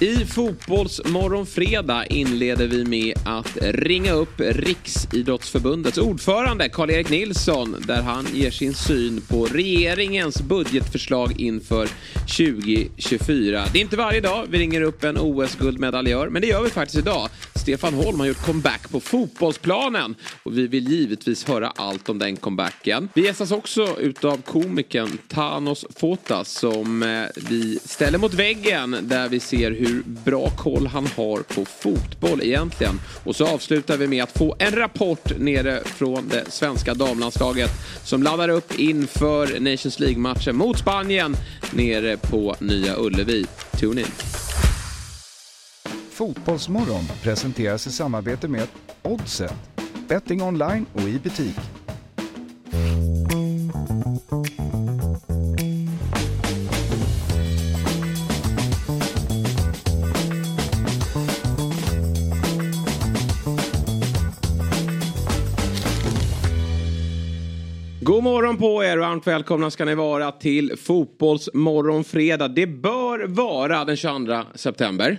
I Fotbollsmorgon fredag inleder vi med att ringa upp Riksidrottsförbundets ordförande Karl-Erik Nilsson där han ger sin syn på regeringens budgetförslag inför 2024. Det är inte varje dag vi ringer upp en OS-guldmedaljör men det gör vi faktiskt idag. Stefan Holm har gjort comeback på fotbollsplanen och vi vill givetvis höra allt om den comebacken. Vi gästas också utav komikern Thanos Fotas som eh, vi ställer mot väggen där vi ser hur hur bra koll han har på fotboll egentligen. Och så avslutar vi med att få en rapport nere från det svenska damlandslaget som laddar upp inför Nations League-matchen mot Spanien nere på Nya Ullevi. Tune in! Fotbollsmorgon presenteras i samarbete med Oddset, betting online och i butik. God morgon på er och varmt välkomna ska ni vara till Fotbollsmorgon fredag. Det bör vara den 22 september.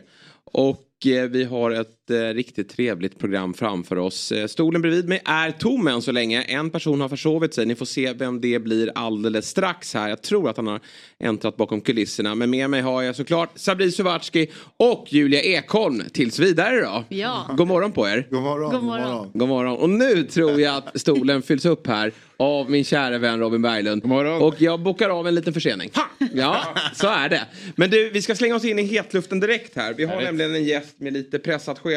Och Eh, vi har ett eh, riktigt trevligt program framför oss. Eh, stolen bredvid mig är tom än så länge. En person har försovit sig. Ni får se vem det blir alldeles strax här. Jag tror att han har äntrat bakom kulisserna. Men med mig har jag såklart Sabri Suvatski och Julia Ekholm tills vidare då. Ja. God morgon på er. God morgon. God morgon. God morgon. Och nu tror jag att stolen fylls upp här av min kära vän Robin Berglund. God morgon. Och jag bokar av en liten försening. Ja, så är det. Men du, vi ska slänga oss in i hetluften direkt här. Vi har Härligt. nämligen en gäst med lite pressat schema.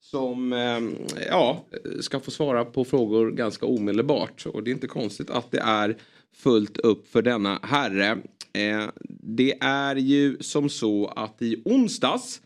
Som ehm, ja, ska få svara på frågor ganska omedelbart. Och det är inte konstigt att det är fullt upp för denna herre. Eh, det är ju som så att i onsdags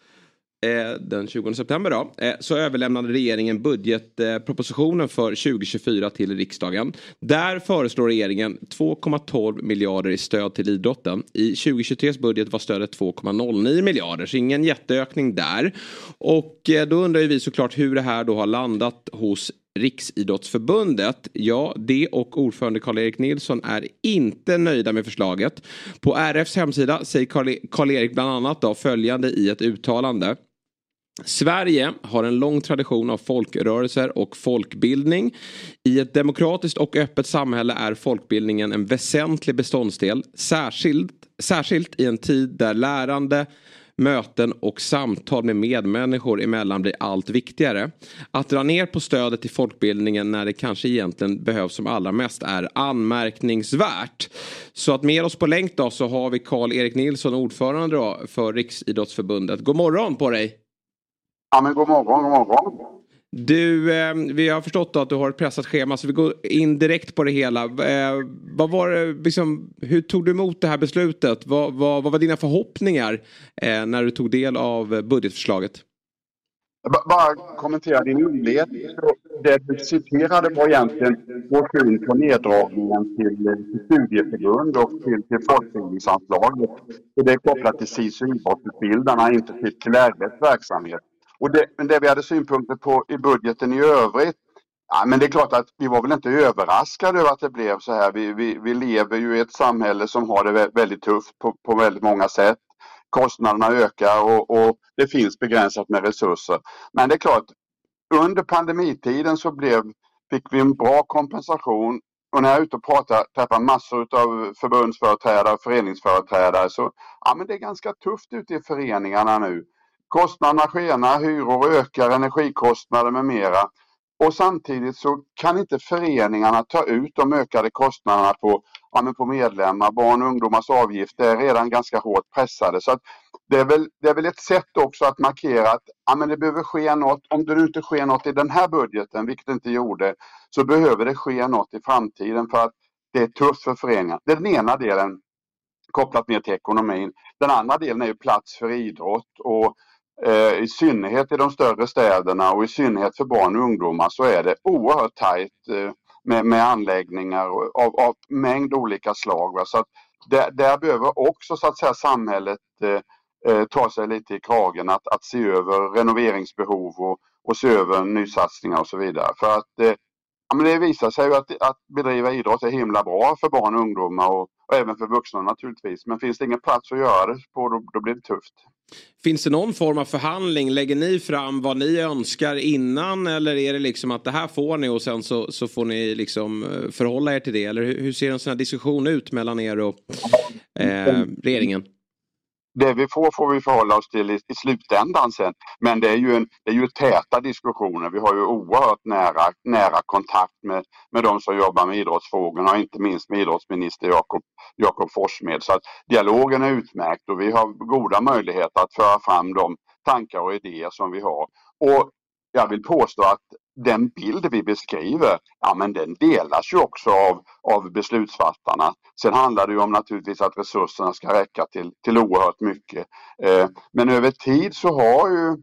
Eh, den 20 september då, eh, så överlämnade regeringen budgetpropositionen för 2024 till riksdagen. Där föreslår regeringen 2,12 miljarder i stöd till idrotten. I 2023 budget var stödet 2,09 miljarder, så ingen jätteökning där. Och eh, då undrar ju vi såklart hur det här då har landat hos Riksidrottsförbundet. Ja, det och ordförande Karl-Erik Nilsson är inte nöjda med förslaget. På RFs hemsida säger Karl- Karl-Erik bland annat då följande i ett uttalande. Sverige har en lång tradition av folkrörelser och folkbildning. I ett demokratiskt och öppet samhälle är folkbildningen en väsentlig beståndsdel. Särskilt, särskilt i en tid där lärande, möten och samtal med medmänniskor emellan blir allt viktigare. Att dra ner på stödet till folkbildningen när det kanske egentligen behövs som allra mest är anmärkningsvärt. Så att med oss på länk då så har vi Karl-Erik Nilsson, ordförande då för Riksidrottsförbundet. God morgon på dig! Ja, men god morgon, god morgon. Du, eh, vi har förstått att du har ett pressat schema så vi går in direkt på det hela. Eh, vad var det, liksom, hur tog du emot det här beslutet? Vad, vad, vad var dina förhoppningar eh, när du tog del av budgetförslaget? B- bara kommentera din inledning. Det du citerade var egentligen vår syn på neddragningen till, till studieförbund och till, till folkbildningsanslaget. Och det är kopplat till SISU idrottsutbildarna, inte till, RFs verksamhet. Och det, men det vi hade synpunkter på i budgeten i övrigt Ja, men det är klart att vi var väl inte överraskade över att det blev så här. Vi, vi, vi lever ju i ett samhälle som har det väldigt tufft på, på väldigt många sätt. Kostnaderna ökar och, och det finns begränsat med resurser. Men det är klart, under pandemitiden så blev, fick vi en bra kompensation. Och när jag är ute och pratar, träffar massor av förbundsföreträdare och föreningsföreträdare så ja, men det är ganska tufft ute i föreningarna nu. Kostnaderna skenar, hyror ökar, energikostnader med mera. Och samtidigt så kan inte föreningarna ta ut de ökade kostnaderna på, ja, men på medlemmar. Barn och ungdomars avgifter är redan ganska hårt pressade. Så att det, är väl, det är väl ett sätt också att markera att ja, men det behöver ske något. Om det nu inte sker något i den här budgeten, vilket det inte gjorde, så behöver det ske något i framtiden för att det är tufft för föreningar. Det är den ena delen kopplat mer till ekonomin. Den andra delen är ju plats för idrott och eh, i synnerhet i de större städerna och i synnerhet för barn och ungdomar så är det oerhört tajt eh, med, med anläggningar av, av mängd olika slag. Va? Så att där, där behöver också så att säga samhället eh, eh, ta sig lite i kragen att, att se över renoveringsbehov och, och se över nysatsningar och så vidare. För att eh, ja, men det visar sig ju att, att bedriva idrott är himla bra för barn och ungdomar och, och även för vuxna naturligtvis. Men finns det ingen plats att göra det på då, då blir det tufft. Finns det någon form av förhandling? Lägger ni fram vad ni önskar innan eller är det liksom att det här får ni och sen så, så får ni liksom eh, förhålla er till det? Eller hur, hur ser en sån här diskussion ut mellan er och eh, regeringen? Det vi får får vi förhålla oss till i, i slutändan sen. Men det är, ju en, det är ju täta diskussioner. Vi har ju oerhört nära, nära kontakt med, med de som jobbar med idrottsfrågorna och inte minst med idrottsminister Jakob, Jakob Forssmed. Så att dialogen är utmärkt och vi har goda möjligheter att föra fram de tankar och idéer som vi har. Och jag vill påstå att den bild vi beskriver, ja men den delas ju också av, av beslutsfattarna. Sen handlar det ju om naturligtvis att resurserna ska räcka till, till oerhört mycket. Eh, men över tid så har ju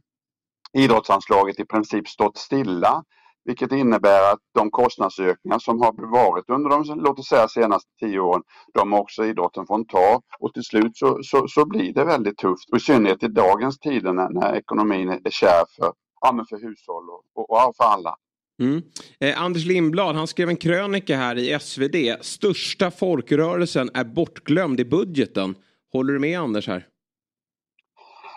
idrottsanslaget i princip stått stilla. Vilket innebär att de kostnadsökningar som har varit under de låt oss säga, senaste tio åren, de har också idrotten fått ta och till slut så, så, så, blir det väldigt tufft. Och I synnerhet i dagens tider när, när ekonomin är kärv för, ja, för hushåll och, och, och för alla. Mm. Eh, Anders Lindblad han skrev en krönika här i SvD. Största folkrörelsen är bortglömd i budgeten. Håller du med Anders här?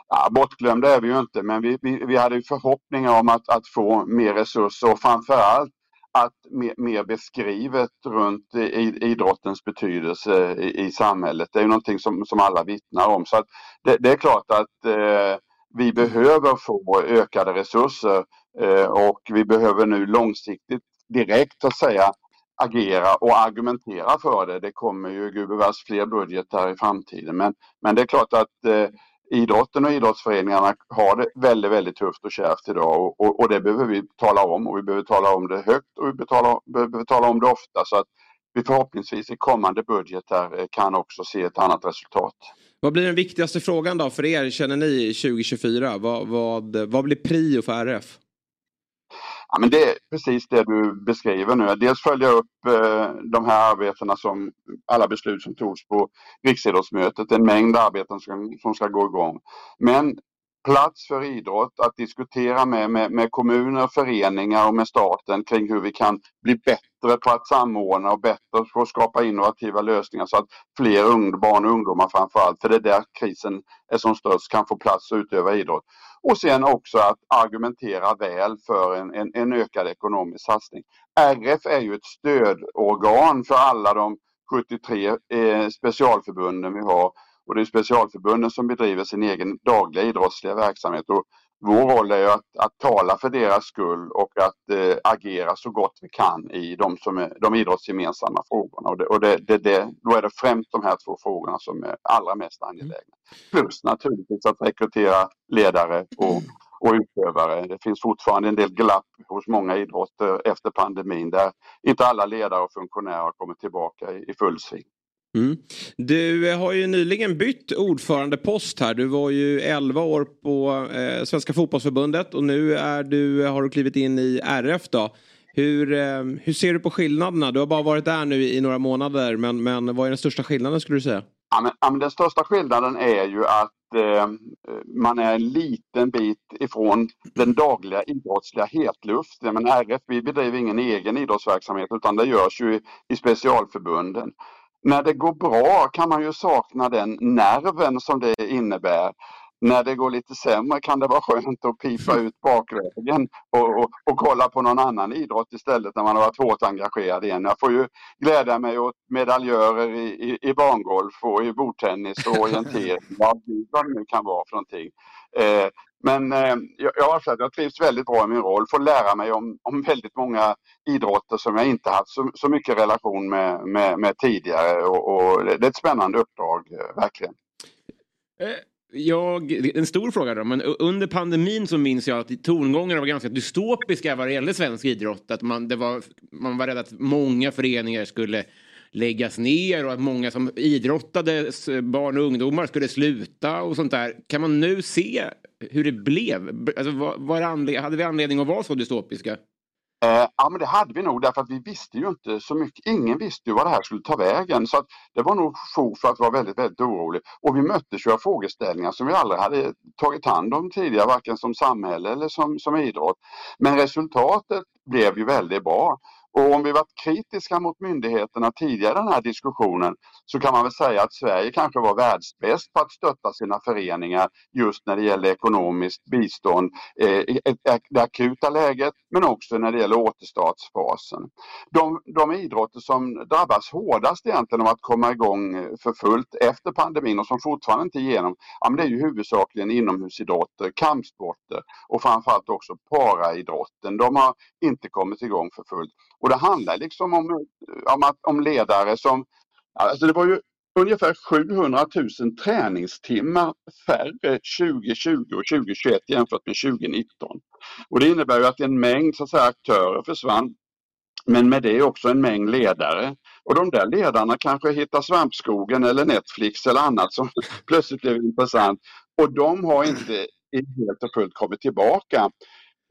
Ja, bortglömda är vi ju inte men vi, vi, vi hade förhoppningar om att, att få mer resurser och framförallt att mer, mer beskrivet runt i, idrottens betydelse i, i, samhället. Det är ju någonting som, som alla vittnar om. Så det, det är klart att eh, vi behöver få ökade resurser eh, och vi behöver nu långsiktigt direkt att säga agera och argumentera för det. Det kommer ju gubevars fler budgetar i framtiden men, men det är klart att eh, idrotten och idrottsföreningarna har det väldigt, väldigt tufft och kärvt idag och, och, och, det behöver vi tala om och vi behöver tala om det högt och vi betalar, behöver tala om det ofta så att vi förhoppningsvis i kommande budgetar eh, kan också se ett annat resultat. Vad blir den viktigaste frågan då för er känner ni 2024? Vad, vad, vad blir prio för RF? Ja, men det är precis det du beskriver nu. Dels följa upp eh, de här arbetena som alla beslut som togs på Riksidrottsmötet. En mängd arbeten som, som ska gå igång. Men plats för idrott att diskutera med, med, med kommuner, föreningar och med staten kring hur vi kan bli bättre Bättre på att samordna och bättre på att skapa innovativa lösningar så att fler ung, barn och ungdomar framförallt, för det är där krisen är som störst, kan få plats att utöva idrott. Och sen också att argumentera väl för en, en, en ökad ekonomisk satsning. RF är ju ett stödorgan för alla de 73 eh, specialförbunden vi har och det är specialförbunden som bedriver sin egen dagliga idrottsliga verksamhet. Och vår roll är att, att tala för deras skull och att eh, agera så gott vi kan i de, som är, de idrottsgemensamma frågorna. Och, det, och det, det, det, då är det främst de här två frågorna som är allra mest angelägna. Plus naturligtvis att rekrytera ledare och, och utövare. Det finns fortfarande en del glapp hos många idrotter efter pandemin där inte alla ledare och funktionärer har kommit tillbaka i, i full sving. Mm. Du eh, har ju nyligen bytt ordförandepost här. Du var ju 11 år på eh, Svenska fotbollsförbundet och nu är du, eh, har du klivit in i RF då. Hur, eh, hur ser du på skillnaderna? Du har bara varit där nu i några månader men, men vad är den största skillnaden skulle du säga? Ja, men, ja, men den största skillnaden är ju att eh, man är en liten bit ifrån den dagliga idrottsliga hetluften. Men RF vi bedriver ingen egen idrottsverksamhet utan det görs ju i, i specialförbunden när det går bra kan man ju sakna den nerven som det innebär. När det går lite sämre kan det vara skönt att pipa ut bakvägen och, och, och kolla på någon annan idrott istället när man har varit hårt engagerad igen. Jag får ju glädja mig åt medaljörer i, i, i bangolf och i bordtennis och orientering, vad det nu kan vara för någonting. Eh, men eh, jag, jag jag trivs väldigt bra i min roll, får lära mig om, om väldigt många idrotter som jag inte haft så, så mycket relation med, med, med tidigare och, och, det är ett spännande uppdrag, eh, verkligen. Eh, jag, en stor fråga då, men under pandemin så minns jag att tongångarna var ganska dystopiska vad det gällde svensk idrott. Att man, det var, man var rädd att många föreningar skulle läggas ner och att många som idrottade, barn och ungdomar, skulle sluta och sånt där. Kan man nu se hur det blev? Alltså, var, var hade vi anledning att vara så dystopiska? Eh, ja men det hade vi nog därför att vi visste ju inte så mycket. Ingen visste ju vad det här skulle ta vägen så att det var nog fog för att vara väldigt, väldigt orolig. Och vi möttes ju av frågeställningar som vi aldrig hade tagit hand om tidigare, varken som samhälle eller som, som idrott. Men resultatet blev ju väldigt bra. Och om vi varit kritiska mot myndigheterna tidigare i den här diskussionen så kan man väl säga att Sverige kanske var världsbäst på att stötta sina föreningar just när det gäller ekonomiskt bistånd eh, i det akuta läget men också när det gäller återstartsfasen. De, de idrotter som drabbas hårdast egentligen av att komma igång eh, för fullt efter pandemin och som fortfarande inte är igenom, ja, men det är ju huvudsakligen inomhusidrotter, kampsporter och framförallt också paraidrotten. De har inte kommit igång för fullt. Och det handlar liksom om, eh, om, att, om ledare som, alltså det var ju ungefär 700 000 träningstimmar färre 2020 och 2021 jämfört med 2019. Och det innebär ju att en mängd så att säga, aktörer försvann. Men med det också en mängd ledare. Och de där ledarna kanske hittar Svampskogen eller Netflix eller annat som plötsligt blev intressant. Och de har inte helt och fullt kommit tillbaka.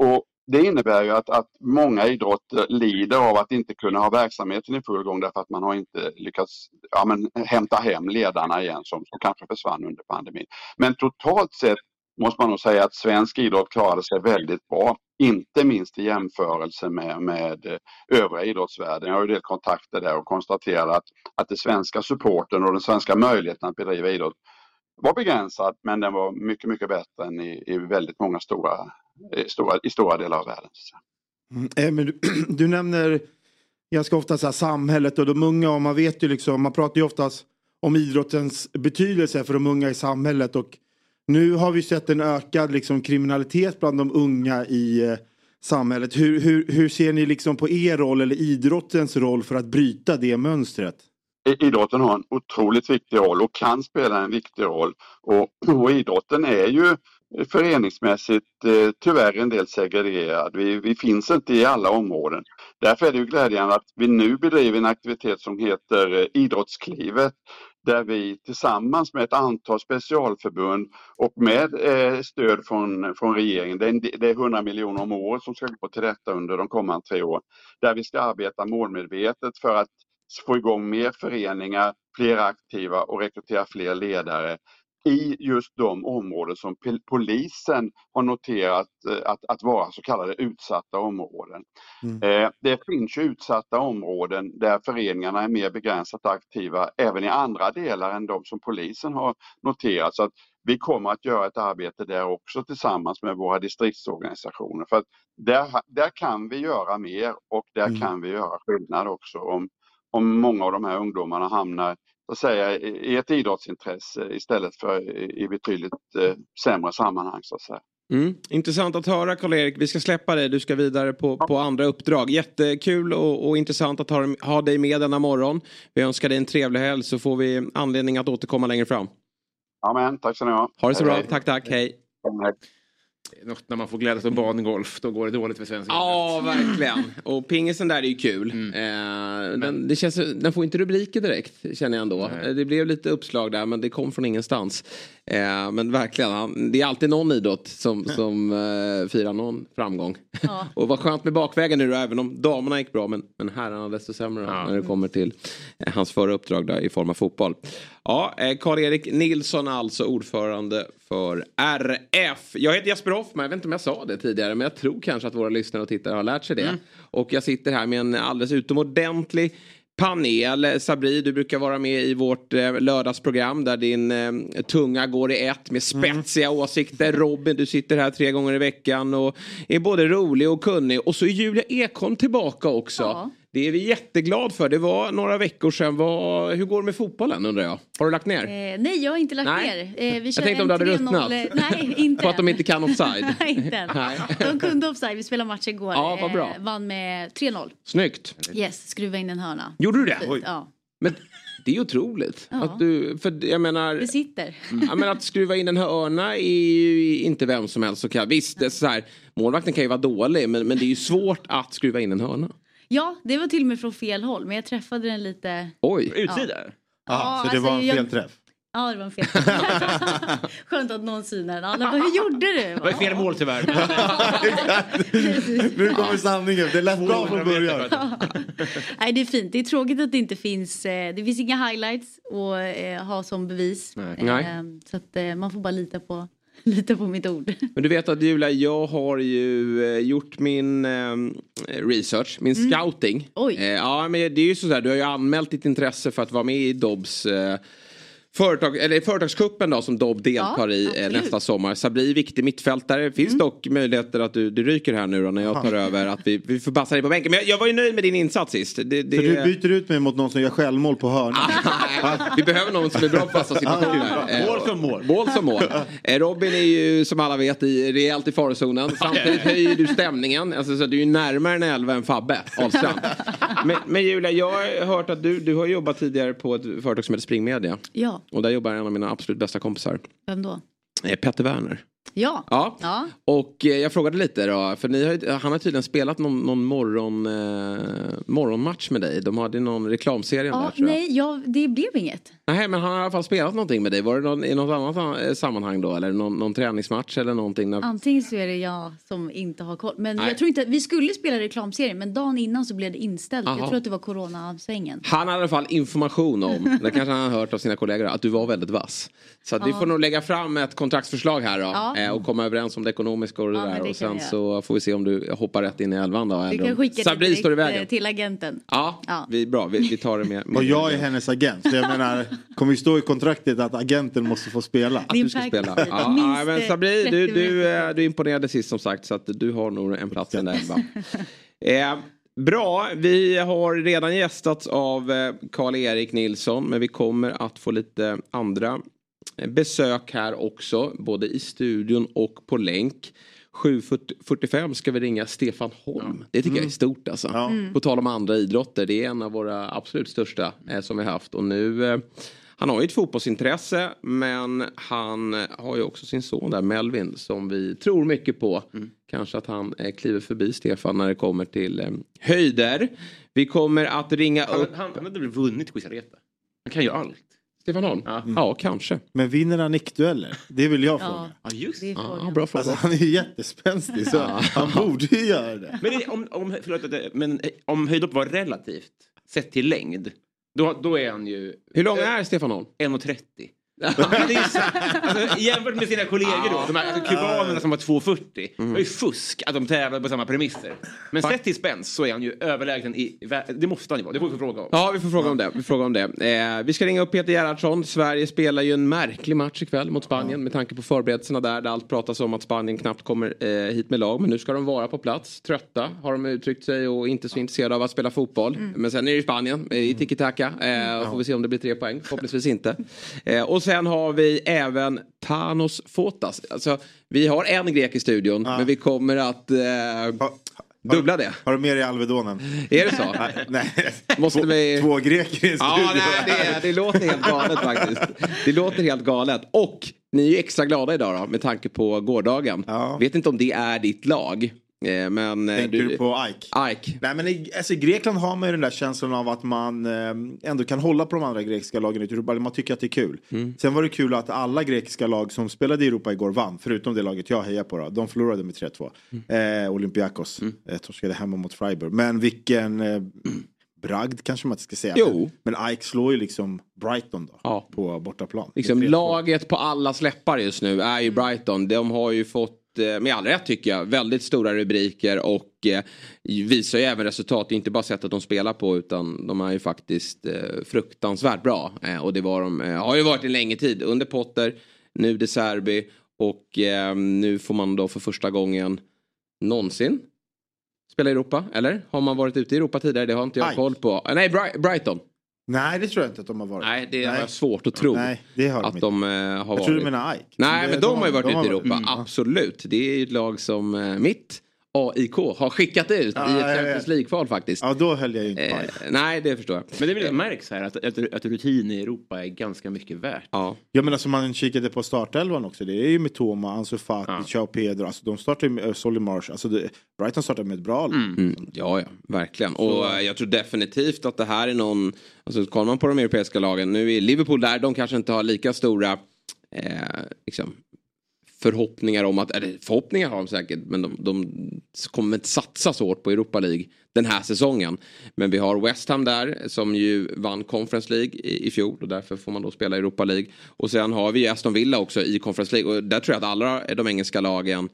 Och det innebär ju att, att många idrotter lider av att inte kunna ha verksamheten i full gång därför att man har inte lyckats ja, men, hämta hem ledarna igen som, som kanske försvann under pandemin. Men totalt sett måste man nog säga att svensk idrott klarade sig väldigt bra. Inte minst i jämförelse med, med eh, övriga idrottsvärlden. Jag har ju del kontakter där och konstaterar att, att den svenska supporten och den svenska möjligheten att bedriva idrott var begränsad men den var mycket, mycket bättre än i, i väldigt många stora, i stora, i stora delar av världen. Mm, men du, du, nämner ganska ofta så samhället och de unga och man vet ju liksom, man pratar ju oftast om idrottens betydelse för de unga i samhället och nu har vi sett en ökad liksom, kriminalitet bland de unga i eh, samhället. Hur, hur, hur ser ni liksom på er roll eller idrottens roll för att bryta det mönstret? Idrotten har en otroligt viktig roll och kan spela en viktig roll. Och, och idrotten är ju föreningsmässigt eh, tyvärr en del segregerad. Vi, vi, finns inte i alla områden. Därför är det ju glädjande att vi nu bedriver en aktivitet som heter eh, Idrottsklivet där vi tillsammans med ett antal specialförbund och med eh, stöd från, från regeringen, det är, det är 100 miljoner om året som ska gå till detta under de kommande tre åren, där vi ska arbeta målmedvetet för att få igång mer föreningar, fler aktiva och rekrytera fler ledare i just de områden som polisen har noterat eh, att, att vara så kallade utsatta områden. Mm. Eh, det finns ju utsatta områden där föreningarna är mer begränsat aktiva även i andra delar än de som polisen har noterat. Så att vi kommer att göra ett arbete där också tillsammans med våra distriktsorganisationer. För att där, där kan vi göra mer och där mm. kan vi göra skillnad också om, om många av de här ungdomarna hamnar så att säga, i ett idrottsintresse istället för i betydligt eh, sämre sammanhang. Så att säga. Mm. Intressant att höra Karl-Erik. Vi ska släppa dig. Du ska vidare på, på andra uppdrag. Jättekul och, och intressant att ha, ha dig med denna morgon. Vi önskar dig en trevlig helg så får vi anledning att återkomma längre fram. Amen. Tack så ni ha. Ha det så bra. Tack, tack. Hej. Hej något när man får glädjas åt bangolf, då går det dåligt för svensk Ja, verkligen. Och pingisen där är ju kul. Mm. Eh, den, det känns, den får inte rubriker direkt, känner jag ändå. Nej. Det blev lite uppslag där, men det kom från ingenstans. Eh, men verkligen, det är alltid någon idrott som, som eh, firar någon framgång. Ja. och vad skönt med bakvägen nu då, även om damerna gick bra, men, men herrarna desto sämre ja. när det kommer till eh, hans förra uppdrag där i form av fotboll. Ja, eh, Karl-Erik Nilsson alltså ordförande för RF. Jag heter Jesper Hoffman, jag vet inte om jag sa det tidigare men jag tror kanske att våra lyssnare och tittare har lärt sig det. Mm. Och jag sitter här med en alldeles utomordentlig panel. Sabri, du brukar vara med i vårt eh, lördagsprogram där din eh, tunga går i ett med mm. spetsiga mm. åsikter. Robin, du sitter här tre gånger i veckan och är både rolig och kunnig. Och så är Julia Ekholm tillbaka också. Ja. Det är vi jätteglad för. Det var några veckor sedan. Vad, hur går det med fotbollen undrar jag? Har du lagt ner? Eh, nej, jag har inte lagt nej. ner. Eh, vi jag tänkte om du hade ruttnat. Nej, inte På att de inte kan offside? nej, inte än. De kunde offside. Vi spelade match igår. Ja, vad bra. Eh, vann med 3-0. Snyggt. Yes, skruva in en hörna. Gjorde du det? Oj. Ja. Men det är otroligt. Ja. Att du, för jag menar, det sitter. Jag menar, att skruva in en hörna är ju inte vem som helst. Så kan, visst, det är så här, målvakten kan ju vara dålig men, men det är ju svårt att skruva in en hörna. Ja, det var till och med från fel håll men jag träffade den lite. Oj, utsida? Ja, ja så det alltså, var en fel jag... träff? Ja, det var en fel. Skönt att någon synar den. Alla bara, hur gjorde du? Det var fel mål tyvärr. nu kommer sanningen. Det lät bra från början. Nej, det är fint. Det är tråkigt att det inte finns. Eh, det finns inga highlights att eh, ha som bevis. Nej. Eh, så att man får bara lita på Lita på mitt ord. Men du vet att Julia, jag har ju eh, gjort min eh, research, min scouting. Mm. Oj. Eh, ja, men det är ju så här, du har ju anmält ditt intresse för att vara med i Dobbs eh, Företag, eller företagskuppen då som Dobb deltar Ja, i eh, absolut. Mm. nästa sommar. Sabri viktig mittfältare. Det finns dock möjligheter att du, du ryker här nu då när jag tar över. Att vi, vi får passa dig på bänken. Men jag, jag var ju nöjd med din insats sist. Det, det, Så du byter ut mig mot någon som gör självmål på hörna? Nej, vi behöver någon som är bra på fasta situationer. Eh, Mål som mål. Mål som mål. Eh, Robin är ju som alla vet i, rejält i farozonen. Samtidigt höjer du stämningen. Alltså, så du är ju närmare en elva än Fabbe Ahlstrand. Men, men Julia, jag har hört att du, du har jobbat tidigare på ett företag som heter Springmedia. Ja, Och där jobbar en av mina absolut bästa kompisar. vem då? Eh, Petter Werner. Ja. Ja. Ja. Och eh, jag frågade lite då, för ni har, han har tydligen spelat någon, någon morgon, eh, morgonmatch med dig. De hade någon reklamserie där Ja, tror jag. nej, ja, det blev inget. Nej, men han har i alla fall spelat någonting med dig. Var det någon, i något annat eh, sammanhang då? Eller någon, någon träningsmatch eller någonting? När... Antingen så är det jag som inte har koll. Men Nej. jag tror inte att vi skulle spela reklamserien men dagen innan så blev det inställt. Aha. Jag tror att det var coronasvängen. Han har i alla fall information om, det kanske han har hört av sina kollegor, att du var väldigt vass. Så att vi får nog lägga fram ett kontraktsförslag här då. Ja. Eh, Och komma överens om det ekonomiska och det Ja, där. det och sen så får vi se om du hoppar rätt in i elvan då. Vi eller kan skicka det Sabri står i direkt vägen. eh, till agenten. Ja, Ja. Vi, bra. Vi, vi tar det med. med Och jag är hennes agent. Så jag menar, kommer ju stå i kontraktet att agenten måste få spela. Att Din du ska spela. Ja, ja, men Sabri, 30 du, du, eh, du imponerade sist som sagt så att du har nog en plats i den där elvan. Eh, bra, vi har redan gästats av eh, Karl-Erik Nilsson men vi kommer att få lite andra besök här också både i studion och på länk. 7.45 ska vi ringa Stefan Holm. Det tycker jag är stort alltså. Ja. På tal om andra idrotter, det är en av våra absolut största eh, som vi har haft. Och nu, eh, han har ju ett fotbollsintresse men han har ju också sin son där, Melvin, som vi tror mycket på. Kanske att han eh, kliver förbi Stefan när det kommer till eh, höjder. Vi kommer att ringa Han, upp han, han hade väl vunnit Quizareta? Han kan ju allt. Stefan Holm. Ja. Ja, kanske. Men vinner han nickdueller? Det vill jag Ja, fråga. Ja, just det är Ja, bra fråga. Alltså, han är ju jättespänstig så han borde ju göra det. Men, det, om, om, förlåt, men eh, om höjdhopp var relativt sett till längd. Då, då är han ju Hur lång är Stefan Holm? 1,30. Alltså, jämfört med sina kollegor då, de här alltså, kubanerna som var 2,40. Det var ju fusk att de tävlade på samma premisser. Men sett till spänst så är han ju överlägsen i Det måste han ju vara, det får vi fråga om. Ja, vi får fråga om det. Vi, får fråga om det. Eh, vi ska ringa upp Peter Gerhardsson. Sverige spelar ju en märklig match ikväll mot Spanien med tanke på förberedelserna där. Där allt pratas om att Spanien knappt kommer eh, hit med lag. Men nu ska de vara på plats. Trötta har de uttryckt sig och inte så intresserade av att spela fotboll. Men sen är det ju Spanien eh, i tiki-taka. Eh, och får vi se om det blir tre poäng. Förhoppningsvis inte. Eh, och sen har vi även Thanos Fotas. Alltså, vi har en grek i studion men vi kommer att eh, dubbla det. Har du med dig Alvedonen? Är det så? Nej, Måste två, vi- två greker i en Ja, nej, det, det låter helt galet faktiskt. Det låter helt galet. Och ni är ju extra glada idag då, med tanke på gårdagen. Ja. Vet inte om det är ditt lag. Eh, Men eh, Tänker du på Ike? Ike. Nej men i, alltså, i Grekland har man ju den där känslan av att man eh, ändå kan hålla på de andra grekiska lagen i Europa. Man tycker att det är kul. Sen var det kul att alla grekiska lag som spelade i Europa igår vann. Förutom det laget jag hejar på. Då. De förlorade med 3-2. Eh, Olympiakos. Eh, torskade hemma mot Freiburg. Men vilken eh, bragd kanske man inte ska säga. Jo. Men Ike slår ju liksom Brighton då. Ja. På bortaplan. Liksom, Med 3-2. laget på alla släppar just nu är ju Brighton. De har ju fått, med all rätt tycker jag, väldigt stora rubriker och eh, visar ju även resultat. Inte bara sättet de spelar på utan de är ju faktiskt eh, fruktansvärt bra. Eh, och det var de, eh, har ju varit en längre tid. Under Potter, nu De Serbi och eh, nu får man då för första gången någonsin spela i Europa, eller? Har man varit ute i Europa tidigare? Det har inte jag Ike. koll på. Eh, Nej, Bri- Brighton. Nej det tror jag inte att de har varit. Nej, det har Nej. jag svårt att tro. Nej, det har de att inte. de eh, har Jag varit. tror du menar Ike. Nej, Det- men de, har ju varit de ute i Europa. Mm. Absolut. Det är ju ett lag som eh, mitt AIK har skickat ut Ja, i ett ja, ja. Champions League-kval faktiskt. Ja, då höll jag ju inte på Eh, nej, det förstår jag. Men det är väl det märks här att, att, att rutin i Europa är ganska mycket värt. Ja. Ja men alltså man kikade på startelvan också. Det är ju Mitoma, Ansu Fati, Ja. Chao Pedro. Alltså de startar ju med uh, Solly Marsh. Alltså det, Brighton startar med ett bra lag. Mm, ja, ja, verkligen. Och eh, jag tror definitivt att det här är någon, alltså kollar man på de europeiska lagen, nu är Liverpool där, de kanske inte har lika stora eh, liksom, förhoppningar om att, eller förhoppningar har de säkert, men de, de kommer inte satsa så hårt på Europa League den här säsongen. Men vi har West Ham där som ju vann Conference League i, i fjol och därför får man då spela Europa League. Och sen har vi Aston Villa också i Conference League och där tror jag att alla de engelska lagen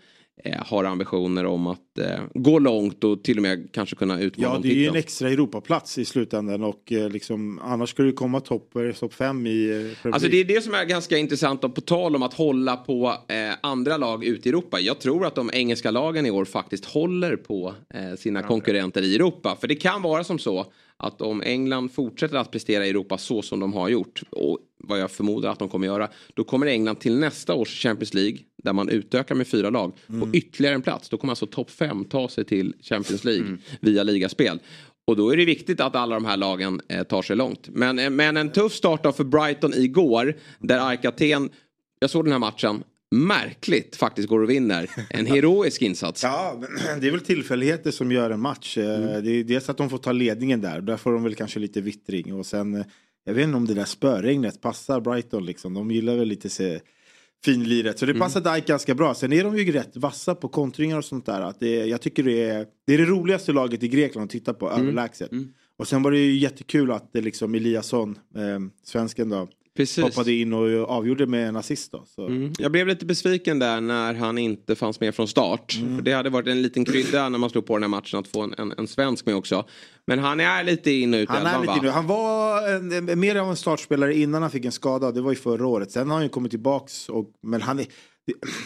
har ambitioner om att eh, gå långt och till och med kanske kunna utmana Ja, det är ju en extra Europaplats i slutändan och eh, liksom, annars ska det komma topp top fem i eh, Alltså det är det som är ganska intressant och på tal om att hålla på eh, andra lag ute i Europa. Jag tror att de engelska lagen i år faktiskt håller på eh, sina konkurrenter i Europa. För det kan vara som så att om England fortsätter att prestera i Europa så som de har gjort och vad jag förmodar att de kommer göra. Då kommer England till nästa års Champions League där man utökar med fyra lag på ytterligare en plats. Då kommer alltså topp fem ta sig till Champions League via ligaspel. Och då är det viktigt att alla de här lagen eh, tar sig långt. Men, eh, men en tuff start då för Brighton igår. Där AIK Aten, jag såg den här matchen, märkligt faktiskt går och vinner. En heroisk insats. Ja, men det är väl tillfälligheter som gör en match. Eh, Det är dels att de får ta ledningen där. Där får de väl kanske lite vittring. Och sen, eh, jag vet inte om det där spöregnet passar Brighton liksom. De gillar väl lite se finliret. Så det passar Dijk ganska bra. Sen är de ju rätt vassa på kontringar och sånt där. Att det, jag tycker det är, det är det roligaste laget i Grekland att titta på överlägset. Och sen var det ju jättekul att det liksom Eliasson, eh, svensken då, Precis. hoppade in och avgjorde med en assist då. Så. Mm. Jag blev lite besviken där när han inte fanns med från start. Mm. För det hade varit en liten krydda när man slog på den här matchen att få en, en, en svensk med också. Men han är lite in och ut i Han, är lite va? han var en, en, mer av en startspelare innan han fick en skada. Det var ju förra året. Sen har han ju kommit tillbaks. Och, men han är,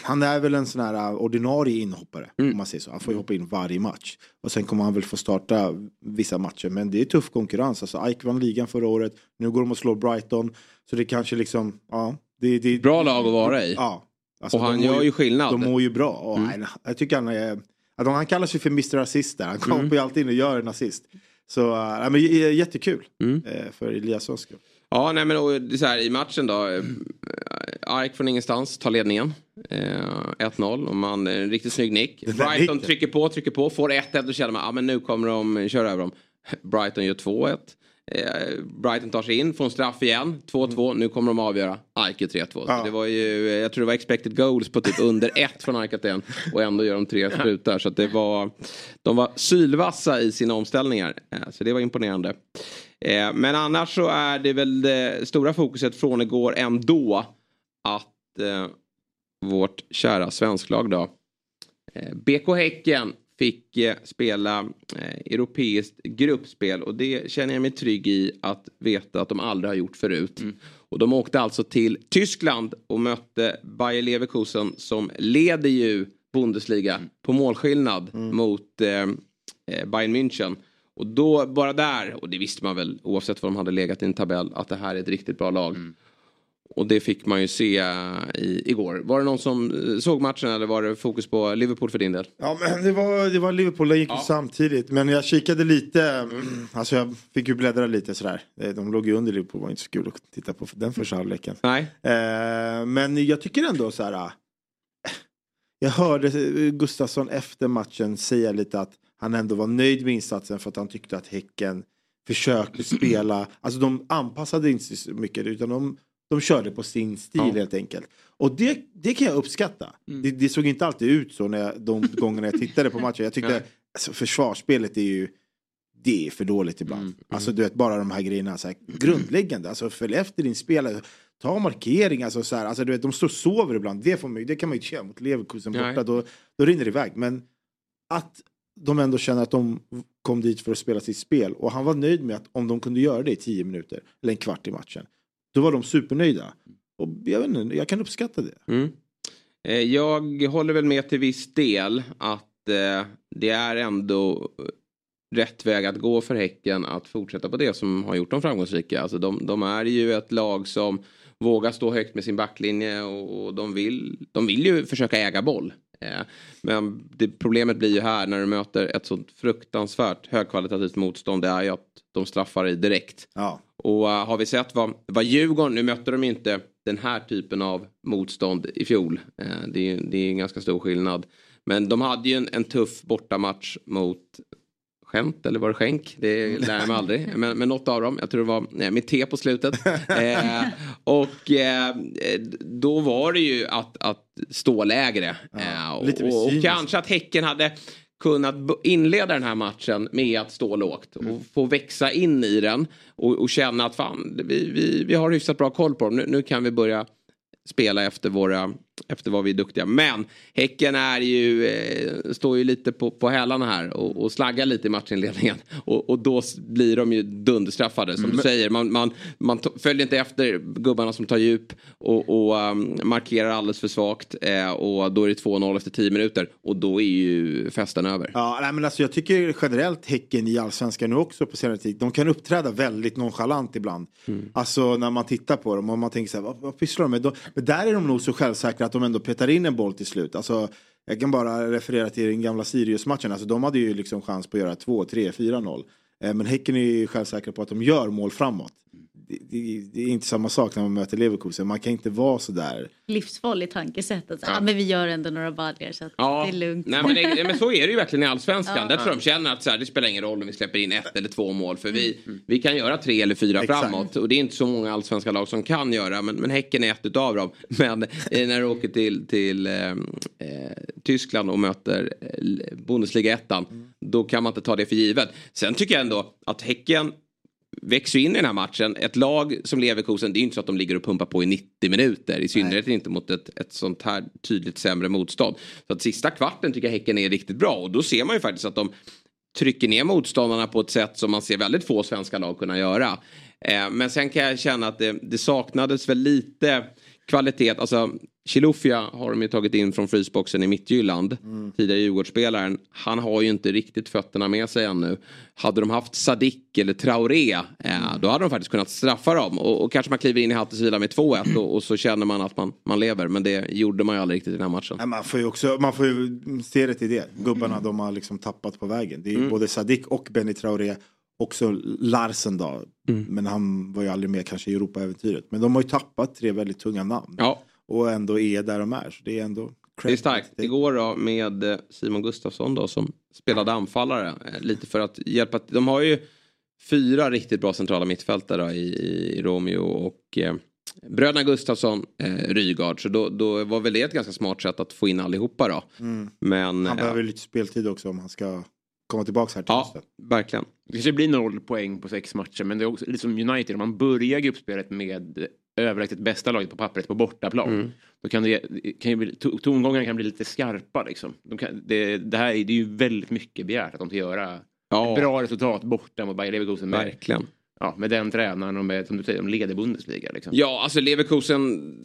han är väl en sån här uh, ordinarie inhoppare. Mm. Om man säger så. Han får ju hoppa in varje match. Och sen kommer han väl få starta vissa matcher. Men det är tuff konkurrens. Alltså Ike vann ligan förra året. Nu går de och slår Brighton. Så det kanske liksom, ja. Det, det, Bra lag att vara i. Ja. Alltså, och han gör ju skillnad. De mår ju bra. Och, Mm. nej, jag tycker han är... Att han kallar sig för Mr Assist där. Han kommer Mm. ju alltid in och gör en assist. Så nej, men, jättekul Mm. eh, för Eliassons skull. Ja, nej men och, så här, i matchen då. Eh, Ark från ingenstans tar ledningen. Eh, 1-0 och man, en riktigt snygg nick. Brighton trycker på, trycker på, får 1-1 och känner man ah, men nu kommer de köra över dem. Brighton gör 2-1. Eh, Brighton tar sig in, får en straff igen. 2-2, nu kommer de avgöra. Ark gör 3-2. Så Ja. Det var ju, eh, jag tror det var expected goals på typ under 1 från Ark Aten. Och ändå gör de tre sprutar. Så det var, de var sylvassa i sina omställningar. Eh, så det var imponerande. Eh, men annars så är det väl det stora fokuset från igår ändå att eh, vårt kära svensklag då eh, BK Häcken fick eh, spela eh, europeiskt gruppspel och det känner jag mig trygg i att veta att de aldrig har gjort förut. Och de åkte alltså till Tyskland och mötte Bayer Leverkusen som leder ju Bundesliga på målskillnad mot eh, eh, Bayern München. Och då bara där, och det visste man väl oavsett vad de hade legat i en tabell, att det här är ett riktigt bra lag. Och det fick man ju se eh, i, igår. Var det någon som eh, såg matchen eller var det fokus på Liverpool för din del? Ja, men det var, det var Liverpool, det gick Ja. samtidigt. Men jag kikade lite, alltså jag fick ju bläddra lite sådär. Eh, De låg ju under Liverpool, det var inte så kul att titta på den första halvleken. Nej. Eh, men jag tycker ändå så här. Jag hörde Gustafsson efter matchen säga lite att han ändå var nöjd med insatsen för att han tyckte att Häcken försökte spela, alltså de anpassade inte så mycket utan de, de körde på sin stil Ja. helt enkelt. Och det, det kan jag uppskatta. Det, det såg inte alltid ut så när jag, de gångerna jag tittade på matchen. Jag tyckte alltså, försvarsspelet är ju det är för dåligt ibland. Alltså du vet bara de här grejerna så här, grundläggande. Alltså följ efter din spelare. Ta markering. Alltså, så här, alltså, du vet, de står och sover ibland. Det, får man, det kan man ju inte göra mot Leverkusen Nej. borta. Då, då rinner det iväg. Men att de ändå känner att de kom dit för att spela sitt spel. Och han var nöjd med att om de kunde göra det i tio minuter. Eller en kvart i matchen. Då var de supernöjda. Och jag, vet inte, jag kan uppskatta det. Mm. Eh, jag håller väl med till viss del att eh, det är ändå eh, rätt väg att gå för Häcken att fortsätta på det som har gjort dem framgångsrika. Alltså de, de är ju ett lag som vågar stå högt med sin backlinje och, och de, vill, de vill ju försöka äga boll. Eh, men det, problemet blir ju här när du möter ett sånt fruktansvärt högkvalitativt motstånd det är ju att de straffar dig direkt. Ja. Och uh, har vi sett vad, vad Djurgården, nu mötte de inte den här typen av motstånd i fjol. Eh, det, är, det är en ganska stor skillnad. Men de hade ju en, en tuff bortamatch mot Skämt eller var det skänk? Det lär jag mig aldrig. Men, men något av dem. Jag tror det var nej, med T på slutet. eh, och eh, då var det ju att, att stå lägre. eh, lite och, och kanske att Häcken hade kunnat inleda den här matchen med att stå lågt och Mm. få växa in i den och, och känna att fan, vi, vi, vi har hyfsat bra koll på dem. Nu, nu kan vi börja spela efter, våra, efter vad vi är duktiga. Men Häcken är ju, eh, står ju lite på, på hälarna här och, och slaggar lite i matchinledningen. Och, och då blir de ju dunderstraffade. Som du säger, man, man, man följer inte efter gubbarna som tar djup och, och um, markerar alldeles för svagt. Eh, och då är det 2-0 efter 10 minuter. Och då är ju festen över. Ja, nej, men alltså jag tycker generellt Häcken i allsvenskan nu också på senare tid. De kan uppträda väldigt nonchalant ibland. Alltså när man tittar på dem och man tänker så här, vad, vad pysslar de med? De, men där är de nog så självsäkra att de ändå petar in en boll till slut. Alltså, jag kan bara referera till den gamla Sirius-matchen. Alltså, de hade ju liksom chans på att göra 2, 3, 4-0. Men Häcken är ju självsäkra på att de gör mål framåt. Mm det, det är inte samma sak när man möter Leverkusen. Man kan inte vara så där. Livsfarligt tankesätt. Att, ja. men vi gör ändå några baljor så att Ja, det är lugnt. Nej, men, det, men så är det ju verkligen i allsvenskan. Där tror jag de känner att så här, det spelar ingen roll om vi släpper in ett eller två mål. För vi, vi kan göra tre eller fyra Exakt. framåt. Och det är inte så många allsvenska lag som kan göra. Men, men Häcken är ett utav dem. Men eh, när du åker till, till eh, eh, Tyskland och möter eh, Bundesliga ettan. Då kan man inte ta det för givet. Sen tycker jag ändå att Häcken växer in i den här matchen. Ett lag som Leverkusen, det är ju inte så att de ligger och pumpar på i 90 minuter. I synnerhet inte mot ett, ett sånt här tydligt sämre motstånd. Så att sista kvarten tycker jag Häcken är riktigt bra. Och då ser man ju faktiskt att de trycker ner motståndarna på ett sätt som man ser väldigt få svenska lag kunna göra. Eh, men sen kan jag känna att det, det saknades väl lite kvalitet. Alltså Chilufya har de ju tagit in från frysboxen i Midtjylland. Tidigare Djurgårdsspelaren. Han har ju inte riktigt fötterna med sig ännu. Hade de haft Sadik eller Traoré. Eh, då hade de faktiskt kunnat straffa dem. Och, och kanske man kliver in i Hattisvila med 2-1 och, och så känner man att man, man lever. Men det gjorde man ju aldrig riktigt i den här matchen. Nej, man får ju också man får ju se det till det. Gubbarna de har liksom tappat på vägen. Det är ju både Sadik och Benny Traoré. Också Larsen då. Men han var ju aldrig med kanske i Europa-äventyret. Men de har ju tappat tre väldigt tunga namn. Ja, Och ändå är där de är. Så det är ändå Det är starkt. Igår då med eh, Simon Gustafsson då som spelade anfallare. eh, Lite för att hjälpa. De har ju fyra riktigt bra centrala mittfältare i, i Romeo och eh, bröderna Gustafsson, eh, Rygaard. Så då, då var väl det ett ganska smart sätt att få in allihopa då. Men Han eh, behöver lite speltid också om han ska komma tillbaka här till ja, hösten. verkligen. Det kanske blir noll poäng på sex matcher men det är också lite som United. Om man börjar gruppspelet med överlägset bästa laget på pappret på bortaplan. Då kan det, kan ju tongångarna kan bli lite skarpa liksom. De kan, det, det här är, det är ju väldigt mycket begärt att de ska göra Ja. ett bra resultat borta mot Bayer Leverkusen med, Verkligen. ja, med den tränaren och med, som du säger, de leder Bundesliga. Liksom. Ja, alltså Leverkusen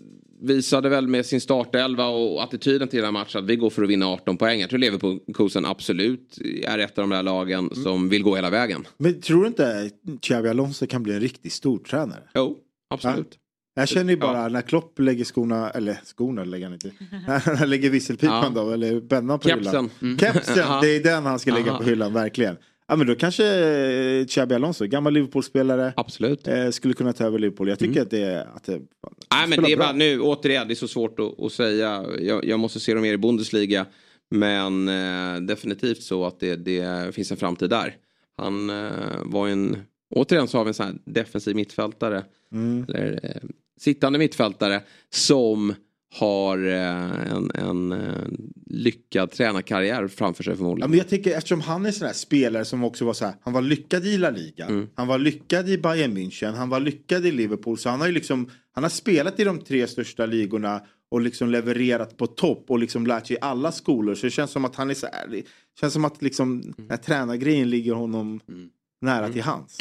visade väl med sin startelva och attityden till den här matchen att vi går för att vinna 18 poäng. Jag tror Leverkusen absolut är ett av de där lagen som vill gå hela vägen. Men tror du inte Xabi Alonso kan bli en riktigt stor tränare? Jo, absolut. Jag känner ju bara när Klopp lägger skorna, eller skorna lägger han inte. När han lägger visselpipan Ja. då, eller bennan på Kepsen. hyllan. Mm. Kepsen, Ja. det är den han ska lägga Aha. på hyllan, verkligen. Ja men då kanske eh, Xabi Alonso, gammal Liverpool-spelare, Absolut. eh, skulle kunna ta över Liverpool. Jag tycker att det. Att det, Mm. Nej men det är bra. bara nu, återigen, det är så svårt att, att säga. Jag, jag måste se dem mer i Bundesliga. Men eh, definitivt så att det, det finns en framtid där. Han eh, var en, återigen så har vi en sån här defensiv mittfältare. Mm. Eller eh, sittande mittfältare som har eh, en, en eh, lyckad tränarkarriär framför sig Ja, förmodligen. men jag tänker eftersom han är sån här spelare som också var så här, han var lyckad i La Liga, Mm. han var lyckad i Bayern München, han var lyckad i Liverpool. Så han har ju liksom, han har spelat i de tre största ligorna och liksom levererat på topp och liksom lärt sig i alla skolor. Så det känns som att han är så här, det känns som att liksom Mm. tränargrejen ligger honom nära till hands.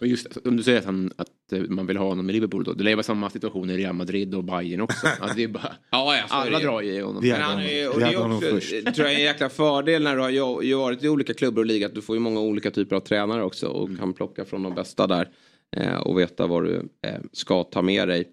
Och just om du säger att, han, att eh, man vill ha honom i Liverpool då. Det lär vara samma situation i Real Madrid och Bayern också. Alltså, det är bara, Ja, alla det. drar i honom. Vi Men han är, och det är också, tror jag är en jäkla fördel när du har varit i olika klubbar och liga. Att du får ju många olika typer av tränare också och kan plocka från de bästa där. Eh, och veta vad du eh, ska ta med dig.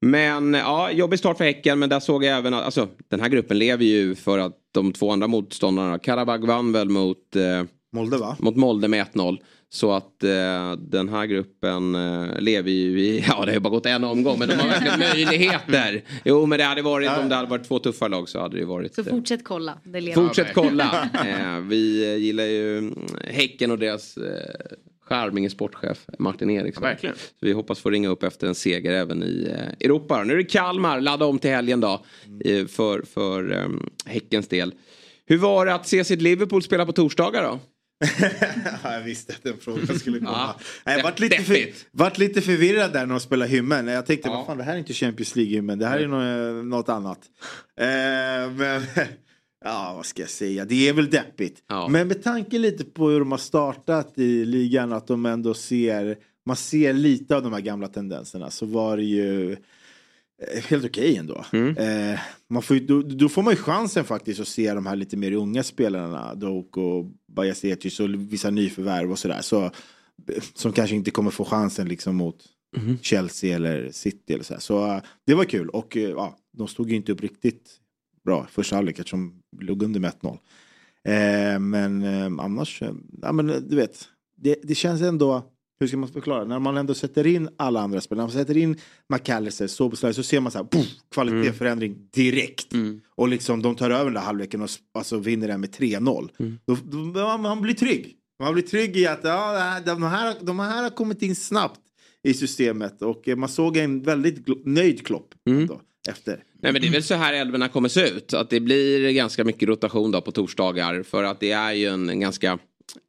Men ja, jobbig start för Häcken. Men där såg jag även att alltså, den här gruppen lever ju för att de två andra motståndarna. Karabag vann väl mot eh, Molde va? mot Molde med 1-0. Så att eh, den här gruppen eh, lever ju i, ja det har ju bara gått en omgång men de har verkligen möjligheter. Jo men det hade varit, om det hade varit två tuffa lag så hade det varit. Så eh, fortsätt kolla. Det lever. Fortsätt kolla. Eh, vi eh, gillar ju mm, Häcken och deras eh, charmige sportchef Martin Eriksson. Ja, verkligen. Så vi hoppas få ringa upp efter en seger även i eh, Europa. Nu är det Kalmar, ladda om till helgen då. Eh, för för eh, Häckens del. Hur var det att se sitt Liverpool spela på torsdagar då? Ja, jag visste att den frågan skulle komma. Ja, Nej, jag vart lite, för, vart lite förvirrad där när de spelade hymnen. Jag tänkte, Ja. vad fan det här är inte Champions League-hymmen, det här är nå- något annat. Eh, men, ja vad ska jag säga, det är väl deppigt. Ja. Men med tanke lite på hur de har startat i ligan, att de ändå ser, man ser lite av de här gamla tendenserna, så var det ju eh, helt okej ändå. Mm. Eh, man får ju, då, då får man ju chansen faktiskt att se de här lite mer unga spelarna, Doak och Bajasetic och vissa nyförvärv och sådär. Så, som kanske inte kommer få chansen liksom mot Mhm. Chelsea eller City eller så. Här. Så eh, det var kul och eh, ja, de stod ju inte upp riktigt bra första halvlek eftersom de låg under med 1-0. Eh, men eh, annars, eh, ja men eh, du vet, det, det känns ändå, hur ska man förklara, när man ändå sätter in alla andra spelare, när man sätter in McAllister, Soboslaj, så ser man så här, poof, kvalitetsförändring direkt. Och liksom de tar över den där halvleken och alltså, vinner den med 3-0. Då, då, man, man blir trygg. Man blir trygg i att ja, de, här, de här har kommit in snabbt i systemet och eh, man såg en väldigt nöjd Klopp då, efter. Nej men det är väl så här älvorna kommer se ut. Att det blir ganska mycket rotation då på torsdagar. För att det är ju en ganska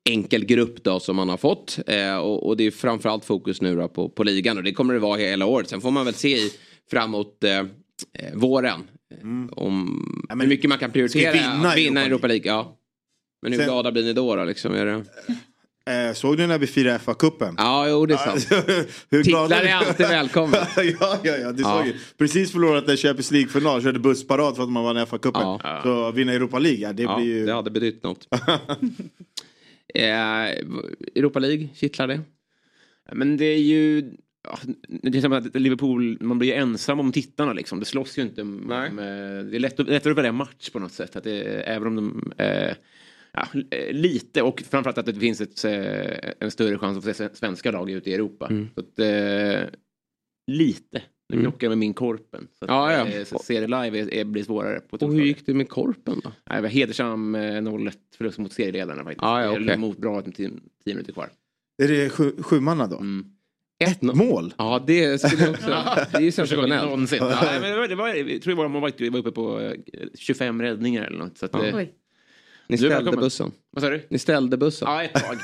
enkel grupp då som man har fått. Eh, och, och det är framförallt fokus nu på, på ligan. Och det kommer det vara hela året. Sen får man väl se i, framåt eh, eh, våren. eh, Om Ja, hur mycket man kan prioritera. Vinna vinna Europa League. Ja. Men hur Sen- glada blir ni då? då liksom? är det... Eh, såg du när vi firade FA-cupen? Ja, jo det är sant. Titlar är alltid välkomna. ja, ja, ja, du Ja. såg ju. Precis förlorat en Champions League-final, körde bussparad för att man vann FA-cupen. Ja. Så vinna Europa League, ja, det Ja, blir ju... det hade betytt något. eh, Europa League, kittlar det? Men det är ju... Ja, det är som att Liverpool, man blir ju ensam om tittarna liksom. Det slåss ju inte om... Eh, det är lätt, lättare att välja match på något sätt. Att det, även om de... Eh, ja, eh, lite och framförallt att det finns ett, en större chans att få se svenska lag ute i Europa. Mm. Så att, eh, lite. Nu Mm. knockar jag med min Korpen. Så att, Ja, ja. eh, så se det live är, är, blir svårare. På Och hur gick det med Korpen då? Nej, det var hedersam eh, 0-1 förlust mot serieledarna faktiskt. Ah, ja, Eller okej. Mot bra tio, tio minuter kvar. Är det sju, sjumanna då? Mm. Ett mål? Ja, det skulle också... det är ju sensationellt. någonsin. Ja, nej, men det var, det var, jag tror det var, man var uppe på eh, 25 räddningar eller något. Så att, eh, Oj. Ni ställde välkommen. bussen. vad sa du? Ni ställde bussen. Ja, ett tag.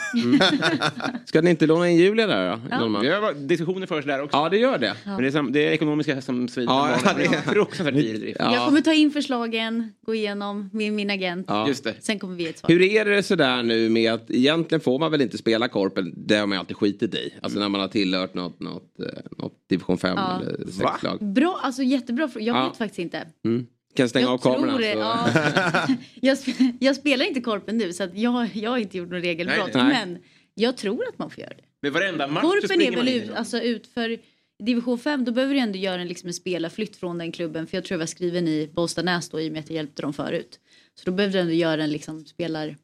Ska ni inte låna in Julia där då? Ja. Det var diskussioner förs där också. Ja, det gör det. Men det är, sam, det är ekonomiska som svider. Ja, Ja, ja, det är fruktansvärt dyr drift. Ja. Jag kommer ta in förslagen, gå igenom med min agent. Ja. Just det. Sen kommer vi ett svar. Hur är det sådär nu med att egentligen får man väl inte spela Korpen? Det har man alltid skitit i. Alltså när man har tillhört något, något, eh, något division 5 Ja. eller Va? 6 lag. Bra, alltså jättebra fråga. Jag Ja. vet faktiskt inte. Mm. Kan stänga jag av kameran. det, så- ja. jag, sp- jag spelar inte korpen nu så att jag, jag har inte gjort något regelbrott. Nej, nej. Men jag tror att man får göra det. Men varenda match så Korpen är väl ut, alltså ut för division 5 då behöver du ändå göra en, liksom en spelarflytt från den klubben. För jag tror jag var skriven i Bollstanäs då i och med att jag hjälpte dem förut. Så då behövde du ändå göra en liksom spelar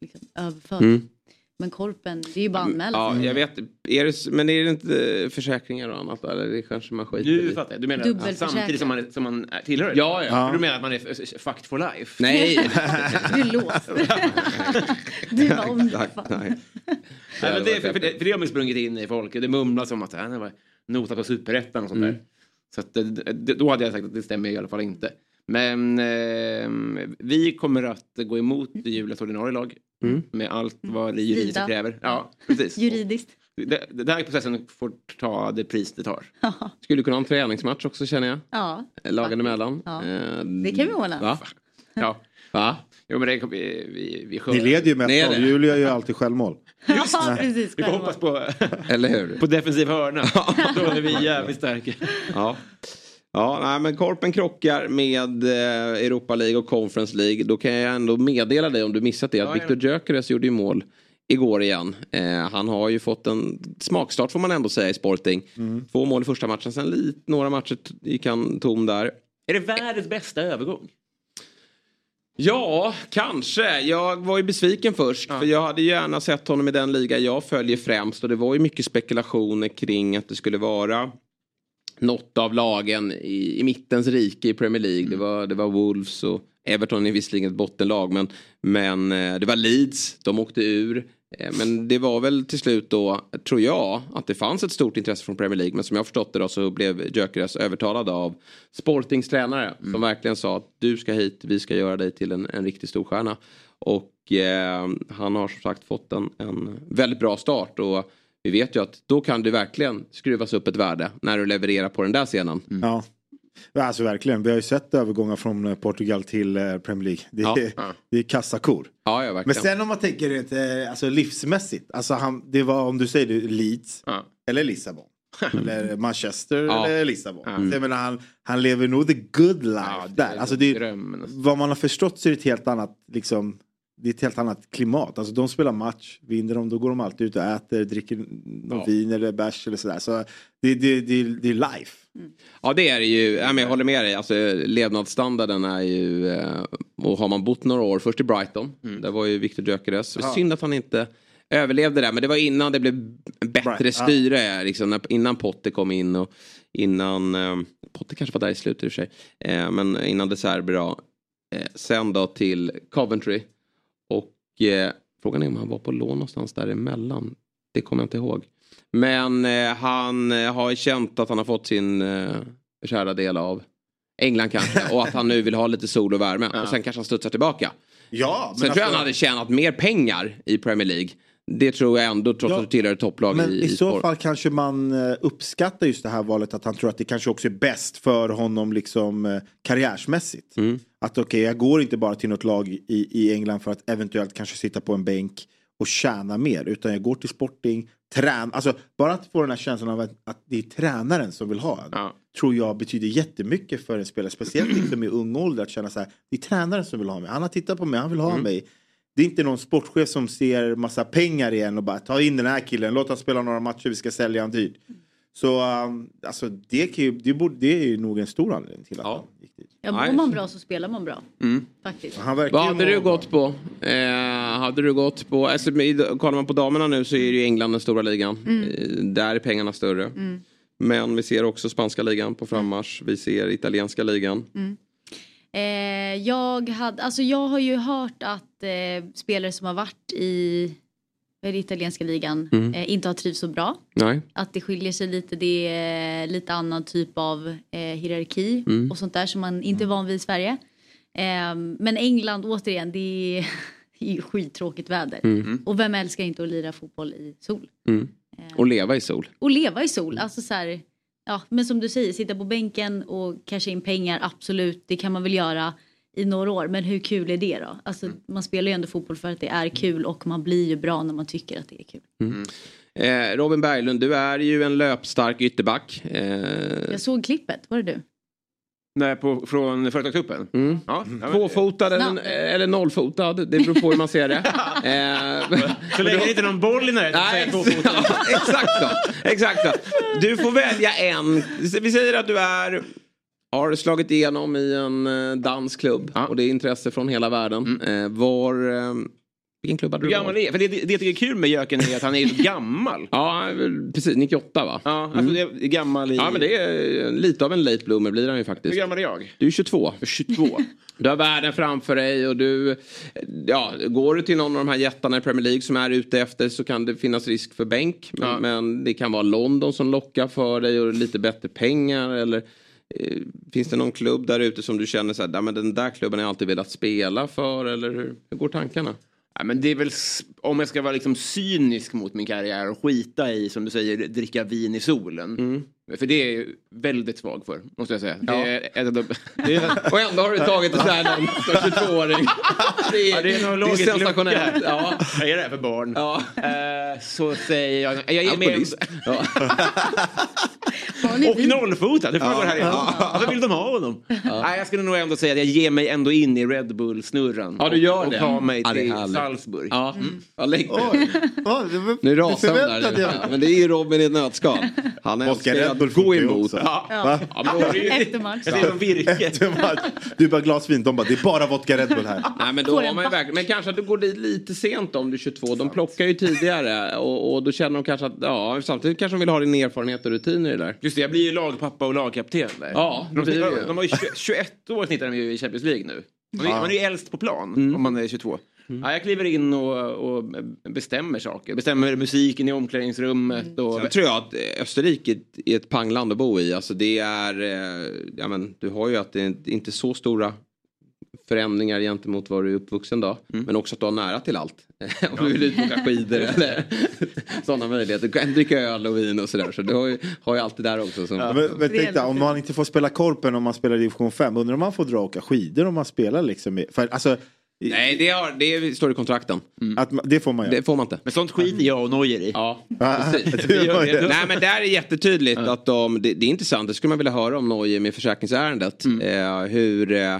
liksom, överföring. Mm. Men korpen, det är ju bara anmäla Ja, jag vet. Är det, men är det inte eh, försäkringar och annat? Eller det kanske man skiter i? fattar jag. Du menar Dubbelförsäkrad. samtidigt som man, som man är- tillhör? Ja, ja. För Du menar att man är fucked for life? Nej. Du är låst. du var om Exakt, nej. Nej, men det, för, för, det, för det har man sprungit in i folk. Det mumlas om att han var notat på superettan och sånt Mm. där. Så att, det, det, då hade jag sagt att det stämmer i alla fall inte. Men eh, vi kommer att gå emot Julias ordinarie lag. Mm. Med allt vad det juridiskt kräver. Ja, precis. Juridiskt. Det, det där processen får ta det pris det tar. Skulle kunna ha en träningsmatch också känner jag. Ja, Lagen emellan. Ja. Eh, det kan vi ordna. Va? Ja. Va? Jo, men det, vi, vi, vi, Ni leder ju med Ni är 1-0. det. Julia gör ju alltid självmål. Ja, precis. vi får hoppas på, Eller hur? på defensiv hörna. Då är vi jävligt starka. Ja. Ja, nej, men Korpen krockar med eh, Europa League och Conference League. Då kan jag ändå meddela dig om du missat det att Ja, Victor Gyökeres gjorde ju mål igår igen. Eh, han har ju fått en smakstart får man ändå säga i Sporting. Två mål i första matchen, sen lite, några matcher gick han tom där. Är det världens bästa övergång? Ja, kanske. Jag var ju besviken först. För jag hade gärna sett honom i den liga jag följer främst. Och det var ju mycket spekulationer kring att det skulle vara något av lagen i, i mittens rike i Premier League. Det, var, det var Wolves och Everton är visserligen ett bottenlag. Men, men eh, det var Leeds, de åkte ur. Eh, Men det var väl till slut då, tror jag, att det fanns ett stort intresse från Premier League. Men som jag förstått det då så blev Gyökeres övertalad av Sportings tränare. Som verkligen sa att du ska hit, vi ska göra dig till en, en riktig storstjärna. Och eh, han har som sagt fått en, en väldigt bra start. Och vi vet ju att då kan det verkligen skruvas upp ett värde när du levererar på den där scenen. Ja. Ja, Alltså verkligen, vi har ju sett övergångar från eh, Portugal till eh, Premier League. Det är, Ja. det är kassakor. Ja, ja Men sen om man tänker rent eh, alltså livsmässigt. Alltså han, det var om du säger det, Leeds Ja. eller Lissabon. eller Manchester Ja. eller Lissabon. Jag menar, han, han lever nog the good life Ja, det där. är Alltså det, alltså. vad man har förstått så är det ett helt annat liksom, det är ett helt annat klimat. Alltså de spelar match, vinner de då går de alltid ut och äter, dricker någon Ja. vin eller bärs eller sådär. Så det, det, det, det är life. Ja det är det ju. Ja, men jag håller med dig. Alltså, levnadsstandarden är ju... eh, Och har man bott några år, först i Brighton. Där var ju Victor Gyökeres. Ja. Synd att han inte överlevde där. Men det var innan det blev bättre Bright- ja. styre. Liksom, när, innan Potter kom in och innan... Eh, Potter kanske var där i slutet i och för sig. Eh, men innan De Serbi då. Eh, sen då till Coventry. Eh, frågan är om han var på lån någonstans däremellan. Det kommer jag inte ihåg. Men eh, han eh, har känt att han har fått sin eh, kära del av England kanske. och att han nu vill ha lite sol och värme. Och sen kanske han studsar tillbaka. Ja, Sen tror jag han hade tjänat mer pengar i Premier League. Det tror jag ändå trots Ja, att du tillhör ett topplag Men i, i, i så sport. fall kanske man eh, uppskattar just det här valet att han tror att det kanske också är bäst för honom liksom eh, karriärsmässigt. Mm. Att okej, jag går inte bara till något lag i, i England för att eventuellt kanske sitta på en bänk och tjäna mer. Utan jag går till Sporting, trän, alltså bara att få den här känslan av att, att det är tränaren som vill ha en. Ja. Tror jag betyder jättemycket för en spelare. Speciellt liksom i ung ålder att känna så här. Det är tränaren som vill ha mig. Han har tittat på mig, han vill ha Mm. mig. Det är inte någon sportchef som ser massa pengar igen och bara ta in den här killen, låt han spela några matcher, vi ska sälja han dyrt. Så um, alltså, det, ju, det, borde, det är ju nog en stor anledning till att Ja. Ja, mår man bra så spelar man bra. Mm. Faktiskt. Vad hade du bra. gått på? Eh, hade du gått på, alltså, kollar man på damerna nu så är det ju England den stora ligan. Eh, där är pengarna större. Men vi ser också spanska ligan på frammarsch. Vi ser italienska ligan. Eh, jag, hade, alltså jag har ju hört att eh, spelare som har varit i det, italienska ligan Mm. eh, inte har trivts så bra. Nej. Att det skiljer sig lite. Det är lite annan typ av eh, hierarki Mm. och sånt där som man inte är van vid i Sverige. Eh, men England återigen, det är, det är skittråkigt väder. Mm. Och vem älskar inte att lira fotboll i sol? Mm. Och leva i sol. Och leva i sol. Alltså så här, ja, men som du säger, sitta på bänken och casha in pengar, absolut, det kan man väl göra i några år. Men hur kul är det då? Alltså, Man spelar ju ändå fotboll för att det är kul och man blir ju bra när man tycker att det är kul. Eh, Robin Berglund, du är ju en löpstark ytterback. Eh, Jag såg klippet, var det du? Nej, på, från Företagscupen? Mm. Ja, Tvåfotad eller, eller nollfotad, det beror på hur man ser det. eh, Så länge det inte är någon boll i närheten säger tvåfotad. ja, exakt så. Exakt så. Du får välja en. Vi säger att du är har slagit igenom i en eh, dansklubb Ja. och det är intresse från hela världen. Eh, var, eh, vilken klubb hade Hur du gammal är För det, det, det jag tycker är kul med Jöken är att han är gammal. Ja, precis. 98 va? Ja, alltså det är gammal i... Ja, men det är lite av en late bloomer blir han ju Hur faktiskt. gammal är jag? Du är 22. 22. Du har världen framför dig och du... Ja, går du till någon av de här jättarna i Premier League som är ute efter så kan det finnas risk för bänk. Men, Ja. men det kan vara London som lockar för dig och lite bättre pengar. Eller finns det någon klubb där ute som du känner så här, "Ja, men den där klubben har jag alltid velat spela för? Eller hur, hur går tankarna? Ja, men det är väl, om jag ska vara liksom cynisk mot min karriär och skita i, som du säger, dricka vin i solen. För det är jag väldigt svag för, måste jag säga. Det är ett det är, Och ändå har du tagit det så här långt som 22-åring. Det ja, det är nog det är logisk sensationellt. Ja. Vad är det här för barn? Ja. Eh, så säger jag... Jag är med... Ja. Och nollfotad, hur fan går det här ihop? Varför vill de ha honom? Nej, jag skulle nog ändå säga att jag ger mig ändå in i Red Bull-snurran. Ja, du gör och, det. Och tar mig Ja, det är till härligt. Salzburg. Ja, ja lägg Oj. Ja, det var- Nu det rasar hon där. Ja, men det är ju Robin i ett nötskal. Han Vodka älskar Red att Bull gå funkar ju emot. Ja. Ja. Ja, det Efter match. Jag ser som virke. Efter match. Du bara glas vin, de bara det är bara vodka Red Bull här. Nej, men, då har man ju verkligen, men kanske att du går dit lite sent om du är 22. De plockar ju tidigare och, och då känner de kanske att ja, samtidigt kanske de vill ha din erfarenhet och rutiner i det där. Just jag blir ju lagpappa och lagkapten där. Ja, de, blir ju. de har ju 20, 21 år snittar de ju i Champions League nu. Man är, man är ju äldst på plan Mm. om man är 22. Ja, jag kliver in och, och bestämmer saker. Bestämmer musiken i omklädningsrummet. Och, Sen tror jag att eh, Österrike är ett pangland att bo i. Alltså det är, eh, ja men du har ju att det är inte så stora förändringar gentemot vad du är uppvuxen då. Men också att du har nära till allt. Om du vill ut och åka skidor eller sådana möjligheter. Du kan dricka öl och vin och sådär. Så du har ju, har ju allt det där också. Som, Men, men tänk dig, Trevligt. om man inte får spela korpen om man spelar i division 5, undrar om man får dra och åka skidor om man spelar liksom? i- För, alltså, Nej, det, har, det står i kontrakten. att, man- det får man göra. Det får man inte. Men sånt skiter jag och Neuer i. Ja, Ja, precis. Nej men där är jättetydligt att de, det, det är intressant, det skulle man vilja höra om Neuer med försäkringsärendet. Eh, hur, eh,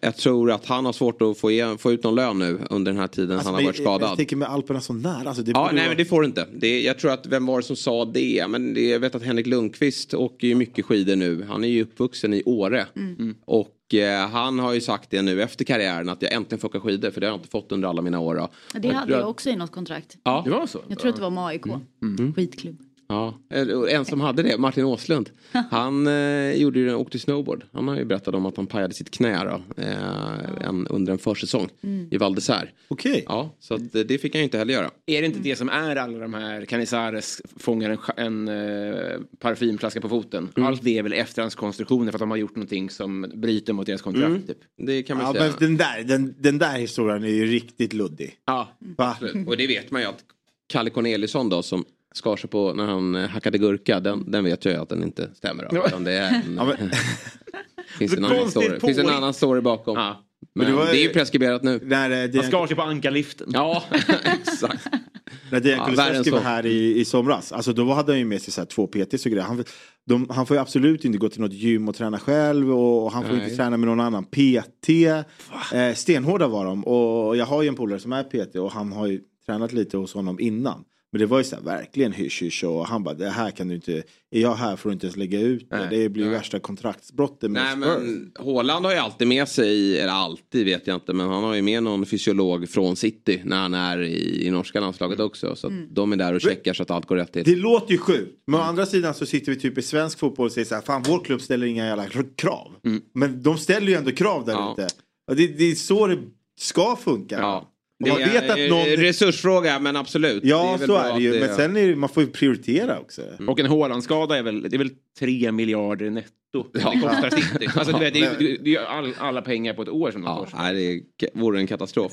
jag tror att han har svårt att få, igen, få ut någon lön nu under den här tiden Alltså, han har men varit Jag, jag skadad. tänker med Alperna så nära. Alltså, det Ja, nej vara- men det får du inte. Det, jag tror att, vem var det som sa det? Men det, jag vet att Henrik Lundqvist åker ju mycket skidor nu. Han är ju uppvuxen i Åre. Mm. Och eh, han har ju sagt det nu efter karriären att jag äntligen får åka skidor för det har jag inte fått under alla mina år. Då. Det hade jag också i något kontrakt. Ja, Det var så? Jag tror att det var med AIK. Mm. Skitklubb. Ja, och en som hade det, Martin Åslund. Han eh, gjorde ju, åkte snowboard. Han har ju berättat om att han pajade sitt knä då, eh, en, under en försäsong i Val. Okej. Ja, så att, eh, det fick han ju inte heller göra. Är det inte det som är alla de här Canizares fångar en, en uh, parfymflaska på foten? Mm. Allt det är väl efterhandskonstruktioner för att de har gjort någonting som bryter mot deras kontrakt. Mm. Typ. Det kan man Ja, säga. men den, där, den, den där historien är ju riktigt luddig. Ja. Va? Och det vet man ju att Kalle Corneliusson då som skar sig på när han eh, hackade gurka, den, den vet jag ju att den inte stämmer. Utan det är en, Ja, men, finns, en annan story. finns en annan story bakom. Ja. Men, det var- det är ju preskriberat nu. när, eh, Han skar sig på ankarliften. Ja, exakt. När Dejan Ja, Kulusevski var här i, i somras, alltså då hade han ju med sig så här två PTs och grejer. Han, de, han får ju absolut inte gå till något gym och träna själv och han får Nej. inte träna med någon annan PT. Eh, stenhårda var de och jag har ju en polare som är PT och han har ju tränat lite hos honom innan. Men det var ju så här, verkligen hysch hysch och han bara det här kan du inte, är jag här får du inte ens lägga ut det. Det blir ju värsta kontraktsbrottet med Nej Spurs. men Haaland har ju alltid med sig, eller alltid vet jag inte, men han har ju med någon fysiolog från City när han är i, i norska landslaget också. Så att de är där och checkar så att allt går rätt till. Det låter ju sjukt. Men å andra sidan så sitter vi typ i svensk fotboll och säger så här, fan vår klubb ställer inga jävla krav. Men de ställer ju ändå krav där Ja. ute. Det, det är så det ska funka. Ja. Det man vet är att någon... en resursfråga men absolut. Ja väl så är det ju. Men sen är det, man får ju prioritera också. Och en Haaland-skada är väl, det är väl 3 miljarder netto. Ja. Det kostar City. Alltså, du vet, det är ju det är ju all, alla pengar på ett år som de Ja, får. nej, det är- vore en katastrof.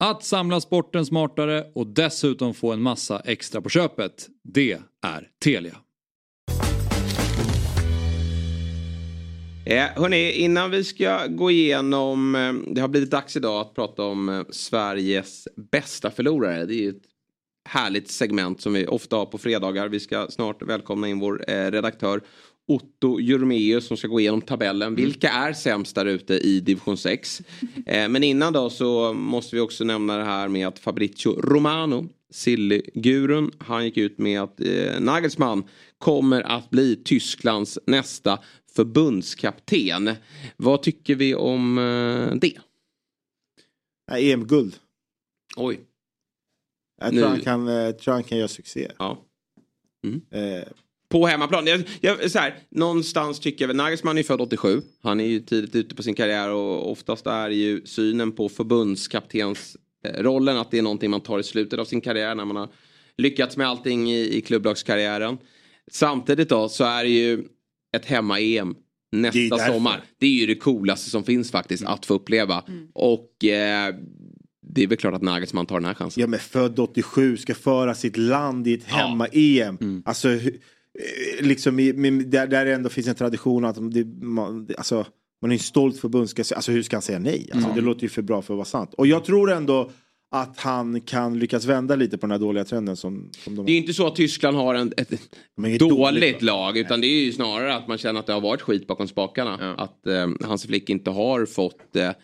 att samla sporten smartare och dessutom få en massa extra på köpet, det är Telia. Eh, hörni, innan vi ska gå igenom, eh, det har blivit dags idag att prata om eh, Sveriges bästa förlorare. Det är ju ett härligt segment som vi ofta har på fredagar. Vi ska snart välkomna in vår eh, redaktör Otto Jurmeus som ska gå igenom tabellen. Vilka är sämst där ute i division 6? Eh, men innan då så måste vi också nämna det här med att Fabrizio Romano, Silly-gurun, han gick ut med att eh, Nagelsmann kommer att bli Tysklands nästa förbundskapten. Vad tycker vi om eh, det? EM-guld. Oj. Jag Nu- tror, han kan, eh, tror han kan göra succé. Ja. Eh, På hemmaplan. Jag, jag, så här, någonstans tycker jag väl, Nagelsmann är född 87. Han är ju tidigt ute på sin karriär och oftast är ju synen på förbundskaptens eh, rollen att det är någonting man tar i slutet av sin karriär när man har lyckats med allting i, i klubblagskarriären. Samtidigt då så är det ju ett hemma-EM Det nästa därför. sommar. Det är ju det coolaste som finns faktiskt att få uppleva. Och eh, det är väl klart att Nagelsmann tar den här chansen. Ja men född 87 ska föra sitt land i ett hemma-EM. Mm. Alltså liksom i, med, där, där det ändå finns en tradition att det, man, det- alltså, man är en stolt förbundskapten. Alltså hur ska han säga nej? Alltså, Mm. Det låter ju för bra för att vara sant. Och jag tror ändå att han kan lyckas vända lite på den här dåliga trenden som, som de Det är inte så att Tyskland har en, ett dåligt, dåligt, lag utan det är ju snarare att man känner att det har varit skit bakom spakarna. Att eh, Hans Flick inte har fått eh, eh,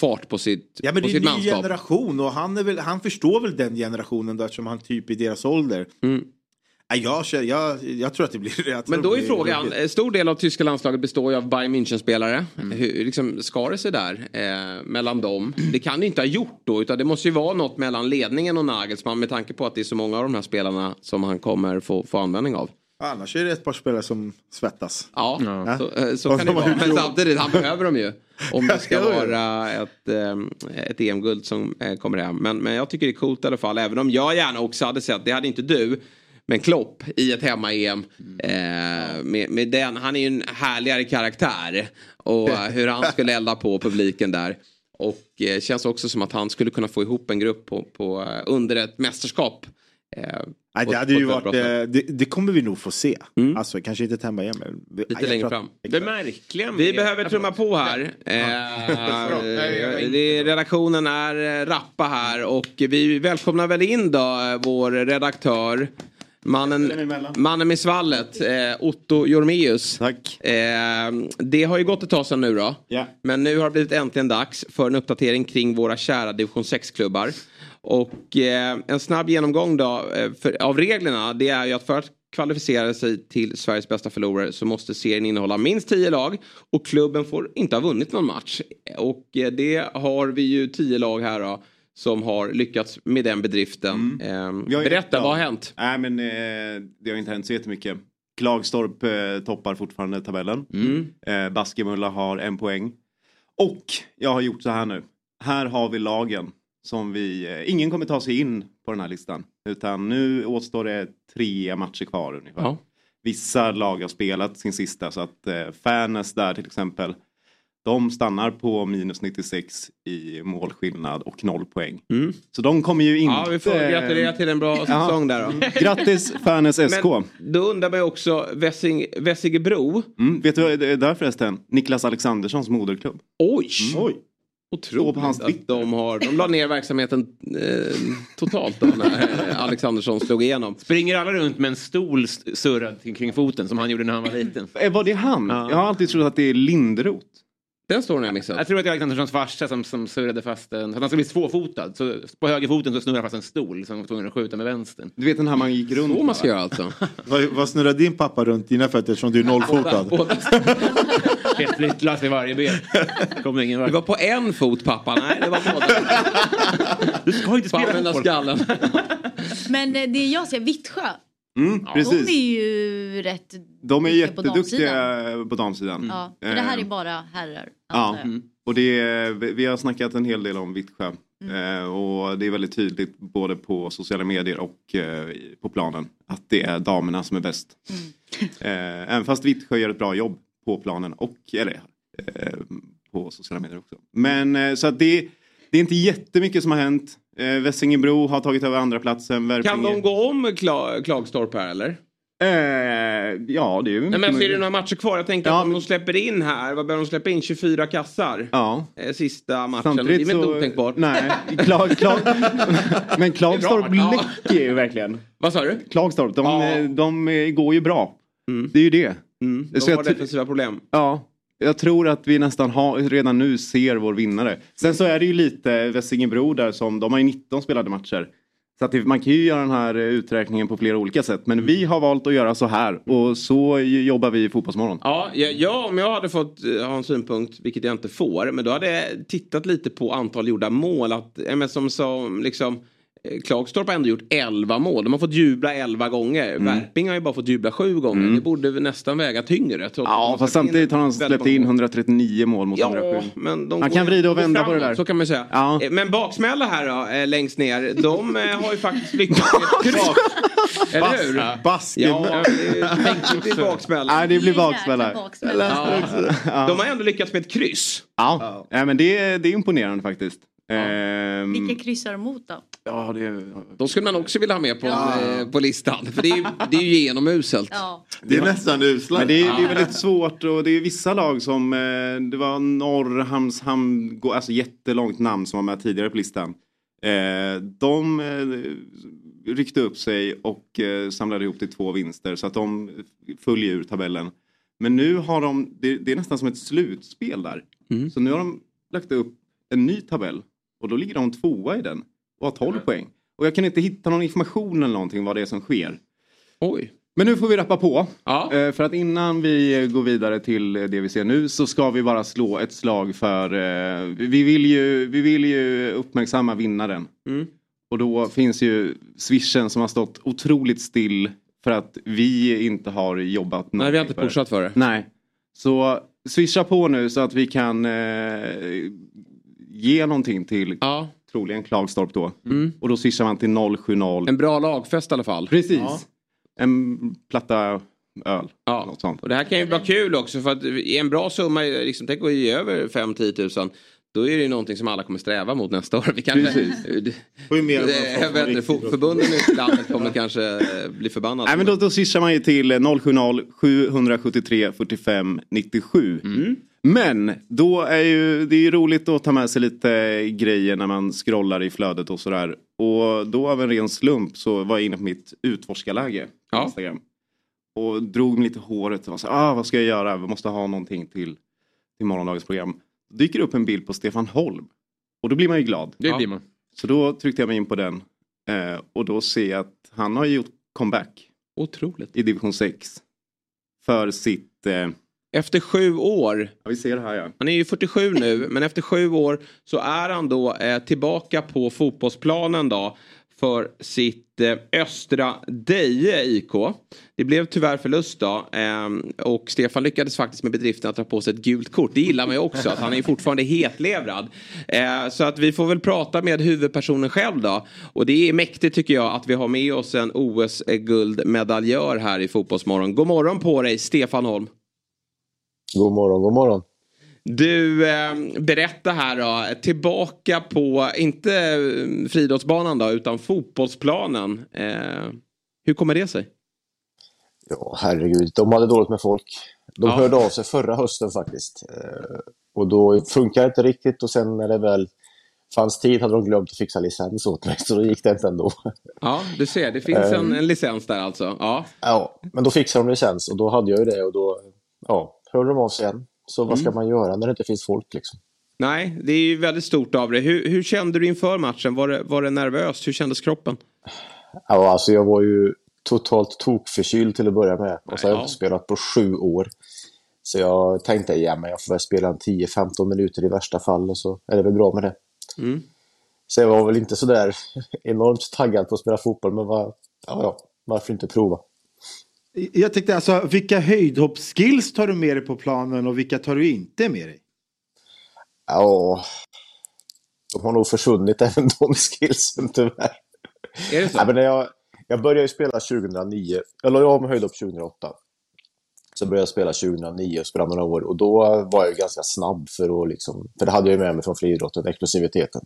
fart på sitt, Ja men på det är en ny manskap. generation och han, är väl, han förstår väl den generationen då eftersom han typ i deras ålder. Mm. Ja, jag, känner- jag, jag tror att det blir... jag Men då är frågan, roligt. en stor del av tyska landslaget består ju av Bayern München-spelare. Mm. Hur liksom, ska det sig där eh, mellan dem? Det kan det inte ha gjort då utan det måste ju vara något mellan ledningen och Nagelsmann med tanke på att det är så många av de här spelarna som han kommer få, få användning av. Annars är det ett par spelare som svettas. Ja, Ja. så, eh, så kan de det vara. Men samtidigt, han behöver dem ju. Om det ska vara ett, eh, ett EM-guld som eh, kommer hem. Men, men jag tycker det är coolt i alla fall. Även om jag gärna också hade sett, det hade inte du, men Klopp i ett hemma-EM. Eh, med, med den, han är ju en härligare karaktär. Och eh, hur han skulle elda på publiken där. Och eh, känns också som att han skulle kunna få ihop en grupp på, på, eh, under ett mästerskap. Eh, Nej, det hade på ju varit, eh, det, det kommer vi nog få se. Alltså kanske inte ett hemma igen men... Lite längre fram. Det märkliga Vi med- behöver trumma på här. Eh, det, redaktionen är eh, rappa här och vi välkomnar väl in då eh, vår redaktör. Mannen, mannen med svallet, eh, Otto Jormeus. Tack. Eh, det har ju gått ett tag sedan nu då. Ja. Men nu har det blivit äntligen dags för en uppdatering kring våra kära division 6-klubbar. Och eh, en snabb genomgång då eh, för, av reglerna det är ju att för att kvalificera sig till Sveriges bästa förlorare så måste serien innehålla minst 10 lag och klubben får inte ha vunnit någon match. Och eh, det har vi ju 10 lag här då som har lyckats med den bedriften. Eh, ju ett berätta, vad har hänt? Nej men eh, det har inte hänt så jättemycket. Klagstorp eh, toppar fortfarande tabellen. Mm. Eh, Baskemulla har en poäng. Och jag har gjort så här nu. Här har vi lagen som vi... Eh, ingen kommer ta sig in på den här listan. Utan nu återstår det tre matcher kvar ungefär. Ja. Vissa lag har spelat sin sista så att eh, Färnäs där till exempel. De stannar på minus 96 i målskillnad och noll poäng. Mm. Så de kommer ju inte... Ja, vi får gratulera till en bra Ja. säsong där då. Grattis Färnäs SK. Men då undrar man ju också Vessing, Vessigebro. Mm, vet du vad det är där förresten? Niklas Alexanderssons moderklubb. Oj! Oj. Otroligt på hans att de har, de la ner verksamheten eh, totalt då när eh, Alexandersson slog igenom. Springer alla runt med en stol surrad kring- foten som han gjorde när han var liten? Eh, Var det han? Jag har alltid trott att det är Lindroth. Den står jag missat. Jag tror att det är Alexanderssons farsa som, som surrade fast en... så att Han ska bli tvåfotad. Så på högerfoten så snurrar han fast en stol som var tvungen att skjuta med vänstern. Du vet den här man gick runt Så man ska göra alltså. Vad, vad snurrar din pappa runt dina fötter eftersom du är nollfotad? Ett flyttlass i varje ben. Kommer ingen Det vart. var på en fot pappa, nej det var båda. Du ska inte spela fotboll. skallen. Men eh, det jag ser, Vittsjö. Mm, De är precis. ju rätt De är på jätteduktiga damsidan. på damsidan. Ja, för det här är Eh, bara herrar. Ja, jag. och det är, vi har snackat en hel del om Vittsjö. Mm. Eh, och det är väldigt tydligt både på sociala medier och eh, på planen att det är damerna som är bäst. Mm. Eh, även fast Vittsjö gör ett bra jobb på planen och eller, eh, på sociala medier också. Men eh, så att det, det är inte jättemycket som har hänt. Eh, Vessingebro har tagit över andra platsen. Värpinge- Kan de gå om Kla- Klagstorp här eller? Eh, ja, det är ju Nej, men så är det möjligt. några matcher kvar. Jag tänker Ja, att om men- de släpper in här, vad behöver de släppa in? 24 kassar? Ja. Eh, Sista matchen. Samtidigt det är väl så... inte otänkbart? Nej, klag, klag, men Klagstorp läcker ju verkligen. Vad sa du? Klagstorp, de, Ja. de, eh, går ju bra. Mm. Det är ju det. Mm, Så de jag har defensiva problem. Ja, jag tror att vi nästan har, redan nu ser vår vinnare. Sen så är det ju lite Vessingebro där som, de har ju 19 spelade matcher. Så att man kan ju göra den här eh, uträkningen på flera olika sätt. Men vi har valt att göra så här och så jobbar vi i Fotbollsmorgon. Ja, ja, om jag hade fått eh, ha en synpunkt, vilket jag inte får, men då hade jag tittat lite på antal gjorda mål. Att, men som, som liksom, Klagstorp har ändå gjort 11 mål. De har fått jubla 11 gånger. Mm. Värping har ju bara fått jubla 7 gånger. Det borde nästan väga tyngre. Ja, fast samtidigt har han släppt in mål. 139 mål mot Ja, 107. men de Han kan vrida och vända på det framåt, där. Så kan man säga. Ja. Eh, Men baksmälla här då, eh, längst ner. De eh, har ju faktiskt lyckats med kryss. Eller hur? Basken. Ja, det blir baksmälla. Nej, det blir baksmälla. Ja. De har ändå lyckats med ett kryss. Ja, ja men det, är- det är imponerande faktiskt. Ehm, Vilka kryssar emot då? ja, det, De skulle man också vilja ha med på, eh, på listan. För det är, ju- det är ju genomuselt. Ja. Det är nästan usla. Men det är, det är väldigt svårt och det är vissa lag som, eh, det var Norrhamnshamn, gå- alltså jättelångt namn som var med tidigare på listan. Eh, de ryckte upp sig och samlade ihop till två vinster så att de följer ur tabellen. Men nu har de, det, det är nästan som ett slutspel där. Mm. Så nu har de lagt upp en ny tabell och då ligger de tvåa i den och har 12 poäng. Och jag kan inte hitta någon information eller någonting vad det är som sker. Oj. Men nu får vi rappa på. Ja. Eh, För att innan vi går vidare till det vi ser nu så ska vi bara slå ett slag för... eh, Vi vill ju, vi vill ju uppmärksamma vinnaren. Mm. Och då finns ju swishen som har stått otroligt still för att vi inte har jobbat Nej, vi har inte pushat för det. Nej. Så swisha på nu så att vi kan eh, ge någonting till Ja. troligen Klagstorp då. Mm. Och då swishar man till 070. En bra lagfest i alla fall. Precis. Ja. En platta öl. Ja. Något sånt. Och det här kan ju vara kul också för att en bra summa, liksom, tänk att ge över 5-10 000. Då är det ju någonting som alla kommer sträva mot nästa år. Vi kanske, Precis. Vet förbunden i landet kommer kanske eh, bli förbannade. Nej men då, då swishar man ju till 070 773 45 97. Mm. Men då är ju, det är ju roligt att ta med sig lite grejer när man scrollar i flödet och sådär. Och då av en ren slump så var jag inne på mitt utforskarläge på Ja. Instagram. Och drog mig lite håret och var så, ah, vad ska jag göra? Vi måste ha någonting till, till morgondagens program. Dyker upp en bild på Stefan Holm. Och då blir man ju glad. Det Ja. blir man. Så då tryckte jag mig in på den. Eh, och då ser jag att han har gjort comeback Otroligt. i division 6. För sitt... Eh, Efter sju år, ja, vi ser här ja. han är ju 47 nu, men efter sju år så är han då eh, tillbaka på fotbollsplanen då för sitt eh, Östra Deje IK. Det blev tyvärr förlust då ehm, och Stefan lyckades faktiskt med bedriften att ta på sig ett gult kort. Det gillar man ju också, att han är fortfarande hetlevrad. Eh, så att vi får väl prata med huvudpersonen själv då. Och det är mäktigt tycker jag att vi har med oss en OS-guldmedaljör här i Fotbollsmorgon. God morgon på dig, Stefan Holm. God morgon, god morgon. Du, eh, berätta här då. Tillbaka på, inte eh, friidrottsbanan då, utan fotbollsplanen. Eh, hur kommer det sig? Ja, herregud. De hade dåligt med folk. De Ja. hörde av sig förra hösten faktiskt. Eh, och då funkade det inte riktigt och sen när det väl fanns tid hade de glömt att fixa licens åt mig, så då gick det inte ändå. Ja, du ser, det finns en, en licens där alltså. Ja. ja, men då fixade de licens och då hade jag ju det och då ja, hörde de av sig igen. Så vad ska man göra när det inte finns folk liksom? Nej, det är ju väldigt stort av dig. Hur, hur kände du inför matchen? Var det, var det nervöst? Hur kändes kroppen? Ja, alltså jag var ju totalt tokförkyld till att börja med. Och så har jag Ja. inte spelat på sju år. Så jag tänkte, ja men jag får väl spela en 10-15 minuter i värsta fall och så är det väl bra med det. Mm. Så jag var väl inte sådär enormt taggad på att spela fotboll, men var, ja, ja, varför inte prova? Jag tänkte alltså, vilka höjdhoppsskills tar du med dig på planen och vilka tar du inte med dig? Ja, de har nog försvunnit även de skillsen tyvärr. Är det så? Ja, men när jag, jag började spela 2009. Jag la av med höjdhopp 2008. Så började jag spela 2009 och spela några år. Och då var jag ganska snabb för att liksom... För det hade jag ju med mig från friidrotten, explosiviteten.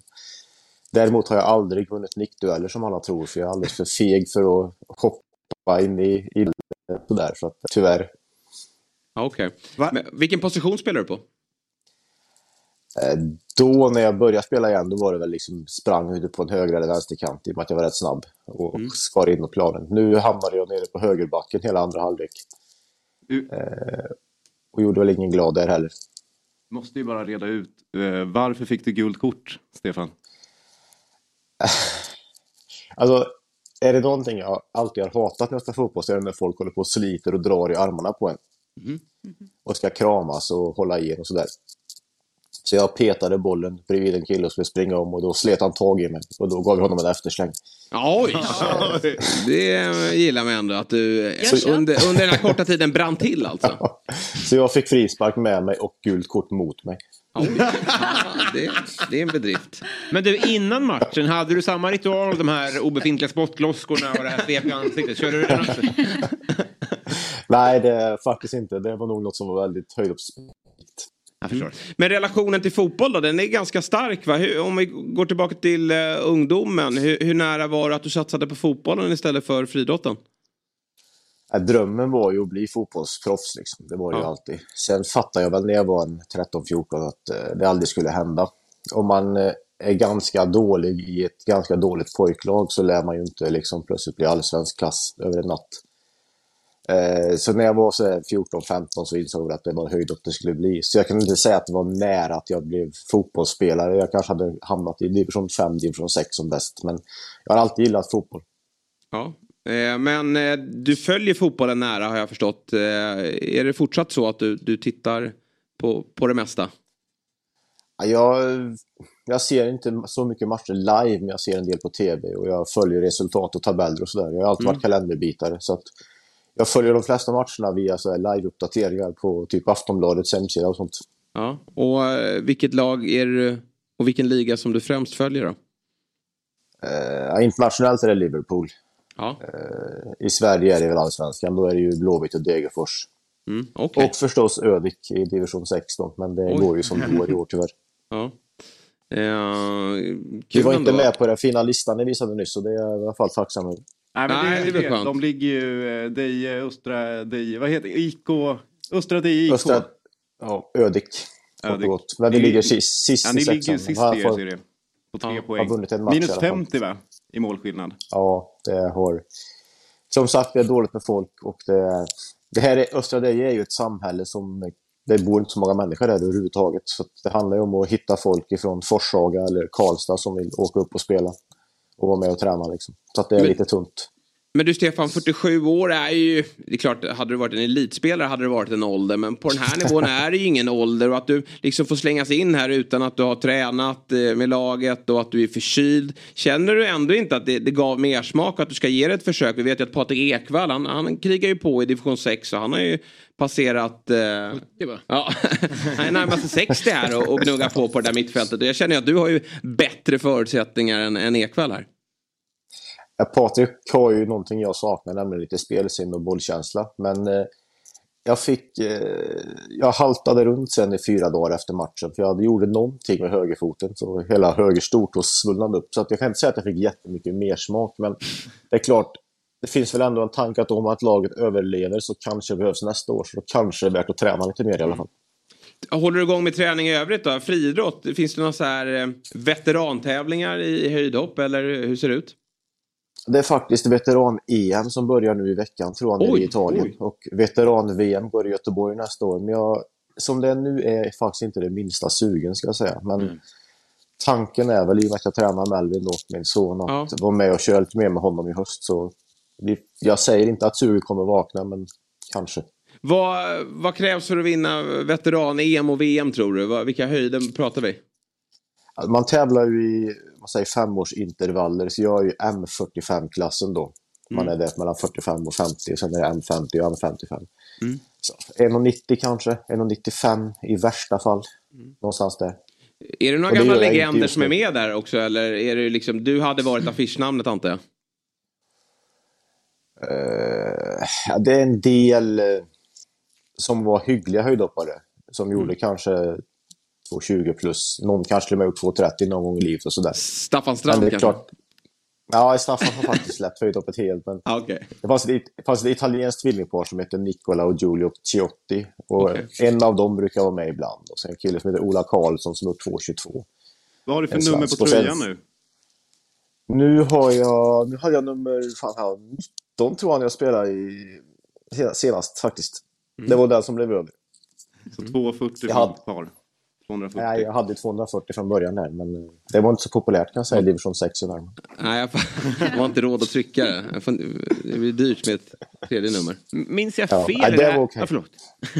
Däremot har jag aldrig vunnit nickdueller som alla tror, för jag är alldeles för feg för att hoppa in i, i sådär. Så att, tyvärr. Ja, Okej. Men Vilken position spelar du på? Eh, Då när jag började spela igen, då var det väl liksom sprang ute på en höger eller vänsterkant i och med att jag var rätt snabb och skar in på planen. Nu hamnade jag nere på högerbacken hela andra halvlek. Du- Eh, och gjorde väl ingen glad där heller. Måste ju bara reda ut. Eh, varför fick du gult kort, Stefan? Alltså, är det någonting jag alltid har hatat när jag spelar fotboll så är det när folk håller på och sliter och drar i armarna på en. Mhm. Och ska kramas och hålla i en och sådär. Så jag petade bollen bredvid en kille och skulle springa om och då slet han tag i mig. Och då gav jag honom en eftersläng. Oj! Det gillar man ändå att du under, under den här korta tiden brann till alltså. Så jag fick frispark med mig och gult kort mot mig. det, det är en bedrift. Men du, innan matchen, hade du samma ritual? De här obefintliga spottlosskorna och det här svep i ansiktet. Körde du också? Nej, det faktiskt inte. Det var nog något som var väldigt höjdhoppsmässigt. Jag förstår. Men relationen till fotboll då, den är ganska stark va? Hur, om vi går tillbaka till uh, ungdomen, hur, hur nära var det att du satsade på fotbollen istället för friidrotten? Ja, drömmen var ju att bli fotbollsproffs. Liksom. Det var det ju Ja. alltid. Sen fattade jag väl när jag var en 13-14 att eh, det aldrig skulle hända. Om man eh, är ganska dålig i ett ganska dåligt pojklag så lär man ju inte liksom plötsligt bli allsvensk klass över en natt. Eh, så när jag var så här 14-15 så insåg jag att det var höjdhopp det skulle bli. Så jag kan inte säga att det var nära att jag blev fotbollsspelare. Jag kanske hade hamnat i division 5, division 6 som bäst. Men jag har alltid gillat fotboll. Ja. Eh, Men eh, du följer fotbollen nära har jag förstått. Eh, Är det fortsatt så att du, du tittar på, på det mesta? Ja, Jag, jag ser inte så mycket matcher live, men jag ser en del på tv och jag följer resultat och tabeller och sådär. Jag har alltid Mm. varit kalenderbitare. Så jag följer de flesta matcherna via live-uppdateringar på typ Aftonbladets hemsida och sånt. Ja. Och vilket lag är det och vilken liga som du främst följer då? Eh, internationellt är det Liverpool. Ja. Eh, I Sverige är det väl Allsvenskan. Då är det ju Blåvitt och Degerfors. Mm, okej. Och förstås Ödik i division 16, men det Oj. går ju som det går i år tyvärr. Ja. Eh, Vi kul var inte ändå. med på den fina listan ni visade nyss, så det är jag i alla fall tacksam över. Nej, men Nej, det, det är det, väl skönt. De ligger ju, eh, Deje, Östra Deje, vad heter det? IK? Östra Deje IK. Östra, ja, Ödik. Ödik. Men vi Ni- ligger sist, sist ja, i ni ligger sexan. ju sist i er fått- serie. På tre Har poäng. vunnit en match i Minus alla fall. 50 va? I målskillnad. Ja, det har... Som sagt, det är dåligt med folk och det, det här är, Östra Deje är ju ett samhälle som... Det bor inte så många människor där överhuvudtaget. Så det handlar ju om att hitta folk ifrån Forshaga eller Karlstad som vill åka upp och spela. Och vara med och träna liksom. Så att det är Men- lite tunt. Men du Stefan, 47 år är ju... Det är klart, hade du varit en elitspelare hade det varit en ålder. Men på den här nivån är det ju ingen ålder. Och att du liksom får slängas in här utan att du har tränat eh, med laget och att du är förkyld. Känner du ändå inte att det, det gav mer smak att du ska ge det ett försök? Vi vet ju att Patrik Ekwall, han, han krigar ju på i division 6 och han har ju passerat... Eh, ja, han är närmast 60 här och, och gnuggar på på det där mittfältet. Och jag känner ju att du har ju bättre förutsättningar än, än Ekwall här. Patrik har ju någonting jag saknar, nämligen lite spelsinne och bollkänsla. Men eh, jag fick... Eh, jag haltade runt sen i fyra dagar efter matchen, för jag gjorde någonting med högerfoten. Så hela höger stortå svullnade upp. Så att jag kan inte säga att jag fick jättemycket mer smak, men det är klart, det finns väl ändå en tanke att om att laget överlever så kanske det behövs nästa år. Så då kanske det är värt att träna lite mer i alla fall. Håller du igång med träning i övrigt då? Friidrott? Finns det några så här eh, veterantävlingar i höjdhopp eller hur ser det ut? Det är faktiskt veteran-EM som börjar nu i veckan, tror jag, Oj, i Italien. oj. Och veteran-VM går i Göteborg nästa år. Men jag, som det är nu är jag faktiskt inte det minsta sugen, ska jag säga. Men Mm. tanken är väl, i och med att jag tränar Melvin då, min son, att vara med och köra lite mer med honom i höst. Så jag säger inte att suget kommer vakna, men kanske. Vad, vad krävs för att vinna veteran-EM och VM tror du? Vilka höjder pratar vi? Alltså, Man tävlar ju i man säger, femårsintervaller, så jag är ju M45-klassen då. Man är där mellan 45 och 50, och sen är det M50 och M55. Mm. Så 1,90 kanske, 1,95 i värsta fall. Någonstans där. Är det några det gamla legender som är med där också? Eller är det liksom, du hade varit affischnamnet antar jag? Ja, det är en del eh, som var hyggliga höjdhoppare. Som gjorde Mm. kanske 2,20 plus. Någon kanske till och med gjort 2,30 någon gång i livet och sådär. Staffan Strand kanske? klart, Ja, Staffan har faktiskt släppt höjdhoppet helt. Men okay. det, fanns ett, det fanns ett italienskt tvillingpar som heter Nicola och Giulio Ciotti. Och Okej. En av dem brukar vara med ibland. Och sen en kille som heter Ola Karlsson som gjort 2,22. Vad har du för En nummer på sen- tröjan nu? Nu har jag, nu hade jag nummer fan, här, 19 tror jag när jag spelade i, senast faktiskt. Mm. Det var den som blev över. Så 2,40 Jag hade- för ett par. 240. Nej, jag hade 240 från början där, men eh, det var inte så populärt kan jag säga i division 6 i Värmland. Nej, jag har inte råd att trycka det. Det blir dyrt med ett tredje nummer. Minns jag Ja, fel? nej, i det här? var okej. Ja, förlåt.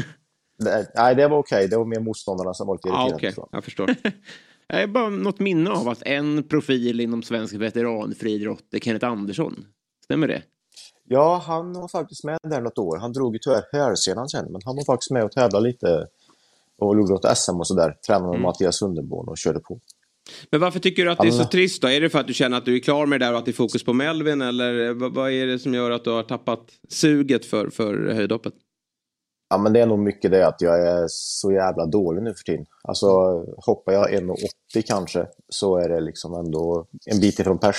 Det- Nej, det var okej. Det var mer motståndarna som var lite irriterande. okej. tror Jag förstår. Jag har bara något minne av att en profil inom svensk veteranfriidrott är Kenneth Andersson. Stämmer det? Ja, han var faktiskt med där något år. Han drog ju tyvärr hälsenan sen, men han var faktiskt med och tävlade lite och något SM och sådär. Tränade med Mm. Mattias Sunderborn och körde på. Men varför tycker du att det är så Han- trist då? Är det för att du känner att du är klar med det där och att det är fokus på Melvin? Eller vad, vad är det som gör att du har tappat suget för, för höjdhoppet? Ja, men det är nog mycket det att jag är så jävla dålig nu för tiden. Alltså, hoppar jag 1,80 kanske så är det liksom ändå en bit ifrån pers.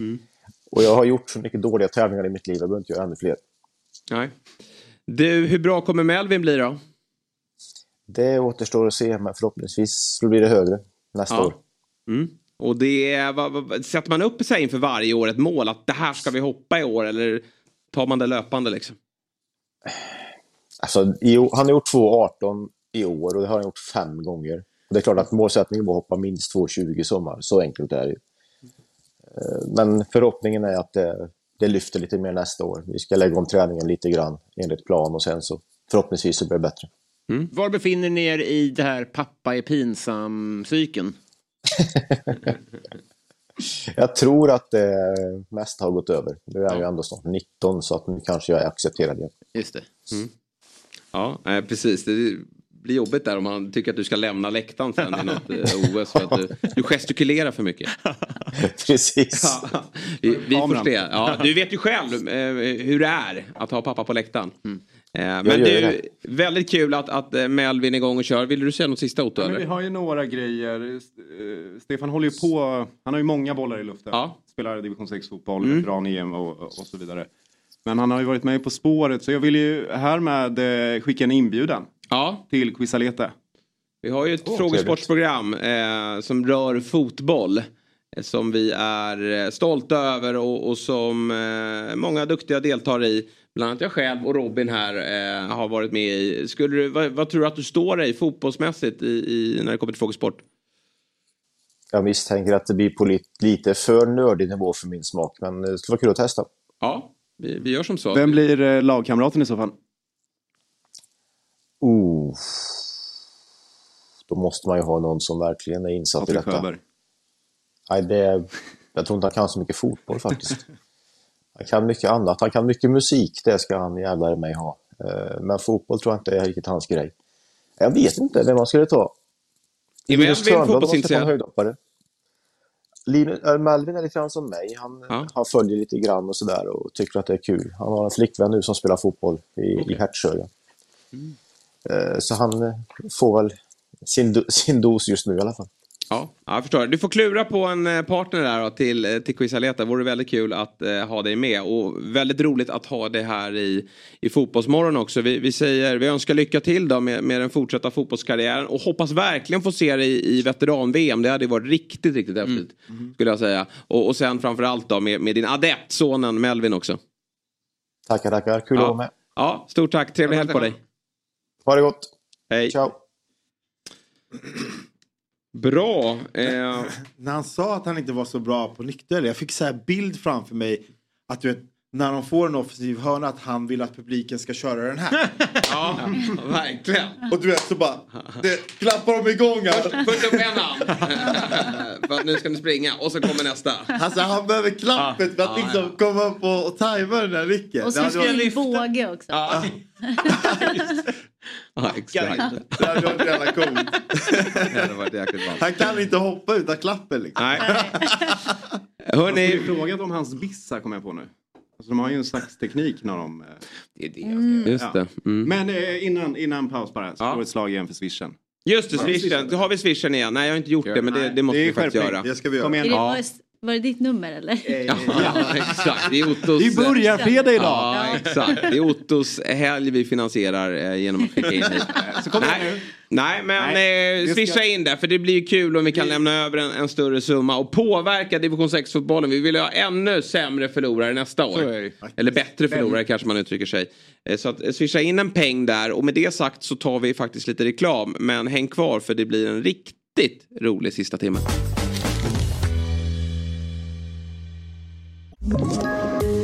Mm. Och jag har gjort så mycket dåliga tävlingar i mitt liv, jag behöver inte göra ännu fler. Nej. Du, hur bra kommer Melvin bli då? Det återstår att se, men förhoppningsvis blir det högre nästa Ja. år. Mm. Och det vad, vad, sätter man upp sig inför varje år ett mål att det här ska vi hoppa i år eller tar man det löpande liksom? Alltså, han har gjort 2,18 i år och det har han gjort fem gånger. Och det är klart att målsättningen var att hoppa minst 2,20 i sommar. Så enkelt är det ju. Eh, Men förhoppningen är att det, det lyfter lite mer nästa år. Vi ska lägga om träningen lite grann enligt plan och sen så förhoppningsvis så blir det bättre. Var befinner ni er i det här pappa är pinsam-cykeln? Jag tror att det mest har gått över. Nu är jag ju ändå snart 19 så att nu kanske jag är accepterad igen. Just det. Mm. Ja, precis. Det blir jobbigt där om man tycker att du ska lämna läktaren sen i något eh, OS för att du, du gestikulerar för mycket. Precis. Ja, vi, vi får se. Ja, du vet ju själv eh, hur det är att ha pappa på läktaren. Eh, men gör du, det. väldigt kul att, att eh, Melvin är igång och kör. Vill du säga något sista Otto? Ja, men vi har ju några grejer. Eh, Stefan håller ju på. Han har ju många bollar i luften. Ja. Spelar division 6-fotboll, Mm. veteran-EM och, och så vidare. Men han har ju varit med På spåret så jag vill ju härmed eh, skicka en inbjudan Ja, till Quisalete. vi har ju ett Åh, frågesportsprogram eh, som rör fotboll. eh, Som vi är eh, stolta över och, och som eh, många duktiga deltar i. Bland annat jag själv och Robin här eh, har varit med i. Skulle du, vad, vad tror du att du står dig fotbollsmässigt i, i, när det kommer till frågesport? Jag misstänker att det blir på lite, lite för nördig nivå för min smak, men det skulle vara kul att testa. Ja, vi, vi gör som så. Vem blir eh, lagkamraten i så fall? Oh. Då måste man ju ha någon som verkligen är insatt i Patrik detta. Sjöberg. Nej, det, jag tror inte han kan så mycket fotboll faktiskt. Han kan mycket annat. Han kan mycket musik, det ska han jävlar mig ha. Eh, Men fotboll tror jag inte är riktigt hans grej. Jag vet inte vem man skulle ta. Är Linus Melvin Törnblad måste ta en höjdhoppare. Linus, äh, Melvin är lite grann som mig. Han, Ja. han följer lite grann och sådär och tycker att det är kul. Han har en flickvän nu som spelar fotboll i, i Hertsöga. Mm. Eh, Så han eh, får väl sin, sin dos just nu i alla fall. Ja, ja, jag förstår. Du får klura på en eh, partner där då, till, eh, till Quizaleta. Vore väldigt kul att eh, ha dig med. Och väldigt roligt att ha dig här i, i Fotbollsmorgon också. Vi, vi, säger, vi önskar lycka till då med, med den fortsatta fotbollskarriären. Och hoppas verkligen få se dig i, i veteran-VM. Det hade varit riktigt, riktigt häftigt. Skulle jag säga. Och, och sen framförallt då med, med din adept, sonen Melvin också. Tackar, tackar. Kul att Ja. vara med. Ja, stort tack. Trevlig helg på dig. Ha det gott. Hej. Ciao. Bra. Eh, När han sa att han inte var så bra på nykter, jag fick så här bild framför mig att du vet, när de får en offensiv hörna att han vill att publiken ska köra den här. ja, verkligen. Och du vet så bara, det klappar de igång här. Först upp en hand. För att nu ska ni springa och så kommer nästa. Alltså han behöver klappet för att liksom komma upp och, och tajma den där nicken. Och så ska varit- en båge också. Ja exakt. det hade varit jävla coolt. Det hade varit jäkligt ballt. Han kan inte hoppa utan klappen liksom. Nej. Jag har Hörni. ju frågat om hans bissar kommer jag på nu. Alltså, de har ju en slags teknik när de... eh, Det är det jag ska- Just det. Mm. Men eh, innan, innan paus bara, slå Ja. ett slag igen för swishen. Just det, swishen. Då har vi swishen igen. Nej, jag har inte gjort det, men det, det måste Det är vi faktiskt göra. Det ska vi göra. Kom igen. Ja. Var det ditt nummer eller? Ja, exakt. Det är Ottos... Det är börjarfredag idag. Ja, exakt. Det är Ottos helg vi finansierar eh, genom att skicka in. Så kom igen Nej. nu. Nej, men Nej, eh, det ska- swisha in det för det blir kul om vi kan lämna över en, en större summa och påverka division 6-fotbollen. Vi vill ha ännu sämre förlorare nästa år. Eller bättre förlorare kanske man uttrycker sig. Eh, Så att eh, swisha in en peng där och med det sagt så tar vi faktiskt lite reklam. Men häng kvar för det blir en riktigt rolig sista Thank you.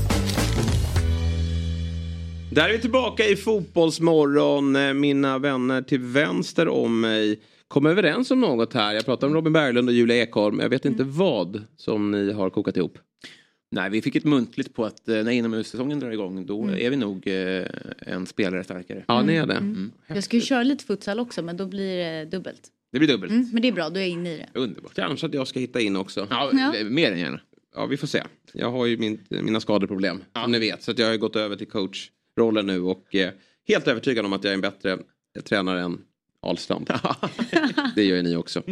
Där är vi tillbaka i Fotbollsmorgon. Eh, Mina vänner till vänster om mig kom överens om något här. Jag pratar om Robin Berglund och Julia Ekholm. Jag vet inte vad som ni har kokat ihop. Nej, vi fick ett muntligt på att eh, när inomhussäsongen drar igång då Mm. är vi nog eh, en spelare starkare. Ja, ni är det. Mm. Jag ska ju köra lite futsal också men då blir det dubbelt. Det blir dubbelt. Mm, men det är bra, då är jag inne i det. Underbart. Kanske att jag ska hitta in också. Ja, Ja. Mer än gärna. Ja, vi får se. Jag har ju min, mina skadeproblem, som ni vet. Så att jag har ju gått över till coachrollen nu och eh, helt övertygad om att jag är en bättre tränare än Ahlstrand. det gör ju ni också.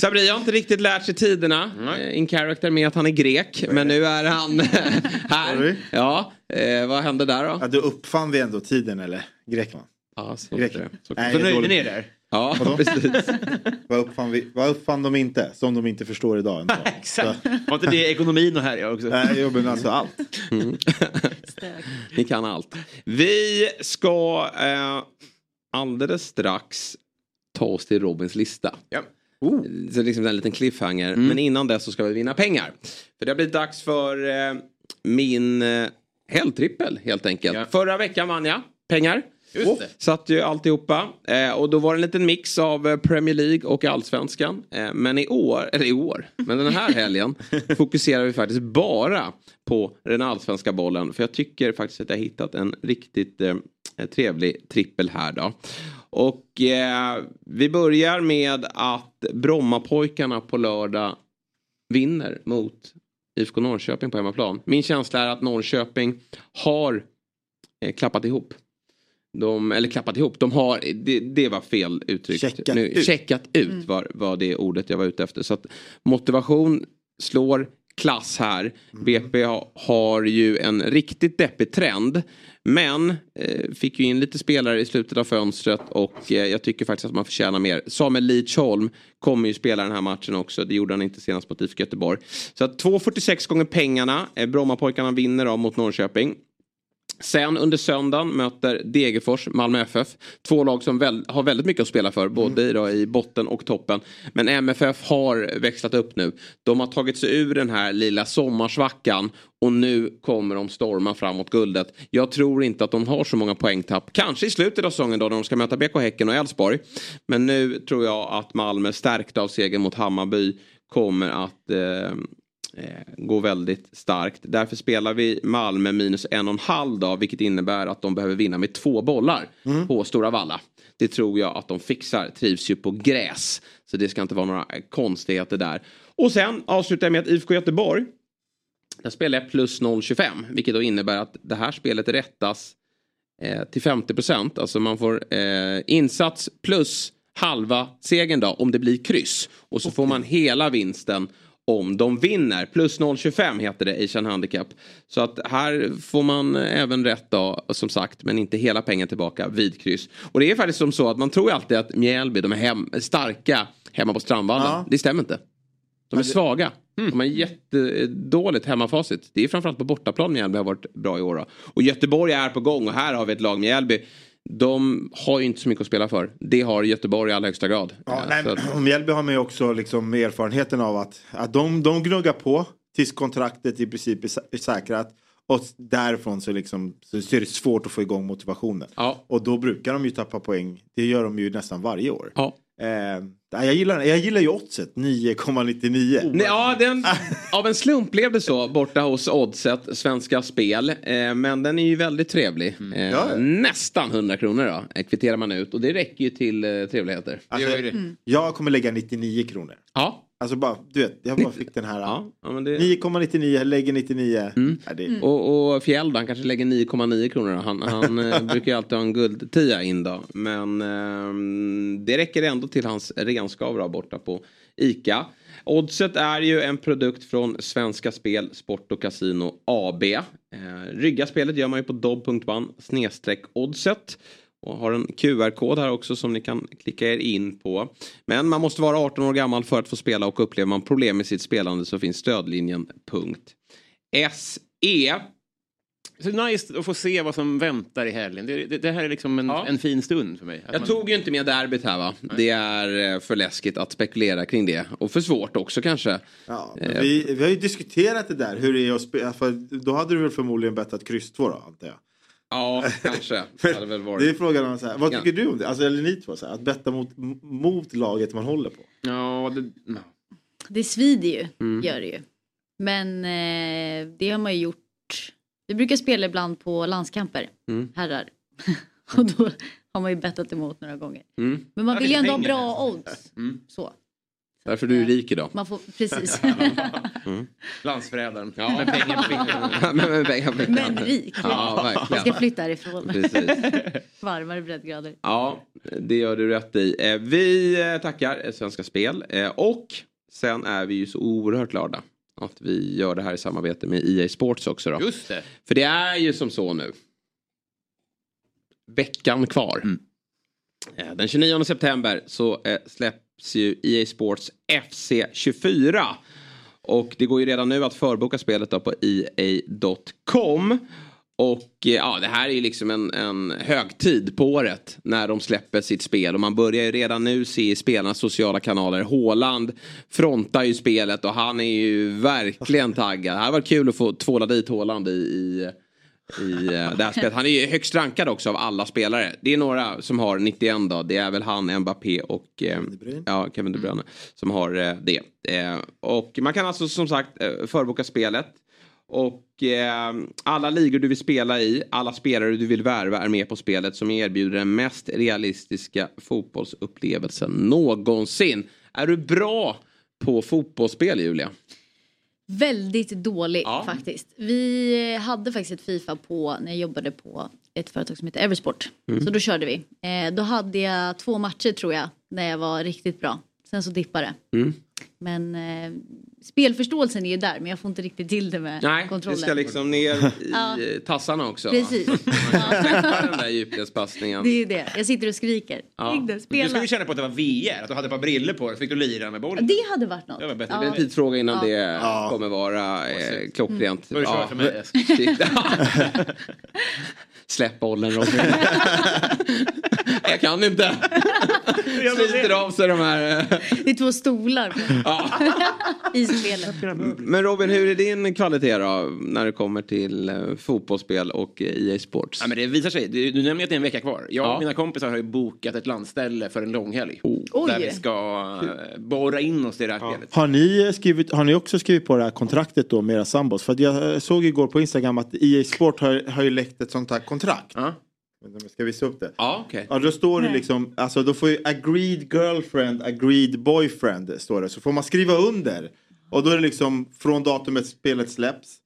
Sabri har inte riktigt lärt sig tiderna. eh, In character med att han är grek. Men nu är han här. Ja, eh, vad hände där då? Ja, då uppfann vi ändå tiden eller? Grekland? Ja, så Grekland. Så- Nej, Så det är nöjde dåligt. ni er där? Ja, Vadå? precis. Vad uppfann, vi, vad uppfann de inte? Som de inte förstår idag. ändå. Exakt. Var inte det ekonomin och här jag också? Nej, jo, men alltså allt. Ni kan allt. Vi ska eh, alldeles strax ta oss till Robins lista. Ja. Så liksom en liten cliffhanger. Men innan dess så ska vi vinna pengar. För det har blivit dags för eh, min eh, helgtrippel helt enkelt. Förra veckan vann jag pengar. Just det. Satt ju alltihopa. Eh, och då var det en liten mix av eh, Premier League och Allsvenskan. Eh, men i år, eller i år, men den här helgen fokuserar vi faktiskt bara på den allsvenska bollen. För jag tycker faktiskt att jag hittat en riktigt eh, trevlig trippel här då. Och eh, vi börjar med att Brommapojkarna på lördag vinner mot IFK Norrköping på hemmaplan. Min känsla är att Norrköping har eh, klappat ihop. De, eller klappat ihop, de har, det, det var fel uttryck. Checkat ut. Checkat ut var, var det ordet jag var ute efter. Så att motivation slår klass här. BP ha, har ju en riktigt deppig trend. Men eh, fick ju in lite spelare i slutet av fönstret och eh, jag tycker faktiskt att man förtjänar mer. Samuel Lidsholm kommer ju spela den här matchen också. Det gjorde han inte senast mot IFK Göteborg. Så att 2,46 gånger pengarna. Eh, Brommapojkarna vinner av mot Norrköping. Sen under söndagen möter Degerfors Malmö FF. Två lag som väl, har väldigt mycket att spela för. Både i, då, i botten och toppen. Men MFF har växlat upp nu. De har tagit sig ur den här lilla sommarsvackan. Och nu kommer de storma framåt guldet. Jag tror inte att de har så många poängtapp. Kanske i slutet av säsongen då när de ska möta BK Häcken och Elfsborg. Men nu tror jag att Malmö stärkt av segern mot Hammarby kommer att eh, går väldigt starkt. Därför spelar vi Malmö minus en och en halv dag vilket innebär att de behöver vinna med två bollar på Stora Valla. Det tror jag att de fixar. Trivs ju på gräs. Så det ska inte vara några eh, konstigheter där. Och sen avslutar jag med att IFK Göteborg. Där spelar jag plus 0,25 vilket då innebär att det här spelet rättas eh, till 50 procent. Alltså man får eh, insats plus halva segern då om det blir kryss. Och så får man hela vinsten om de vinner. Plus 0,25 heter det Asian Handicap. Så att här får man även rätt då som sagt men inte hela pengen tillbaka vid kryss. Och det är faktiskt som så att man tror alltid att Mjällby de är hem, starka hemma på Strandvallen. Ja. Det stämmer inte. De är svaga. De har jättedåligt hemmafacit. Det är framförallt på bortaplan Mjällby har varit bra i år. Då. Och Göteborg är på gång och här har vi ett lag Mjällby. De har ju inte så mycket att spela för. Det har Göteborg i allra högsta grad. Ja, Eh, nej, att- Mjällby har man ju också liksom erfarenheten av att, att de, de gnuggar på tills kontraktet i princip är sä- är säkrat. Och därifrån så, liksom, så är det svårt att få igång motivationen. Och då brukar de ju tappa poäng. Det gör de ju nästan varje år. Ja. Eh, jag, gillar, jag gillar ju oddset, 9,99. Nej, ja, den, av en slump blev det så borta hos Oddset, Svenska Spel. Eh, men den är ju väldigt trevlig. Eh, Ja. Nästan 100 kronor då, eh, kvitterar man ut. Och det räcker ju till eh, trevligheter. Alltså, Jag kommer lägga 99 kronor. Ja. Alltså bara, du vet, jag bara fick den här. Ja, men det... 9,99, lägger 99. Ja, det... Och, och Fjäll då, han kanske lägger 9,9 kronor. Han, han eh, brukar ju alltid ha en guldtia in då. Men ehm, det räcker ändå till hans renskav då, borta på ICA. Oddset är ju en produkt från Svenska Spel, Sport och Casino AB. Eh, rygga spelet gör man ju på dobb.one snedstreck oddset. Och har en QR-kod här också som ni kan klicka er in på. Men man måste vara 18 år gammal för att få spela och upplever man problem med sitt spelande så finns stödlinjen.se. Så nice att få se vad som väntar i helgen. Det, det, det här är liksom en, en fin stund för mig. Att Jag man- tog ju inte med derbyt här va. Det är eh, för läskigt att spekulera kring det. Och för svårt också kanske. Ja, Eh, vi, vi har ju diskuterat det där, hur det är att spela. För då hade du väl förmodligen bettat kryss 2 då, antar jag. Ja, kanske. Hade väl varit. Det är frågan om så här, vad Ja. tycker du om det? Alltså, eller ni två, så här, att betta mot, mot laget man håller på. Ja, det... Det svider ju, Mm. gör det ju. Men eh, det har man ju gjort. Vi brukar spela ibland på landskamper, Mm. herrar. Och då har man ju bettat emot några gånger. Mm. Men man Ja, vill ju det ändå ha bra odds. Mm. Så. Därför du är rik idag. Man får, precis. Landsförrädaren. Ja. Med pengar på fickan. men, men, pengar på fickan. Men rik. Ja, Jag verkligen. ska flytta härifrån. Precis. Varmare breddgrader. Ja, det gör du rätt i. Eh, Vi eh, tackar eh, Svenska Spel. eh, Och sen är vi ju så oerhört glada att vi gör det här i samarbete med EA Sports också. Då. Just det. För det är ju som så nu. Veckan kvar. Eh, Den 29 september så eh, släpps ju EA Sports FC24. Och det går ju redan nu att förboka spelet då på EA.com. Och eh, ja, det här är ju liksom en, en högtid på året när de släpper sitt spel. Och man börjar ju redan nu se i spelarnas sociala kanaler. Håland frontar ju spelet och han är ju verkligen taggad. Det hade varit kul att få tvåla dit Håland i, i, i eh, det här spelet. Han är ju högst rankad också av alla spelare. Det är några som har 91 då. Det är väl han, Mbappé och eh, ja, Kevin De Bruyne som har eh, det. Eh, och man kan alltså som sagt eh, förboka spelet. Och eh, alla ligor du vill spela i, alla spelare du vill värva är med på spelet som erbjuder den mest realistiska fotbollsupplevelsen någonsin. Är du bra på fotbollsspel Julia? Väldigt dålig faktiskt. Vi hade faktiskt ett Fifa på när jag jobbade på ett företag som heter Eversport. Mm. Så då körde vi. Eh, då hade jag två matcher tror jag när jag var riktigt bra. Sen så dippade det. Mm. Men eh, spelförståelsen är ju där men jag får inte riktigt till det med Nej, kontrollen. det ska liksom ner i Ja. tassarna också. Precis. Träffa den där djupledspassningen. Det är ju det. Jag sitter och skriker. Ja. Där, Du spela. skulle känna på att det var VR, att du hade ett par briller på dig så fick du lira med bollen. Det hade varit något. Det var bättre. Det blir en tidsfråga innan Ja. det kommer vara eh, klockrent. Vad är det för för mig? Släpp bollen Robin. jag kan inte. Sliter av sig de här. eh. Det är två stolar i spelet. Men Robin, hur är din kvalitet då när det kommer till eh, fotbollsspel och eh, EA Sports? Ja, men det visar sig. Du, du nämnde att det är en vecka kvar. Jag och Ja. mina kompisar har ju bokat ett landställe för en långhelg. Oj. Där vi ska borra in oss i det här spelet. Har ni, skrivit, har ni också skrivit på det här kontraktet då med era sambos? För att jag såg igår på Instagram att EA Sport har, har ju läckt ett sånt här kontrakt. Ja. Vänta, om jag Ska visa upp det? Ja, okej. Ja, då står det liksom, alltså då får ju agreed girlfriend, agreed boyfriend står det. Så får man skriva under. Och då är det liksom från datumet spelet släpps.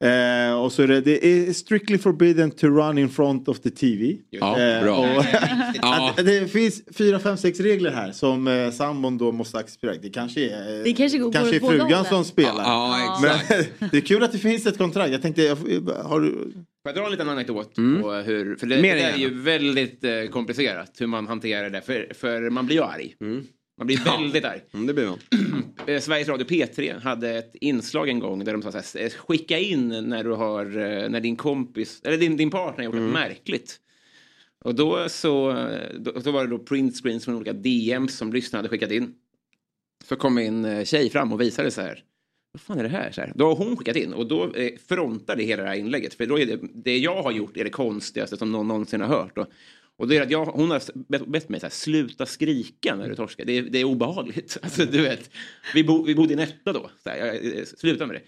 Eh, och så är det, det är strictly forbidden to run in front of the TV. Ja, Eh, bra. och, Ja. det finns fyra, fem, sex regler här som eh, sambon då måste acceptera. Det kanske är, Det kanske går- kanske är går frugan som spelar. Ja, Men exakt. det är kul att det finns ett kontrakt. Jag tänkte, har du... Får jag dra en liten anekdot? Mm. På hur, för det, det är ju väldigt eh, komplicerat hur man hanterar det. För, för man blir ju arg. Man blir Ja. väldigt arg. Mm, det blir man. Eh, Sveriges Radio P3 hade ett inslag en gång där de sa så här, "Eh, skicka in när du har, eh, när din kompis, eller din, din partner har gjort något märkligt. Och då så, då, då var det då printscreens från olika DMs som lyssnare hade skickat in. Så kom en tjej fram och visade så här. Vad fan är det här? Så här. Då har hon skickat in och då eh, frontar det hela det här inlägget. För då är det, det jag har gjort är det konstigaste som någon någonsin har hört. Och, Och det är att jag, hon har bett mig så här, sluta skrika när du torskar. Det är, det är obehagligt. Alltså, du vet, vi, bo, vi bodde i en etta då. Så här, jag, eh, sluta med det.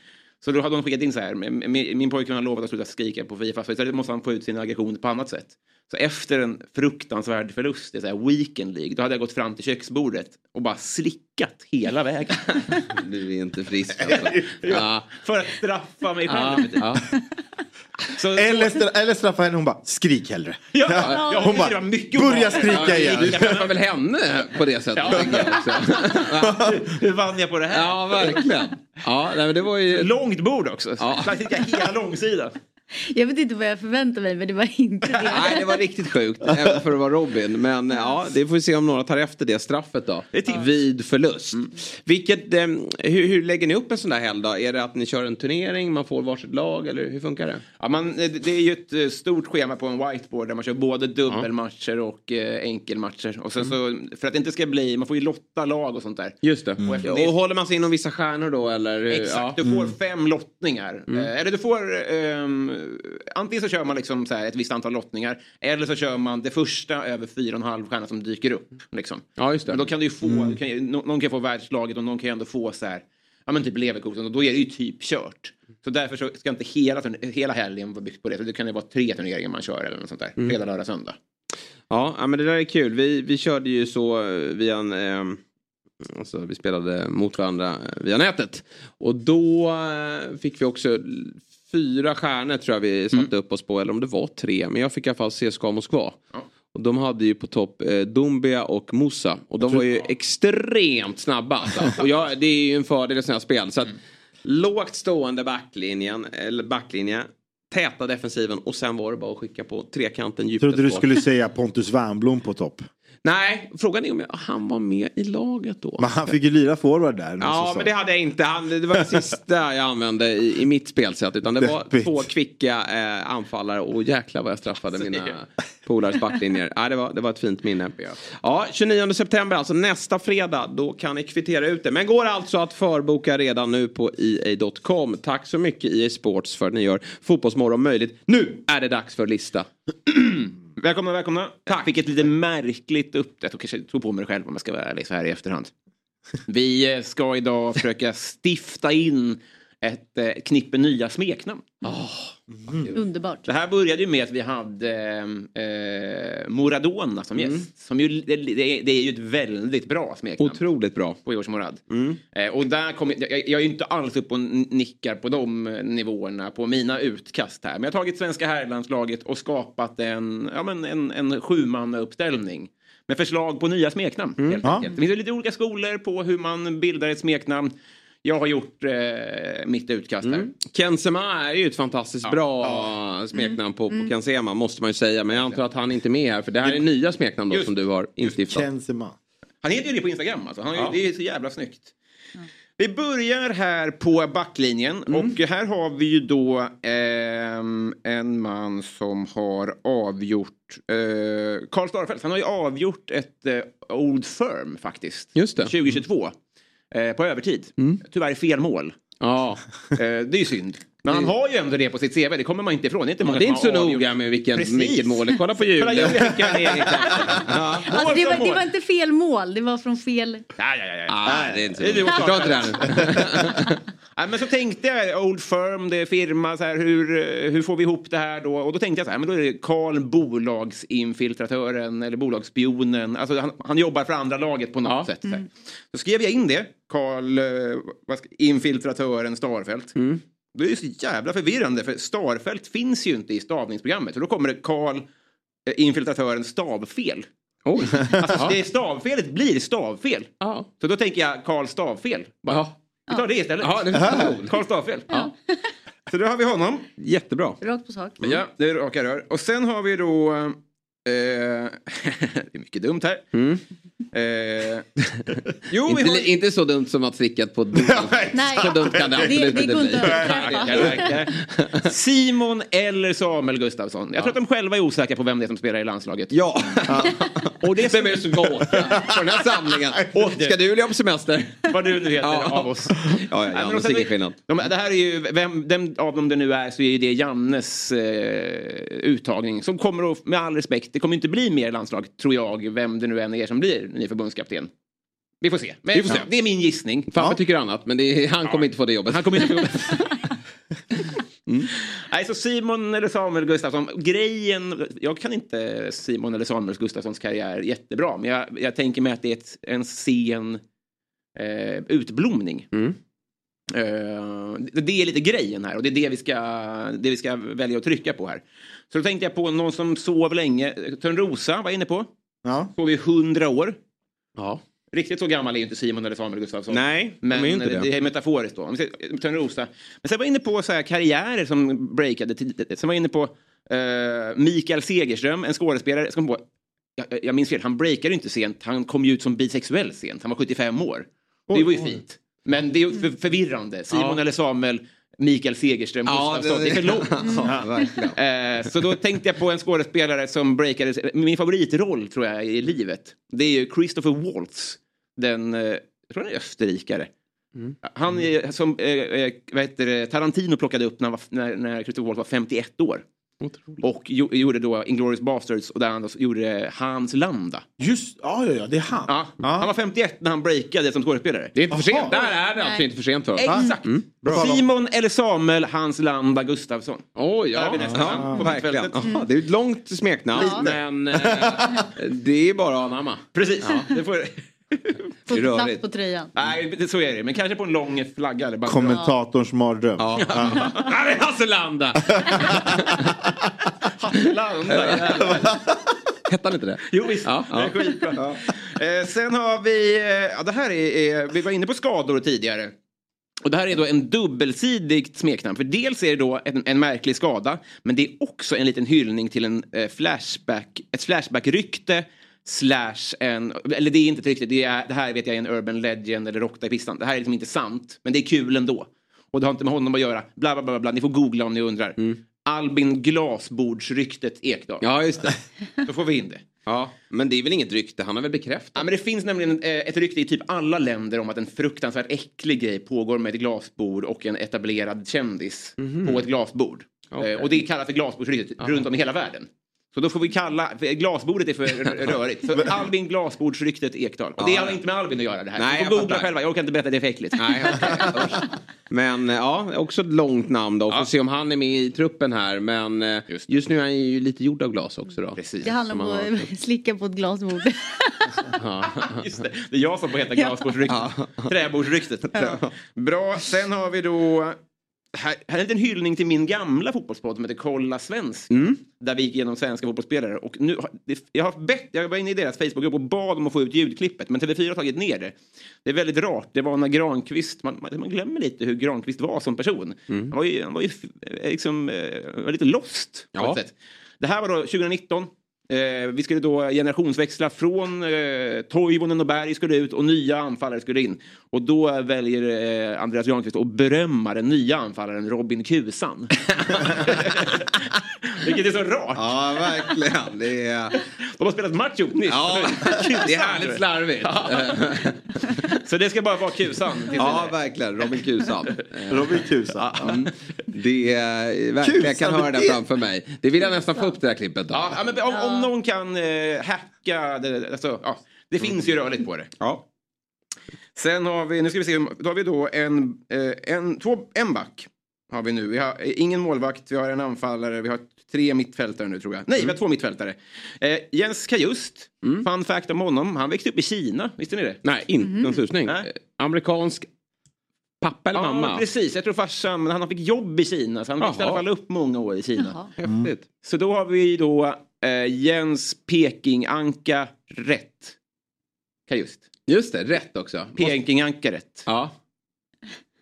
Så då hade hon skickat in så här, min, min pojkvän har lovat att sluta skrika på Fifa, så istället måste han få ut sin aggression på annat sätt. Så efter en fruktansvärd förlust i Weekend League, då hade jag gått fram till köksbordet och bara slickat hela vägen. Du är inte frisk alltså. ja. För att straffa mig själv. Ja, ja. Så, Eller, stra- eller straffa henne, hon bara skrik hellre. Ja, ja, hon det var bara börja skrika igen. Du träffar väl henne på det sättet? Ja. Hur vann jag på det här? Ja, verkligen. Ja, nej, men det var ju... Långt bord också. Ja. Hela långsidan. Jag vet inte vad jag förväntar mig men det var inte det. Nej, det var riktigt sjukt. Även för att vara Robin. Men ja, det får vi se om några tar efter det straffet då. Vid förlust. Vilket, eh, hur, hur lägger ni upp en sån där helg då? Är det att ni kör en turnering, man får varsitt lag eller hur funkar det? Ja, man, det det är ju ett eh, stort schema på en whiteboard där man kör både dubbelmatcher och eh, enkelmatcher. Och sen så, för att det inte ska bli, man får ju lotta lag och sånt där. Just det. Och efter Och det- håller man sig inom vissa stjärnor då eller? Exakt, Ja. du får fem lottningar. Mm. Eh, eller du får, ehm, antingen så kör man liksom så här ett visst antal lottningar. Eller så kör man det första över fyra och en halv stjärna som dyker upp. Liksom. Ja, just det. Men då kan du ju få, du kan, någon kan få världslaget och någon kan ju ändå få så här, ja men typ Leverkusen och då är det ju typ kört. Så därför så ska inte hela, hela helgen vara byggt på det. Så det kan ju vara tre turneringar man kör eller något sånt där. Mm. Fredag, lördag, söndag. Ja, men det där är kul. Vi, vi körde ju så eh, via en... Eh, alltså, vi spelade mot varandra eh, via nätet. Och då eh, fick vi också fyra stjärnor tror jag vi satte upp oss på. Eller om det var tre. Men jag fick i alla fall CSKA Moskva. Och de hade ju på topp eh, Dumbia och Musa. Och de var ju extremt snabba. Alltså. Och jag, det är ju en fördel i sådana här spel. Så att, Lågt stående backlinjen, eller backlinje. Täta defensiven och sen var det bara att skicka på trekanten djupet. Trodde du på. skulle säga Pontus Wernbloom på topp. Nej, frågan är om jag, han var med i laget då. Men han fick ju lira forward där. Ja, men det hade jag inte. Han, det var det sista jag använde i, i mitt spelsätt. Utan det var Deppigt. två kvicka eh, anfallare och jäklar vad jag straffade mina polares backlinjer. Ja, det, var, det var ett fint minne. Ja, 29 september, alltså nästa fredag. Då kan ni kvittera ut det. Men går alltså att förboka redan nu på EA.com. Tack så mycket EA Sports för att ni gör Fotbollsmorgon möjligt. Nu är det dags för lista. Välkomna, välkomna. Tack. Fick ett lite märkligt upp... Jag kanske tog på mig det själv om jag ska vara ärlig så här i efterhand. Vi eh, ska idag försöka stifta in ett eh, knippe nya smeknamn. Underbart. Det här började ju med att vi hade eh, Moradona som gäst. Som ju, det, det, är, det är ju ett väldigt bra smeknamn. Otroligt bra. På George Morad. Eh, och där kom, jag, jag är ju inte alls uppe och nickar på de eh, nivåerna på mina utkast här. Men jag har tagit svenska herrlandslaget och skapat en, ja, men en, en sjumannauppställning. Med förslag på nya smeknamn. Helt Ja. enkelt. Det finns ju lite olika skolor på hur man bildar ett smeknamn. Jag har gjort eh, mitt utkast här. Mm. Kensema är ju ett fantastiskt bra smeknamn på, på Kensema måste man ju säga. Men jag antar att han inte är med här för det här är nya smeknamn då Just- som du har instiftat. Kensema. Han heter ju det på Instagram alltså. Han Ja. Det är så jävla snyggt. Vi börjar här på backlinjen och här har vi ju då ehm, en man som har avgjort eh, Karl Starfelt. Han har ju avgjort ett eh, Old Firm faktiskt. Just det. 2022. Eh, på övertid. Tyvärr fel mål. Ja. Eh, det är ju synd. Men han har ju ändå det på sitt CV, det kommer man inte ifrån. Det är inte många Det är inte så har noga med vilken, vilket mål. Kolla på Kolla, hjulet. jag skickar en egen Ja. Alltså, det, var, det var inte fel mål, det var från fel... Ja, ja, ja. Ah, det är inte du så och Förstår inte det Nej, men så tänkte jag, Old Firm, det är firma, så här, hur, hur får vi ihop det här då? Och då tänkte jag så här, men då är det Karl bolagsinfiltratören eller bolagsspionen. Alltså han, han jobbar för andra laget på något sätt. Så, här. så skrev jag in det, Karl, eh, infiltratören Starfelt. Det är ju så jävla förvirrande för Starfelt finns ju inte i stavningsprogrammet. Och då kommer det Karl, eh, infiltratören stavfel. Oj. Alltså, det stavfelet blir stavfel. Ja. Så då tänker jag Karl Stavfel. Bara, Ja. Vi tar det istället. Ja, det är Karl Stavfel. Så då har vi honom. Jättebra. Rakt på sak. Ja, det är raka rör. Och sen har vi då... Eh, det är mycket dumt här. Eh, jo, vi Inte, har... inte så dumt som att slickat på dumt. Nej, Så dumt kan det absolut det inte går bli. inte. Simon eller Samuel Gustafsson. Jag tror att de själva är osäkra på vem det är som spelar i landslaget. Ja. Och det Vem är det som ska åka på den här samlingen? Ska du eller jag på semester? Vad du nu heter Ja. av oss. Ja, ja, Nej, ja, ingen vi- skillnad. De, det här är ju, vem, vem av dem det nu är så är ju det Jannes eh, uttagning som kommer att, med all respekt, det kommer inte bli mer landslag, tror jag, vem det nu än är som blir ny förbundskapten. Vi får se. Men Vi får se. det är min gissning. Fabbe tycker annat, men är, han kommer inte få det jobbet. Han kommer inte få jobbet. Nej, så Simon eller Samuel Gustafsson, grejen, jag kan inte Simon eller Samuel Gustafssons karriär jättebra, men jag, jag tänker mig att det är ett, en sen eh, utblomning. Eh, det, det är lite grejen här och det är det vi, ska, det vi ska välja att trycka på här. Så då tänkte jag på någon som sov länge, Törnrosa var jag inne på. Ja. Sov i hundra år. Ja. Riktigt så gammal är ju inte Simon eller Samuel Gustafsson. Nej, de men är ju inte det. det är metaforiskt då. Törnrosa. Men sen var jag inne på så här karriärer som breakade tidigt. Sen var jag inne på eh, Mikael Segerström, en skådespelare. Jag, på, jag, jag minns fel, han breakade inte sent. Han kom ju ut som bisexuell sent. Han var 75 år. Det var ju fint. Men det är förvirrande. Simon Ja. eller Samuel, Mikael Segerström, Ja, det- Det, är för långt. Eh, så då tänkte jag på en skådespelare som breakade, min favoritroll tror jag i livet. Det är ju Christopher Waltz. Den, eh, jag tror han är österrikare. Han är, som eh, vad heter det, Tarantino plockade upp när, när, när Christopher Waltz var 51 år. Och jo, gjorde då Inglourious Basterds och där han gjorde Hans Landa. Just ja, ja, ja, det är han. Ja, Han var 51 när han breakade som skådespelare. Det är inte för sent. Där är det alltså inte för sent för. Exakt. Mm. Simon eller Samuel Hans Landa Gustafsson. Oj, Där är ja, vi nästan ja, på verkligen. mittfältet. Ja, det är ett långt smeknamn, Ja. men eh, det är bara att anamma. Precis, det får... Det inte plats på tröjan. Nej, det, så är det. Men kanske på en lång flagga. Eller bara... Kommentatorns mardröm. Ja. Ja. Här är Hasse Landa! Landa. Hette han inte det? Jo visst, Ja, det är ja. Eh, sen har vi, eh, ja det här är, är, vi var inne på skador tidigare. Och det här är då en dubbelsidigt smeknamn. För dels är det då en, en märklig skada. Men det är också en liten hyllning till en eh, flashback, ett flashback-rykte. Slash en, eller det är inte rykte, det, är, det här vet jag är en urban legend eller rocka i pistan. Det här är liksom inte sant, men det är kul ändå. Och det har inte med honom att göra. Bla bla bla, bla. ni får googla om ni undrar. Albin Glasbordsryktet Ekdal. Ja, just det. Då får vi in det. Ja, men det är väl inget rykte, han har väl bekräftat? Ja, men det finns nämligen eh, ett rykte i typ alla länder om att en fruktansvärt äcklig grej pågår med ett glasbord och en etablerad kändis på ett glasbord. Okej. Eh, och det kallas för glasbordsryktet runt om i hela världen. Så då får vi kalla, glasbordet är för rörigt. För Albin Glasbordsryktet Ekdal. Och det Ja. har inte med Albin att göra det här. Nej, får googla själva, jag orkar inte berätta, det är för äckligt. Nej. Usch. Men eh, ja, också ett långt namn då. Får se om han är med i truppen här. Men eh, just, nu är han ju lite gjord av glas också då. Precis. Det handlar om att slicka på ett glasbord. Ja. Just det. det är jag som får heta glasbordsryktet. Träbordsryktet. Bra, sen har vi då... Här, här är en liten hyllning till min gamla fotbollspodd som heter Kolla Svensk. Där vi gick igenom svenska fotbollsspelare. Och nu, jag, har bett, jag var inne i deras Facebookgrupp och bad om att få ut ljudklippet. Men TV4 har tagit ner det. Det är väldigt rart. Det var när Granqvist, man, man, glömmer lite hur Granqvist var som person. Han var ju, han var ju liksom, eh, var lite lost Ja. Det här var då 2019. Eh, vi skulle då generationsväxla från eh, Toivonen och Berg skulle ut och nya anfallare skulle in. Och då väljer eh, Andreas Granqvist att berömma den nya anfallaren Robin Kusan. Vilket är så rart. Ja, verkligen. Det är... De har spelat match ihop nyss. Ja, det är härligt slarvigt. Så det ska bara vara Kusan. Ja, verkligen. Robin Kusan. Robin Kusan. Mm. Det är verkligen, jag kan höra det framför mig. Det vill jag nästan få upp det här klippet. Då. Ja, ja, men om, om någon kan eh, hacka, det, alltså, ja, det finns ju rörligt på det. Ja. Sen har vi, nu ska vi se, då har vi då en, eh, en, två, en back. Har vi nu. Vi har eh, ingen målvakt, vi har en anfallare, vi har tre mittfältare nu tror jag. Nej, vi har två mittfältare. Eh, Jens Kajust, fun fact om honom, han växte upp i Kina, visste ni det? Nej, inte en susning. Nej. Eh, Amerikansk pappa eller Ja, mamma? precis. Jag tror farsan, men han fick jobb i Kina, så han växte i Jaha. alla fall upp många år i Kina. Häftigt. Så då har vi då eh, Jens Peking-Anka rätt. Kajust. Just det, rätt också. Peking-Anka rätt. Ja.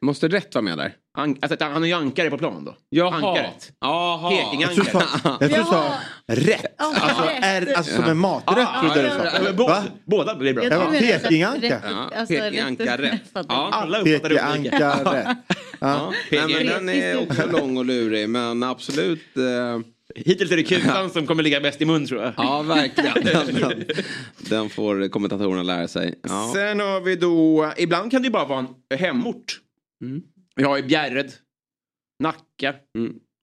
Måste rätt vara med där? An- alltså, han är ju ankare på plan då. Jaha. Ankaret. Jaha. Jag tror du Peking-Anka. sa, jag tror du sa rätt. Alltså, är, alltså som en maträtt trodde du sa. Båda, båda blir bra. Peking-anka. rätt- Ja, alltså. Alla uppfattar olika. Peking-anka är också lång och lurig, men absolut. Eh, Hittills är det Kutan som kommer ligga bäst i mun tror jag. ja, verkligen. Den, den, den får kommentatorerna lära sig. Ja. Sen har vi då, ibland kan det ju bara vara en hemort. Mm. Vi har ju Bjärred, Nacka,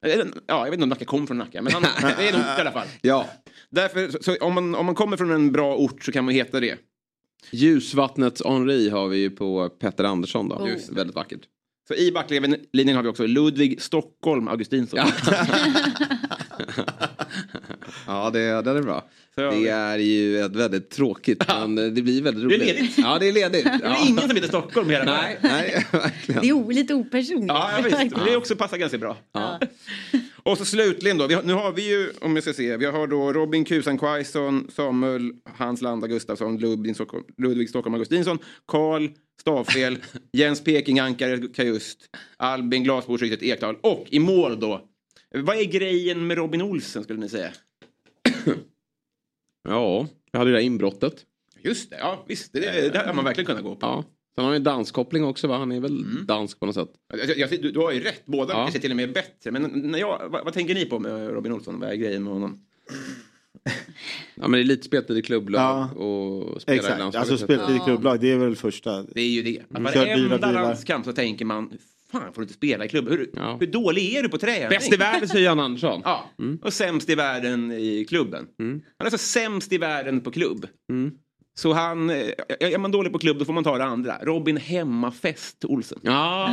Eller, Ja, jag vet inte om Nacka kom från Nacka, men han, det är en ort i alla fall. Ja. Därför, så, så om, man, om man kommer från en bra ort så kan man heta det. Ljusvattnets Henri har vi ju på Petter Andersson då. Oh. Just, väldigt vackert. Så i backlinjen har vi också Ludvig Stockholm Augustinsson. Ja, det, det är bra. Det är ju ett väldigt tråkigt, men det blir väldigt roligt. Det är ledigt. Ja, det är ledigt. Det är Ja. ingen som heter Stockholm hela Nej, nej, verkligen. Det är lite opersonligt. Ja, ja visst. Det också passar ganska bra. Och så slutligen då, vi har, nu har vi ju, om jag ska se, vi har då Robin Kusan Quaison, Samuel Hans Landa Gustafsson, Ludvig Stockholm, Ludvig Stockholm Augustinsson, Karl Stavfel, Jens Peking Ankare Kajust, Albin Glasbordsryktet Ekdal och i mål då, vad är grejen med Robin Olsen skulle ni säga? Ja, jag hade ju det där inbrottet. Just det, ja visst, det, det hade man verkligen kunnat gå på. Ja. Sen har han ju danskoppling också va? Han är väl dansk på något sätt. Jag, jag, du, du har ju rätt, båda Ja. kanske till och med bättre. Men när jag, vad, vad tänker ni på med Robin Olsson? Vad är grejen med honom? Ja men det är lite speltid i klubblag Ja. och spela i Exakt, landslaget. alltså speltid i klubblag, det är väl första. Det är ju det. Mm, Att Varenda landskamp så tänker man, fan får du inte spela i klubb? Hur, hur dålig är du på träning? Bäst i världen säger Jan Andersson. Ja, och sämst i världen i klubben. Han är alltså sämst i världen på klubb. Så han, eh, är man dålig på klubb då får man ta det andra. Robin Hemmafest Olsen. Ja,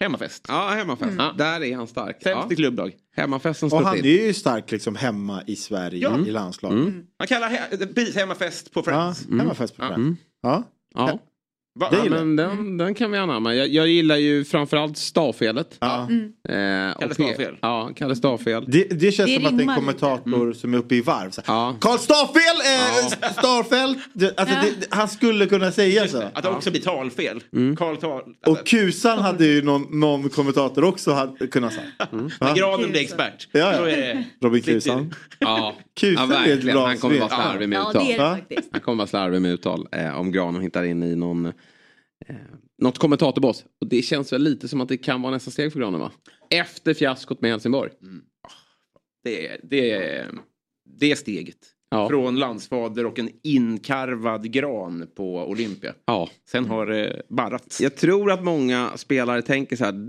Hemmafest. ja hemmafest. Mm. Där är han stark. Sämst ja. i klubblag. Hemmafesten Och han till. är ju stark liksom hemma i Sverige Ja. i landslaget. Mm. Han kallar he- precis hemmafest på Ja, Friends. hemmafest på Friends. Ja. Ja. Va? Ja, men den, den kan vi anamma. Jag, jag gillar ju framförallt stavfelet. Ja. Eh, och Kalle P- Stavfel. Ja, Kalle Stavfel. Det, det känns Det som att det är en kommentator som är uppe i varv. Så Ja. Karl Starfel! Eh, Starfelt! Det, alltså, det, han skulle kunna säga så. Att det också blir talfel. Mm. Karl tal... Och Kusan hade ju någon, någon kommentator också hade kunnat säga. När granen blir expert. Ja, ja. Robin Kusan. Ja, Kusan ja är ett verkligen. bra Han kommer vara slarvig med Ja, uttal. det det. Han kommer vara slarvig med uttal eh, om Granen hittar in i någon, eh, något kommentatorbås. Och det känns väl lite som att det kan vara nästa steg för Granen va? Efter fiaskot med Helsingborg. Det är, det är, det är steget. Ja. Från landsfader och en inkarvad gran på Olympia. Ja. Sen har det barrat. Jag tror att många spelare tänker så här.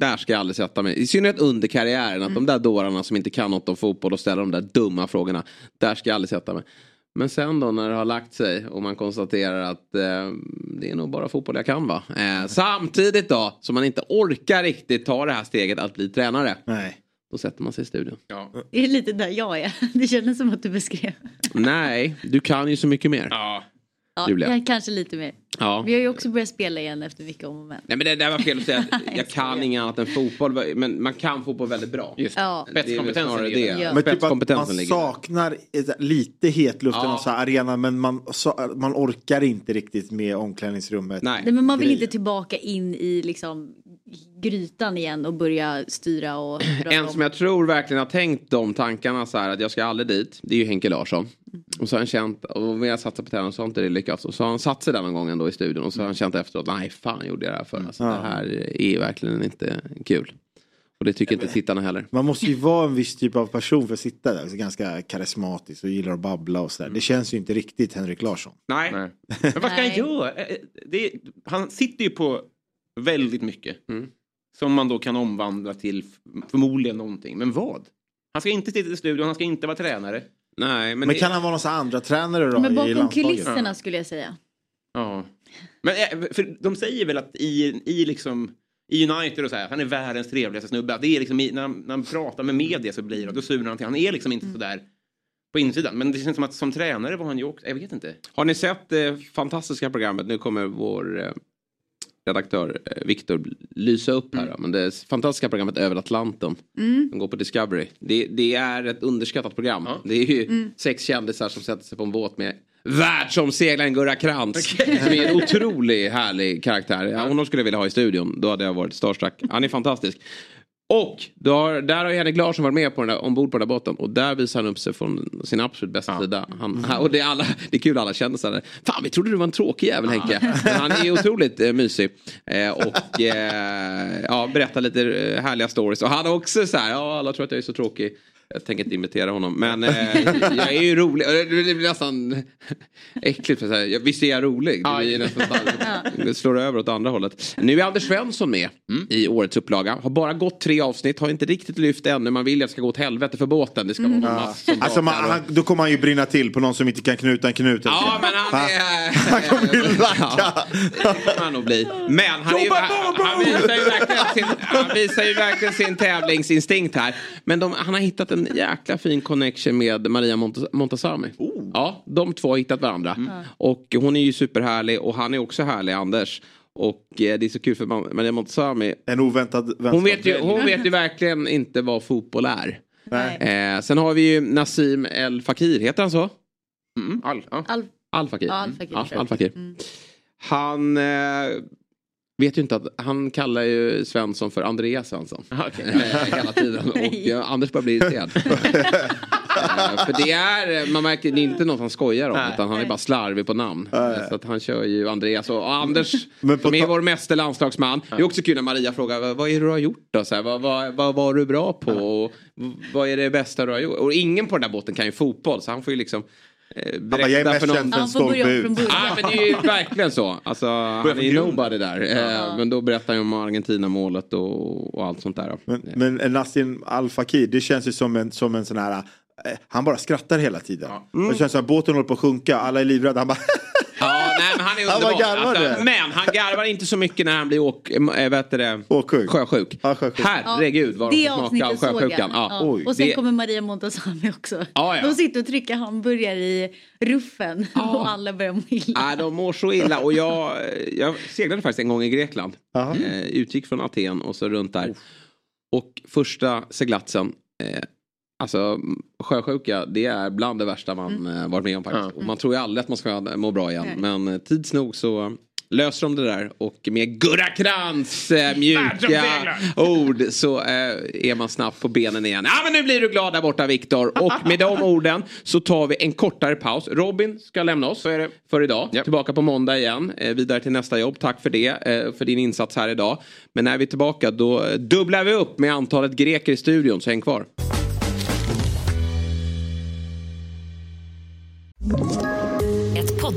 Där ska jag aldrig sätta mig. I synnerhet under karriären. Att de där dårarna som inte kan något om fotboll och ställer de där dumma frågorna. Där ska jag aldrig sätta mig. Men sen då när det har lagt sig och man konstaterar att eh, det är nog bara fotboll jag kan va. Eh, samtidigt då som man inte orkar riktigt ta det här steget att bli tränare. Nej. Då sätter man sig i studion. Ja. Det är lite där jag är. Det kändes som att du beskrev. Nej, du kan ju så mycket mer. Ja. Ja, Julia. jag, kanske lite mer. Ja. Vi har ju också börjat spela igen efter mycket om och men. Nej men det där var fel att säga. Jag kan inget annat än fotboll. Men man kan fotboll väldigt bra. Just Ja. Det Spetskompetensen det. där. Ja. Men typ att man saknar lite hetluften Ja. och så här arena men man, så, man orkar inte riktigt med omklädningsrummet. Nej. Nej, men man vill Grejer. inte tillbaka in i liksom grytan igen och börja styra och En om. som jag tror verkligen har tänkt de tankarna så här att jag ska aldrig dit. Det är ju Henke Larsson. Och så har han känt, och vi har satsat på tränaren så har inte det lyckats. Och så har han satt sig där någon gång ändå i studion och så har han känt efteråt, nej fan gjorde jag det här för. Alltså, Ja. Det här är verkligen inte kul. Och det tycker inte tittarna heller. Man måste ju vara en viss typ av person för att sitta där. Så ganska karismatisk och gillar att babbla och sådär. Det känns ju inte riktigt Henrik Larsson. Nej. Nej. Men vad ska han göra? Eh, Det, han sitter ju på väldigt mycket. Mm. Som man då kan omvandla till förmodligen någonting. Men vad? Han ska inte sitta i studion, han ska inte vara tränare. Nej, men, Men, det, kan han vara någon andra tränare då Men bakom kulisserna skulle jag säga. Ja. Men eh, för de säger väl att i, i liksom i United och så här, han är världens trevligaste snubbe. Det är liksom, i- när, han, när han pratar med media så blir det, då surar han till. Han är liksom inte sådär på insidan. Men det känns som att som tränare var han ju också, jag vet inte. Har ni sett det fantastiska programmet? Nu kommer vår eh, redaktör eh, Viktor lysa upp här. då, Men det fantastiska programmet Över Atlanten. Mm. Som går på Discovery. Det, det är ett underskattat program. Ja. Det är ju Mm. sex kändisar som sätter sig på en båt med världsomseglaren Gurra Krantz. Som är en otrolig härlig karaktär. Ja, honom skulle jag vilja ha i studion. Då hade jag varit starstruck. Han är fantastisk. Och har, där har Henrik Larsson varit med på den där, ombord på den där båten. Och där visar han upp sig från sin absolut bästa sida. Han, och det är, alla, det är kul alla kändisar. Fan vi trodde du var en tråkig jävel Henke. Men han är otroligt eh, mysig. Eh, och eh, ja, berättar lite eh, härliga stories. Och han också så här, ja alla tror att jag är så tråkig. Jag tänker inte imitera honom. Men eh, jag är ju rolig. Det blir nästan äckligt. För att säga. Visst är jag rolig? Det blir nästan det slår över åt andra hållet. Nu är Anders Svensson med i årets upplaga. Har bara gått tre avsnitt. Har inte riktigt lyft ännu. Man vill att det ska gå åt helvete för båten. Det ska vara Ja. massor Alltså man, han, då kommer han ju brinna till på någon som inte kan knuta en knut. Ja, men han är... Han kommer ju lacka. Det kommer han nog bli. Men han, är ju, han, han, visar ju verkligen sin, han visar ju verkligen sin tävlingsinstinkt här. Men de, han har hittat en jäkla fin connection med Maria Montazami. Ja, de två har hittat varandra. Och hon är ju superhärlig och han är också härlig, Anders. Och eh, det är så kul för Ma- Maria Montazami. En oväntad vänskap. Hon vet, ju, hon vet ju verkligen inte vad fotboll är. Nej. Eh, sen har vi ju Nassim El Fakir, heter han så? Mm, all, ja. Al- Al Fakir. Ja, Al Fakir, jag. Al Fakir. Mm. Han eh, vet ju inte att han kallar ju Svensson för Andreas Svensson. Eh, Hela tiden. Och eh, Anders börjar bli irriterad. Eh, för det är, man märker, det är inte något han skojar om utan han är bara slarvig på namn. Eh, Så att han kör ju Andreas och, och Anders som är vår meste landslagsman. Det är också kul när Maria frågar vad, vad är det du har gjort då? Så här, vad, vad, vad var du bra på? Och, vad är det bästa du har gjort? Och ingen på den där båten kan ju fotboll så han får ju liksom eh, bara, jag är berätta mest för någon. känd för en Han får börja stolpe från ut. början. Ja men det är ju verkligen så. Alltså, han är nobody där. Eh, Men då berättar ju om Argentina-målet och, och allt sånt där. Men, men Nassim Al Fakir, det känns ju som en, som en sån här... eh, Han bara skrattar hela tiden. Det känns som att båten håller på att sjunka, alla är livrädda. Han bara... Ja, nej, men han är Han underbar. garvar Alltså, men han garvar inte så mycket när han blir åk, äh, vet det, Åksjuk. sjösjuk. Herregud vad de får smaka av sjösjukan. Ja. Ja. Och sen Det- kommer Maria Montazami också. Ja, ja. De sitter och trycker hamburgare i ruffen och alla börjar må illa. Nej, de mår så illa. Och jag, jag seglade faktiskt en gång i Grekland. Eh, utgick från Aten och så runt där. Och första seglatsen. Eh, alltså sjösjuka det är bland det värsta man eh, varit med om faktiskt. Och man tror ju aldrig att man ska må bra igen. Men eh, tids nog så löser de det där. Och med Gurra Krantz eh, mjuka ord så eh, är man snabbt på benen igen. Ja men nu blir du glad där borta Viktor. Och med de orden så tar vi en kortare paus. Robin ska lämna oss för idag. Tillbaka på måndag igen. Eh, vidare till nästa jobb. Tack för det. Eh, för din insats här idag. Men när vi är tillbaka då dubblar vi upp med antalet greker i studion. Så häng kvar.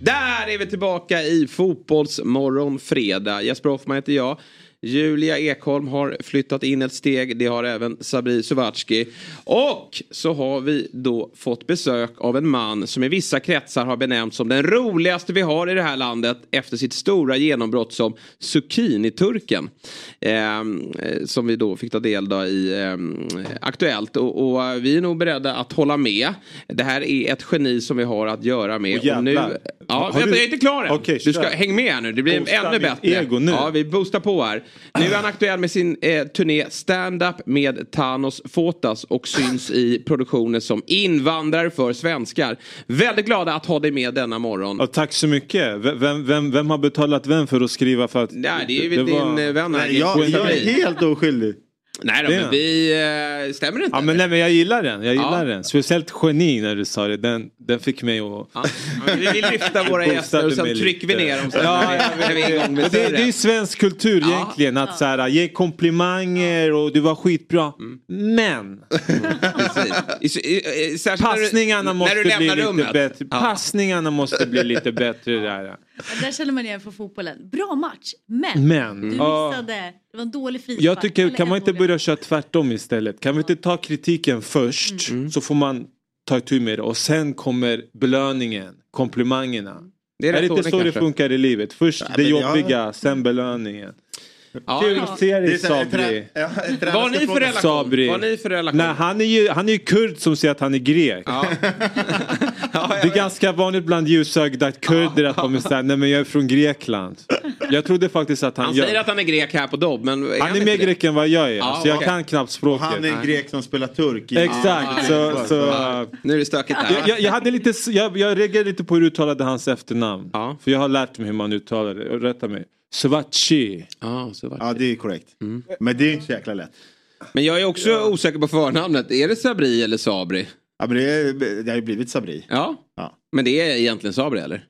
Där är vi tillbaka i Fotbollsmorgon fredag. Jesper Hoffman heter jag. Julia Ekholm har flyttat in ett steg. Det har även Sabri Suvatski. Och så har vi då fått besök av en man som i vissa kretsar har benämnts som den roligaste vi har i det här landet efter sitt stora genombrott som Zucchini-turken. Ehm, eh, som vi då fick ta del av i ehm, Aktuellt. Och, och vi är nog beredda att hålla med. Det här är ett geni som vi har att göra med. Åh, och nu, ja, Har vänta, du- jag är inte klar än. Okej, du ska häng med här nu. Det blir Boosta ännu bättre. ego nu. Ja, vi boostar på här. Nu är han aktuell med sin eh, turné Stand-Up med Thanos Fotas och syns i produktioner som Invandrare för svenskar. Väldigt glada att ha dig med denna morgon. Ja, tack så mycket. Vem, vem, vem har betalat vem för att skriva för att... Nej, det är väl din eh, vän här. Nej, jag, jag är helt oskyldig. Nej då, Det men vi... Eh, stämmer det inte? Ja, men, nej, men jag gillar den. Jag gillar Ja. den. Speciellt geni när du sa det. Den, den fick mig att... Ja, vi vill lyfta våra gäster och sen trycker vi ner dem sen Ja, vi- Men det, större. det är svensk kultur egentligen. Att så här, ge komplimanger och du var skitbra. Mm. Men passningarna måste bli lite bättre. Ja. Passningarna måste bli lite bättre där. Där känner man igen för fotbollen. Bra match, men, Men, du missade. Det var en dålig frispark. Jag tycker, kan man inte dålig- börja köra tvärtom istället? Kan vi inte ta kritiken först Mm. så får man ta itu med det och sen kommer belöningen, komplimangerna. Det är är det inte så det kanske. funkar i livet? Först Ja, det men jag- jobbiga, sen belöningen. Ja, Kul ja. att se Det dig är så här, en Sabri. ja, Vad ni för relation? Sabri. Ni för relation? Nej, han är ju han är ju kurd som säger att han är grek. Ja. Det är ganska vanligt bland ljusögda kurder att de är såhär, nej men jag är från Grekland. Jag trodde faktiskt att han, Han gör- säger att han är grek här på Dobb men Han är mer grek än vad jag är. Ja, så jag kan knappt språket. Han är en grek som spelar turk. i- Exakt. Så, så, Ja. Nu är det stökigt där. jag, jag, jag, hade lite, jag, jag reagerade lite på hur du uttalade hans efternamn. För jag har lärt mig hur man uttalar det. Rätta mig. Svachi. Ja, Ja, det är korrekt. Mm. Men det är inte så jäkla lätt. Men jag är också osäker på förnamnet. Är det Sabri eller Sabri? Ja, men det, är, det har ju blivit Sabri. Ja. Ja. Men det är egentligen Sabri eller?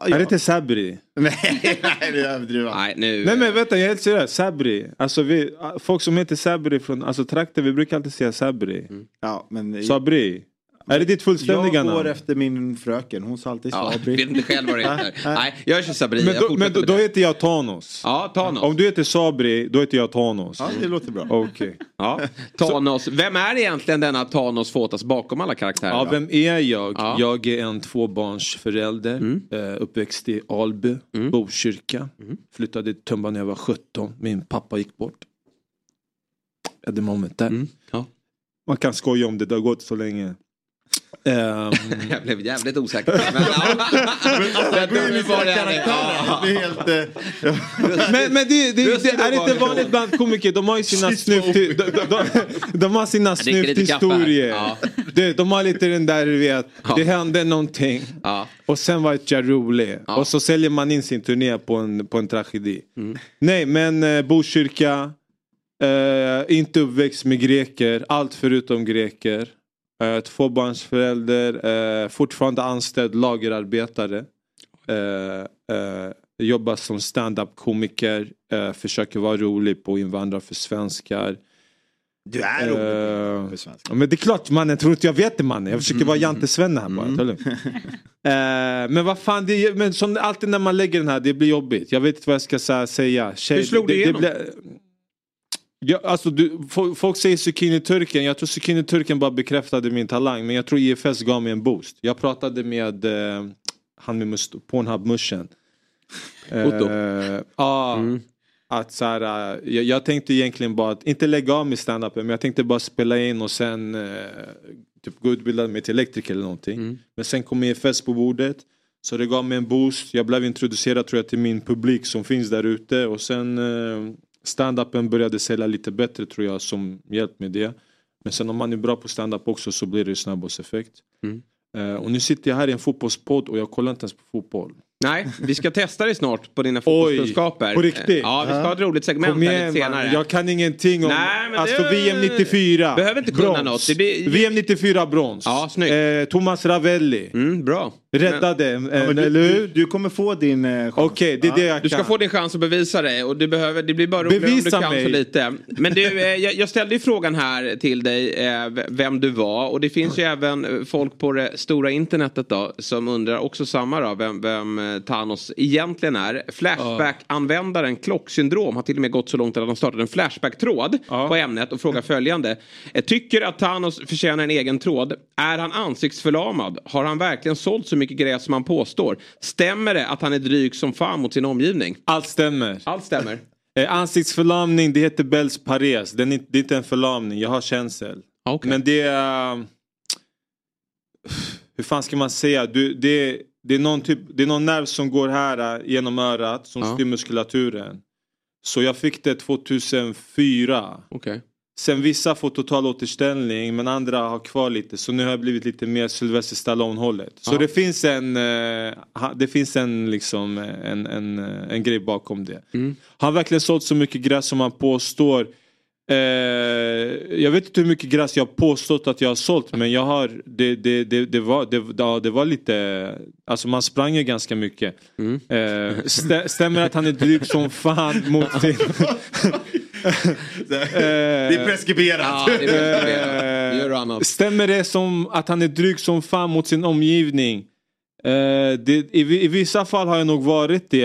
Är det inte Sabri? Nej, nej, det är överdrivet. Nej, nu... Nej men vänta, jag är helt seriös. Sabri. Alltså vi, folk som heter Sabri från alltså, trakter, vi brukar alltid säga Sabri. Ja, men Sabri. Är det ditt fullständiga jag namn? går efter min fröken. Hon sa alltid Ja, Sabri. vet inte själv vad det heter. Nej, jag kör Sabri. Men, jag då, men då, då det. heter jag Thanos. Ja, Thanos. Om du heter Sabri, då heter jag Thanos. Ja, det låter bra. Okej. Ja. Thanos. Vem är egentligen denna Thanos Fotas bakom alla karaktärer? Ja, vem är jag? Ja. Jag är en tvåbarnsförälder. eh, Uppväxt i Alby, Botkyrka. Flyttade till Tumba när jag var 17. Min pappa gick bort. At the moment där. Ja. Man kan skoja om det, det har gått så länge. Ehm, Jag blev jävligt osäker. Men, ja. Gå in i sina karaktärer. Det är helt... eh, men men det, det, det det, är inte vanligt bland komiker. De har ju sina snuff... De, de, de, har sina. Ja. De, de har lite den där du vet, Ja. det hände någonting. Ja. Och sen var jag rolig. Ja. Och så säljer man in sin turné på en, på en tragedi. Mm. Nej men eh, Botkyrka. Eh, inte uppväxt med greker. Allt förutom greker. Eh, tvåbarnsförälder. Eh, fortfarande anställd lagerarbetare. Eh, eh, jobbar som stand-up komiker. Eh, försöker vara rolig på invandrare för svenskar. Du är rolig Eh, för svenska. Ja, men det är klart mannen, tror inte jag vet det mannen. Jag försöker vara Jante Svenne här bara. det. Eh, men vad fan, det, är- men som alltid när man lägger den här, det blir jobbigt. Jag vet inte vad jag ska här, säga. Tjej, Hur slog det igenom? blir- Ja, alltså, du, fo- folk säger zucchini-turken, jag tror zucchini-turken bara bekräftade min talang. Men jag tror IFS gav mig en boost. Jag pratade med eh, han med Pornhub-muschen. Otto? Eh, Ja, att så här, eh, jag, jag tänkte egentligen bara att, inte lägga av med standupen men jag tänkte bara spela in och sen eh, typ gå utbilda mig till elektriker eller någonting. Men sen kom EFS på bordet. Så det gav mig en boost. Jag blev introducerad tror jag till min publik som finns där ute och sen eh, standupen började sälja lite bättre tror jag som hjälp med det. Men sen om man är bra på standup också så blir det snabbhetseffekt. Eh, och nu sitter jag här i en fotbollspodd och jag kollar inte ens på fotboll. Nej, vi ska testa dig snart på dina fotbollskunskaper. på riktigt? Ja, vi ska ha ett roligt segment Kom här igen, lite senare. man. Jag kan ingenting om Nej, men alltså det- VM 94. Behöver inte kunna brons. något. Det blir- VM 94 brons. Ja, snyggt. Eh, Thomas Ravelli. Mm, bra. Räddade, Ja, eh, men du, eller hur? du, kommer få din eh, chans. Okej, det är det jag Du ska kan. få din chans att bevisa dig och du behöver, det blir bara roligare om du Bevisa kan mig. så lite. Men du, eh, jag, jag ställde ju frågan här till dig eh, vem du var och det finns ju även eh, folk på det stora internetet då som undrar också samma då, vem, vem eh, Thanos egentligen är. Flashback-användaren Klocksyndrom har till och med gått så långt att de startat en Flashback-tråd på ämnet och frågar följande. Eh, Tycker att Thanos förtjänar en egen tråd? Är han ansiktsförlamad? Har han verkligen sålt så mycket gräs som han påstår? Stämmer det att han är dryg som fan mot sin omgivning? Allt stämmer. Allt stämmer. Eh, ansiktsförlamning, det heter Bells pares. Den är, det är inte en förlamning, jag har känsel. Men det är... Hur fan ska man säga? Du, det, det, är någon typ, det är någon nerv som går här eh, genom örat som styr muskulaturen. Så jag fick det 2004. Okay. Sen vissa får total återställning men andra har kvar lite. Så nu har jag blivit lite mer Sylvester Stallone hållet. Så Ja. det finns en, ha- det finns en, liksom, en, en, eh, en grej bakom det. Mm. Har han verkligen sålt så mycket gräs som han påstår? Eh, jag vet inte hur mycket gräs jag har påstått att jag har sålt men jag har det, det, det, det, var, det, ja, det var lite Alltså man sprang ju ganska mycket Mm. eh, stä, Stämmer att han är dryg som fan mot sin Det är preskriberat. Ja, det är preskriberat. Annat. Stämmer det som att han är dryg som fan mot sin omgivning? Eh, det, i, I vissa fall har jag nog varit det.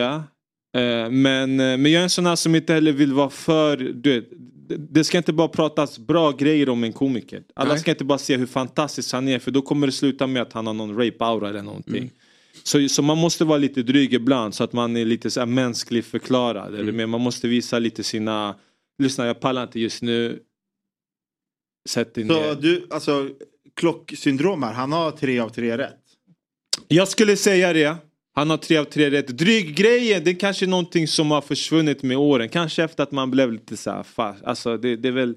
Eh, men, eh, men jag är en sån här som inte heller vill vara för... Du vet, det- ska inte bara pratas bra grejer om en komiker. Alla Nej. ska inte bara se hur fantastisk han är för då kommer det sluta med att han har någon rape-aura eller någonting. Mm. Så, så man måste vara lite dryg ibland så att man är lite så här mänsklig förklarad. Mm. Eller man måste visa lite sina... Lyssna jag pallar inte just nu. Sätt dig Så ner. du, alltså klocksyndrom här, han har tre av tre rätt. Jag skulle säga det. Han har tre av tre rätt. Dryggrejen, det är kanske är någonting som har försvunnit med åren. Kanske efter att man blev lite så här fast. Alltså det, det är väl...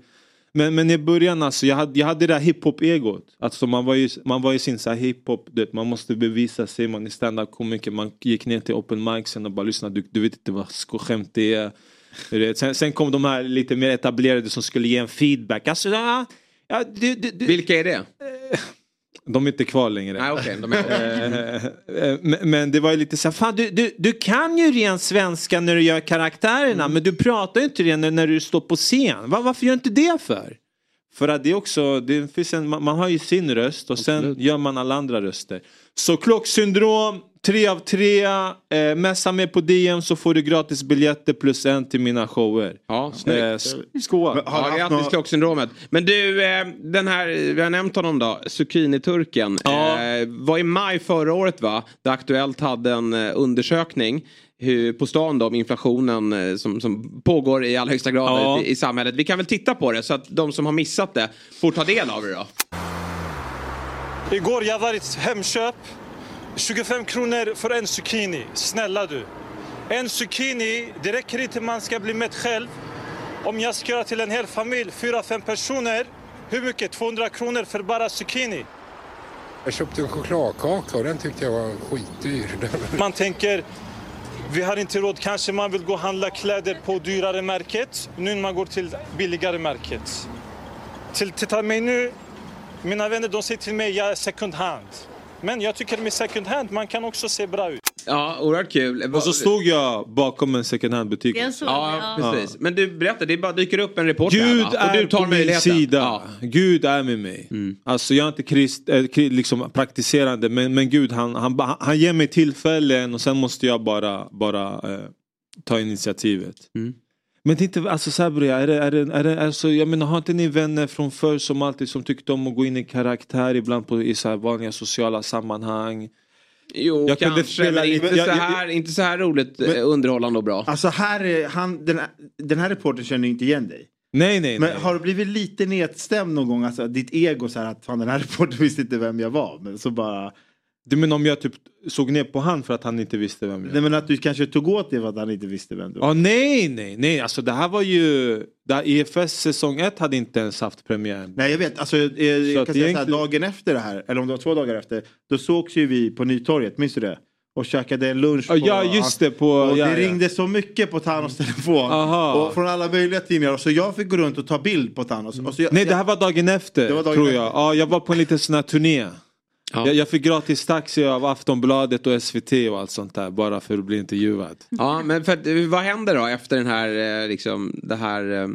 Men, men i början alltså, jag hade, jag hade det där hiphop-egot. Alltså man var ju, man var ju sin så här hiphop, du vet, man måste bevisa sig, man är stand-up-komiker, man gick ner till open micsen och bara lyssnade, du, du vet inte vad skämt det är. Sen, sen kom de här lite mer etablerade som skulle ge en feedback. Alltså, ja, ja, du, du, du. Vilka är det? De är inte kvar längre. Nej, okej, de är Eh, eh, men- Men det var ju lite så här, fan du, du, du kan ju ren svenska när du gör karaktärerna men du pratar ju inte det när, när du står på scen. Va, varför gör du inte det för? För att det är också, det finns en, man, man har ju sin röst och sen gör man alla andra röster. Så klocksyndrom, tre av tre, eh, messa med på DM så får du gratis biljetter plus en till mina shower. Ja, snyggt. Eh, s- skål. Ja, grattis klocksyndromet. Men du, eh, den här, vi har nämnt honom då, Zucchini-turken. Eh, var i maj förra året va? Där Aktuellt hade en eh, undersökning hur, på stan då om inflationen eh, som, som pågår i allra högsta grad Ja. i, i samhället. Vi kan väl titta på det så att de som har missat det får ta del av det då. Igår jag var i Hemköp. 25 kronor för en zucchini. Snälla du. En zucchini, det räcker inte man ska bli mätt själv. Om jag ska göra till en hel familj, 4-5 personer. Hur mycket? 200 kronor för bara zucchini. Jag köpte en chokladkaka och den tyckte jag var skitdyr. Man tänker, vi har inte råd. Kanske man vill gå och handla kläder på dyrare märket. Nu man går till billigare märket. Till, titta mig nu. Mina vänner de säger till mig jag är second hand. Men jag tycker med second hand man kan också se bra ut. Ja, oerhört kul. Och så stod jag bakom en second hand butik. Ja, ja. precis. Men du, berätta, det bara dyker upp en reporter här, Gud va? Och är du tar på min sida. Ja. Mm. Gud är med mig. Alltså jag är inte krist, äh, kri, liksom praktiserande men, men Gud han, han, han ger mig tillfällen och sen måste jag bara, bara eh, ta initiativet. Mm. Men det är inte, alltså så här bror, är det, är det, är det, alltså, jag menar har inte ni vänner från förr som alltid som tyckte om att gå in i karaktär ibland på, i så här vanliga sociala sammanhang? Jo, Jag kunde kanske, spela men inte, jag- så jag- här, inte så här roligt, eh, underhållande och bra. Alltså här är han, den, den här reportern känner inte igen dig. Nej, nej, Men nej. har du blivit lite nedstämd någon gång? Alltså ditt ego så här att fan den här reportern visste inte vem jag var. Men så bara... Du menar om jag typ såg ner på han för att han inte visste vem jag Nej men att du kanske tog åt dig för att han inte visste vem du var. Ja, nej, nej, nej. Alltså det här var ju... Där EFS säsong 1 hade inte ens haft premiär. Nej jag vet, alltså, eh, jag kan säga så här, egentligen- dagen efter det här, eller om det var två dagar efter, då sågs ju vi på Nytorget, minns du det? Och käkade en lunch på... ja, just det, på- och ja, det ja. ringde så mycket på Thanos telefon. Aha. Och från alla möjliga tidningar. Så jag fick gå runt och ta bild på Thanos. Jag, Nej, det här var dagen efter, var dagen tror efter. jag. Ja, jag var på en liten sån här turné. Jag, jag fick gratis taxi av Aftonbladet och SVT och allt sånt där bara för att bli intervjuad. Ja, men för, eh, vad händer då efter den här, eh, liksom, det här eh,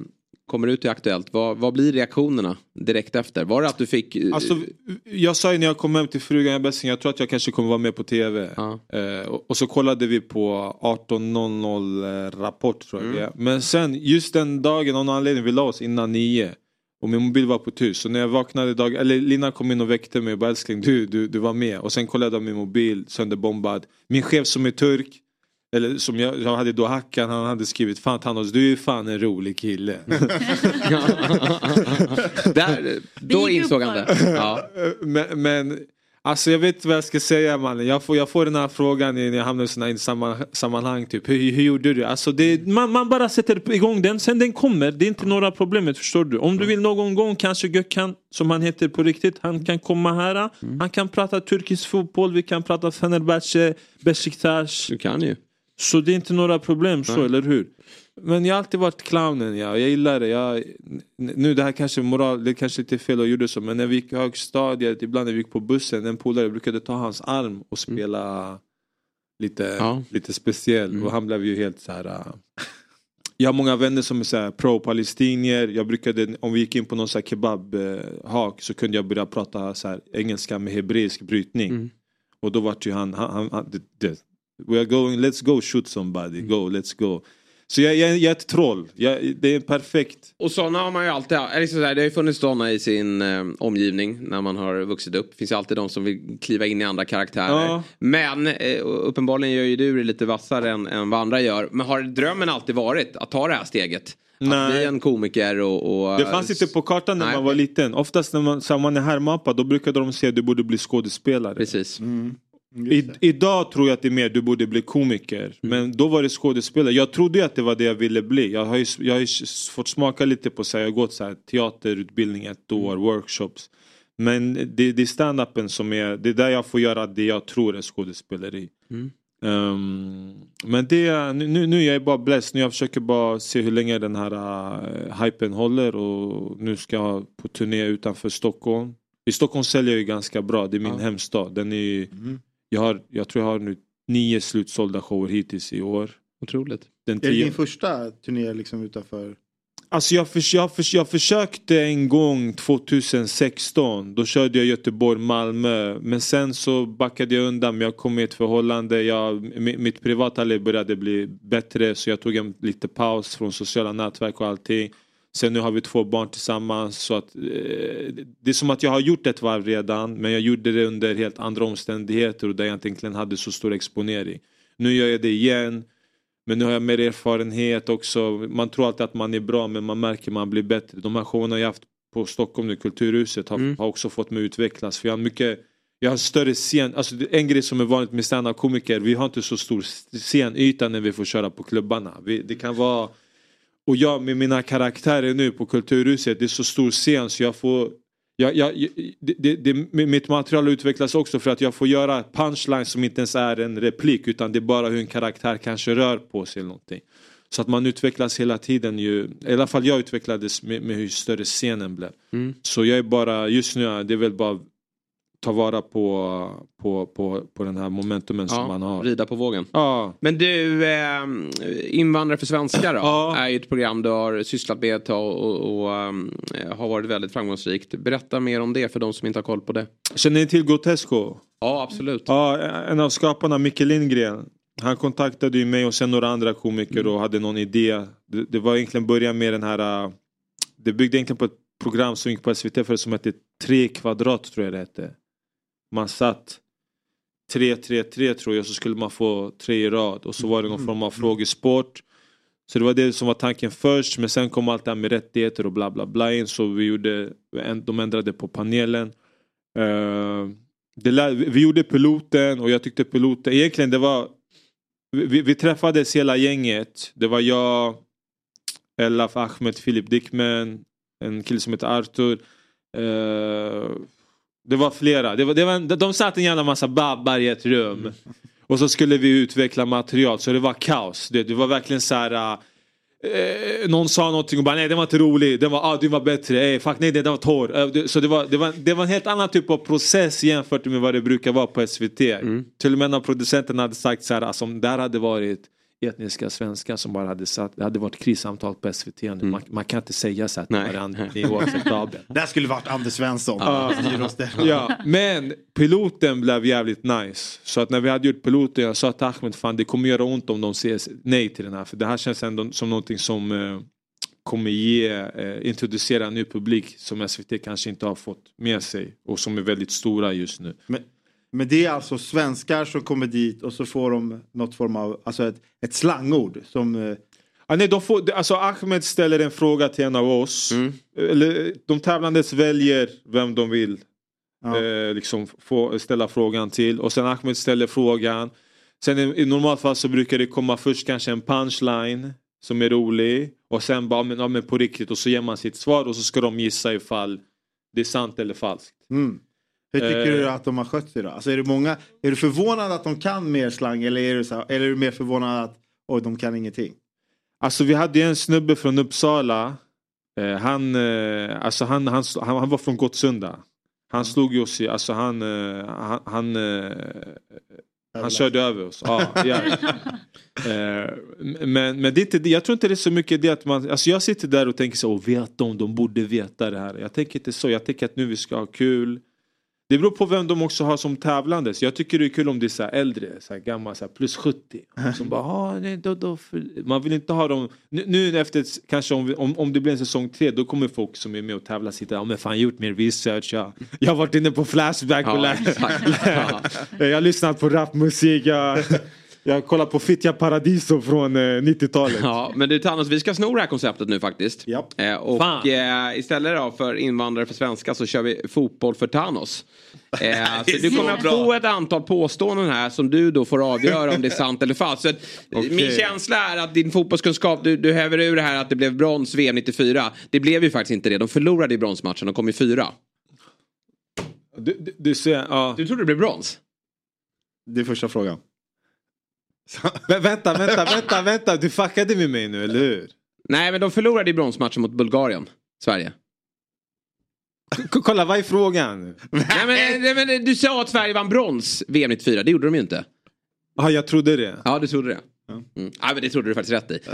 kommer ut i Aktuellt? Vad, vad blir reaktionerna direkt efter? Var det att du fick... Alltså, jag sa ju när jag kom hem till frugan jag bästing, jag tror att jag kanske kommer vara med på tv. Eh, och, och så kollade vi på 18.00 eh, Rapport tror jag är. Men sen just den dagen av någon anledning vi la oss innan nio. Och min mobil var på tyst. Så när jag vaknade dag, eller Lina kom in och väckte mig och bara älskling du, du, du var med. Och sen kollade jag min mobil sönderbombad. Min chef som är turk. Eller som jag, jag hade då Hackan, han hade skrivit Fan Thanos du är fan en rolig kille. Där, då insåg han det. Ja. men, men alltså jag vet inte vad jag ska säga mannen. Jag får, jag får den här frågan när jag hamnar i sådana sammanhang, sammanhang. Typ. Hur, hur gjorde du? Alltså det, man, man bara sätter igång den, sen den kommer. Det är inte några problem, förstår du? Om du vill någon gång kanske Gökhan, som han heter på riktigt, han kan komma här. Han kan prata turkisk fotboll, vi kan prata Fenerbahce, Besiktas. Du kan ju. Så det är inte några problem så, Nej. eller hur? Men jag har alltid varit clownen, ja. jag gillar det. Jag, nu det här kanske är moral, det är kanske lite fel att gjorde så, men när vi gick i högstadiet, ibland när vi gick på bussen, en polare brukade ta hans arm och spela lite, lite speciell. Och han blev ju helt så här. äh, jag har många vänner som är pro-palestinier. Jag brukade, om vi gick in på någon så kebabhak så kunde jag börja prata så här engelska med hebreisk brytning. Och då vart ju han, han, han, han det, det, we are going, let's go shoot somebody, go, let's go. Så jag, jag, jag är ett troll, jag, det är perfekt. Och sådana har man ju alltid, liksom så här, det har ju funnits sådana i sin eh, omgivning när man har vuxit upp. Det finns ju alltid de som vill kliva in i andra karaktärer. Ja. Men eh, uppenbarligen gör ju du det lite vassare än, än vad andra gör. Men har drömmen alltid varit att ta det här steget? Att Nej. bli en komiker och... och Det fanns inte på kartan när Nej, man var liten. Oftast när man, så här, man är härmappa då brukade de säga att du borde bli skådespelare. Precis. I, idag tror jag att det är mer du borde bli komiker. Men då var det skådespelare. Jag trodde att det var det jag ville bli. Jag har ju, jag har ju fått smaka lite på så här, jag har gått så här, teaterutbildning ett år, workshops. Men det, det är stand-upen som är, det är där jag får göra det jag tror är skådespeleri. Mm. Ehm, men det, nu, nu- nu är jag bara blessed, nu jag försöker bara se hur länge den här uh, hypen håller och nu ska jag på turné utanför Stockholm. I Stockholm säljer jag ju ganska bra, det är min hemstad. Den är, jag, har, jag tror jag har nu nio slutsålda shower hittills i år. Otroligt. Den Är det tio, din första turné liksom utanför? Alltså jag, förs- jag, förs- jag försökte en gång 2016. Då körde jag Göteborg-Malmö. Men sen så backade jag undan. Men jag kom i ett förhållande. Jag, mi- mitt privata liv började bli bättre. Så jag tog en lite paus från sociala nätverk och allting. Sen nu har vi två barn tillsammans. Så att, eh, det är som att jag har gjort ett varv redan. Men jag gjorde det under helt andra omständigheter. Och där jag inte egentligen hade så stor exponering. Nu gör jag det igen. Men nu har jag mer erfarenhet också. Man tror alltid att man är bra men man märker att man blir bättre. De här showerna jag haft på Stockholm nu, Kulturhuset, har, har också fått mig utvecklas. För jag har mycket jag har större scen, alltså en grej som är vanligt med stand komiker vi har inte så stor scenyta när vi får köra på klubbarna. Vi, det kan vara, och jag med mina karaktärer nu på Kulturhuset, det är så stor scen så jag får jag, jag, det, det, det, mitt material utvecklas också för att jag får göra punchline som inte ens är en replik utan det är bara hur en karaktär kanske rör på sig eller någonting. Så att man utvecklas hela tiden ju, i alla fall jag utvecklades med, med hur större scenen blev. Mm. Så jag är bara, just nu, det är väl bara ta vara på, på, på, på den här momentumen som man har. Rida på vågen. Ja. Men du, eh, Invandrare för svenskar då? Är ju ett program du har sysslat med ett tag och, och ehm, har varit väldigt framgångsrikt. Berätta mer om det för de som inte har koll på det. Känner ni till Grotesco? Ja, absolut. Ja, en av skaparna, Micke Lindgren. Han kontaktade ju mig och sen några andra komiker och hade någon idé. Det, det var egentligen början med den här... Det byggde egentligen på ett program som gick på SVT för som hette Tre kvadrat tror jag det hette. Man satt 3-3-3 tror jag så skulle man få tre i rad och så var det någon form av frågesport. Så det var det som var tanken först men sen kom allt det här med rättigheter och bla bla bla in så vi gjorde, de ändrade på panelen. Eh, lär, vi gjorde piloten och jag tyckte piloten, egentligen det var vi, vi träffades hela gänget. Det var jag, Elaf Ahmed, Filip Dickman, en kille som heter Arthur. Eh, det var flera. Det var, det var, de satt en jävla massa babbar i ett rum. Och så skulle vi utveckla material så det var kaos. Det, det var verkligen så här. Eh, någon sa någonting och bara nej den var inte rolig, den var, ah, den var bättre, eh, fuck nej den var torr. Eh, det, så det var, det, var, det var en helt annan typ av process jämfört med vad det brukar vara på SVT. Till och med när producenten hade sagt så här, alltså, om det här hade varit etniska svenskar som bara hade satt, det hade varit krissamtal på SVT nu. Man, man kan inte säga så att det är oacceptabelt. Det här skulle varit Anders Svensson. Ja, men piloten blev jävligt nice. Så att när vi hade gjort piloten, jag sa till Ahmed, fan det kommer göra ont om de säger nej till den här. För det här känns ändå som någonting som eh, kommer ge, eh, introducera en ny publik som SVT kanske inte har fått med sig. Och som är väldigt stora just nu. Men, men det är alltså svenskar som kommer dit och så får de något form av, alltså ett, ett slangord som... Ja, nej, de får, alltså Ahmed ställer en fråga till en av oss. Eller, de tävlandes väljer vem de vill eh, liksom få ställa frågan till. Och sen Ahmed ställer frågan. Sen i, i normalt fall så brukar det komma först kanske en punchline som är rolig. Och sen bara men, ja, men på riktigt och så ger man sitt svar och så ska de gissa ifall det är sant eller falskt. Mm. Hur tycker Eh. du att de har skött sig då? Alltså är, det många, är du förvånad att de kan mer slang eller är du, så här, eller är du mer förvånad att oj, de kan ingenting? Alltså vi hade en snubbe från Uppsala. Eh, han, eh, alltså han, han, han, han var från Gottsunda. Han slog ju oss i, alltså han, eh, han, han, eh, han körde över oss. Ja, ja. Eh, men, men det inte, jag tror inte det är så mycket det att man, alltså jag sitter där och tänker så, oh, vet de, de borde veta det här. Jag tänker inte så, jag tänker att nu vi ska ha kul. Det beror på vem de också har som tävlande. Så jag tycker det är kul om det är så äldre, så här gammal, så här plus 70. Som bara, ah, nej, då, då. Man vill inte ha dem. Nu, nu efter, kanske om, vi, om, om det blir en säsong tre, då kommer folk som är med och tävlar sitta, ja men fan gjort mer research. Jag, jag har varit inne på Flashback och Ja, lärt. jag har lyssnat på rapmusik. Jag, Jag kollar på Fittja Paradiso från eh, 90-talet. Ja, men du Thanos, vi ska sno det här konceptet nu faktiskt. Eh, och eh, istället då för invandrare för svenska så kör vi fotboll för Thanos. Eh, så du kommer att få ett antal påståenden här som du då får avgöra om det är sant eller falskt. Så att, Okej. Min känsla är att din fotbollskunskap, du, du häver ur det här att det blev brons VM 94. Det blev ju faktiskt inte det. De förlorade i bronsmatchen, de kom ju fyra. Du, du, du, ser, ja. du trodde det blev brons? Det är första frågan. Vä- vänta, vänta, vänta, vänta. Du fuckade med mig nu, eller hur? Nej, men de förlorade i bronsmatchen mot Bulgarien, Sverige. K- kolla, vad är frågan? nej, men, nej, men du sa att Sverige vann brons VM 94, det gjorde de ju inte. Ja, jag trodde det. Ja, du trodde det. Mm. Ja, men det trodde du faktiskt rätt i.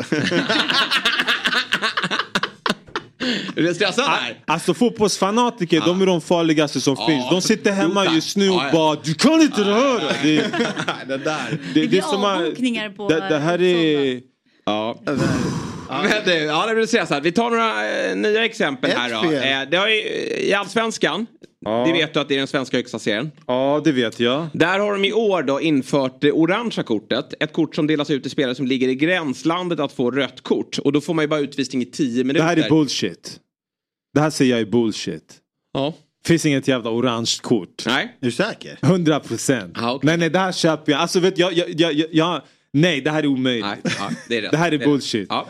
Är du stressad här? Alltså fotbollsfanatiker, de är de farligaste som Ja. finns. De sitter hemma just nu och ja, ja. bara du kan inte det här! Det, det där. det, blir som att- avbokningar på det, det här är... Ja. Men du, ja, det blir stressad. Vi tar några eh, nya exempel Ett här då. Eh, det har ju, I Allsvenskan, det vet du att det är den svenska högsta serien. Ja, det vet jag. Där har de i år då infört det orangea kortet. Ett kort som delas ut till spelare som ligger i gränslandet att få rött kort. Och då får man ju bara utvisning i 10 minuter. Det här är bullshit. Det här säger jag är bullshit. Ja. Finns inget jävla orange kort. Nej. Är du säker? 100 procent. Nej, nej, det här köper jag. Alltså vet jag, jag, jag, jag, jag nej, det här är omöjligt. Nej, ja, det, är rätt. Det här är rätt. bullshit. Ja.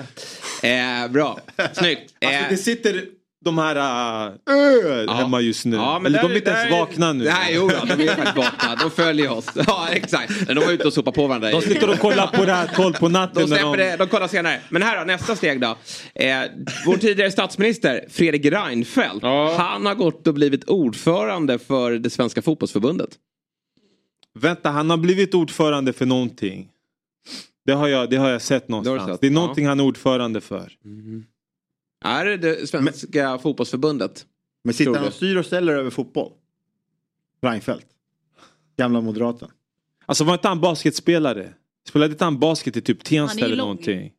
Eh, bra, snyggt. Alltså, Eh, det sitter de här äh, hemma just nu. Ja, men Eller där- de är inte ens där- vakna nu. Nej, jo, de är faktiskt vakna. De följer oss. Ja, exakt. Men de var ute och sopar på varandra. De sitter och kollar på det här 12 på natten. De det, de kollar senare. Men här då, nästa steg då. Eh, vår tidigare statsminister Fredrik Reinfeldt. Han har gått och blivit ordförande för det svenska fotbollsförbundet. Vänta, han har blivit ordförande för någonting. Det har jag, det har jag sett någonstans. sett, det är ja. någonting han är ordförande för. Är det det svenska fotbollsförbundet? Men sitter han och styr och ställer över fotboll? Reinfeldt. Gamla moderaten. Alltså var inte han basketspelare? Spelade inte han basket i typ Tensta eller lång. någonting?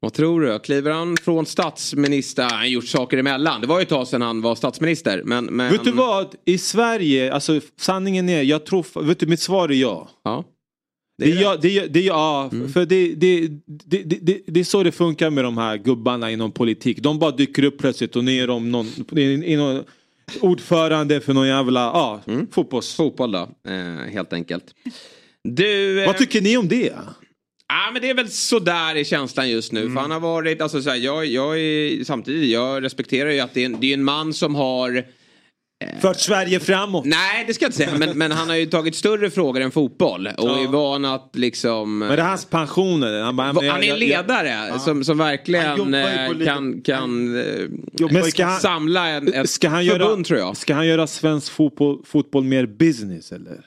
Vad tror du? Kliver han från statsminister? Han har gjort saker emellan. Det var ju ett tag sedan han var statsminister. Men, men... Vet du vad? I Sverige, alltså sanningen är, jag tror, vet du mitt svar är ja. Ja. Det är, ja, det är, det är, ja, Mm. för det, det, det, det, det, det är så det funkar med de här gubbarna inom politik. De bara dyker upp plötsligt och ner om någon, i, i någon ordförande för någon jävla, ja, fotbolls... Fotboll då, eh, helt enkelt. Du, eh, Vad tycker ni om det? Ja men det är väl sådär i känslan just nu. Mm. För han har varit, alltså så här, jag, jag är, samtidigt, jag respekterar ju att det är en, det är en man som har Fört Sverige framåt. Nej det ska jag inte säga. Men, men han har ju tagit större frågor än fotboll. Och är van att liksom... Men det är hans pensioner. Han, bara, Han är en jag- jag- ledare som, som Han verkligen eh, kan, kan, eh, Men ska han- samla en, ett ska han förbund göra, tror jag. Ska han göra svensk fotboll, fotboll mer business eller?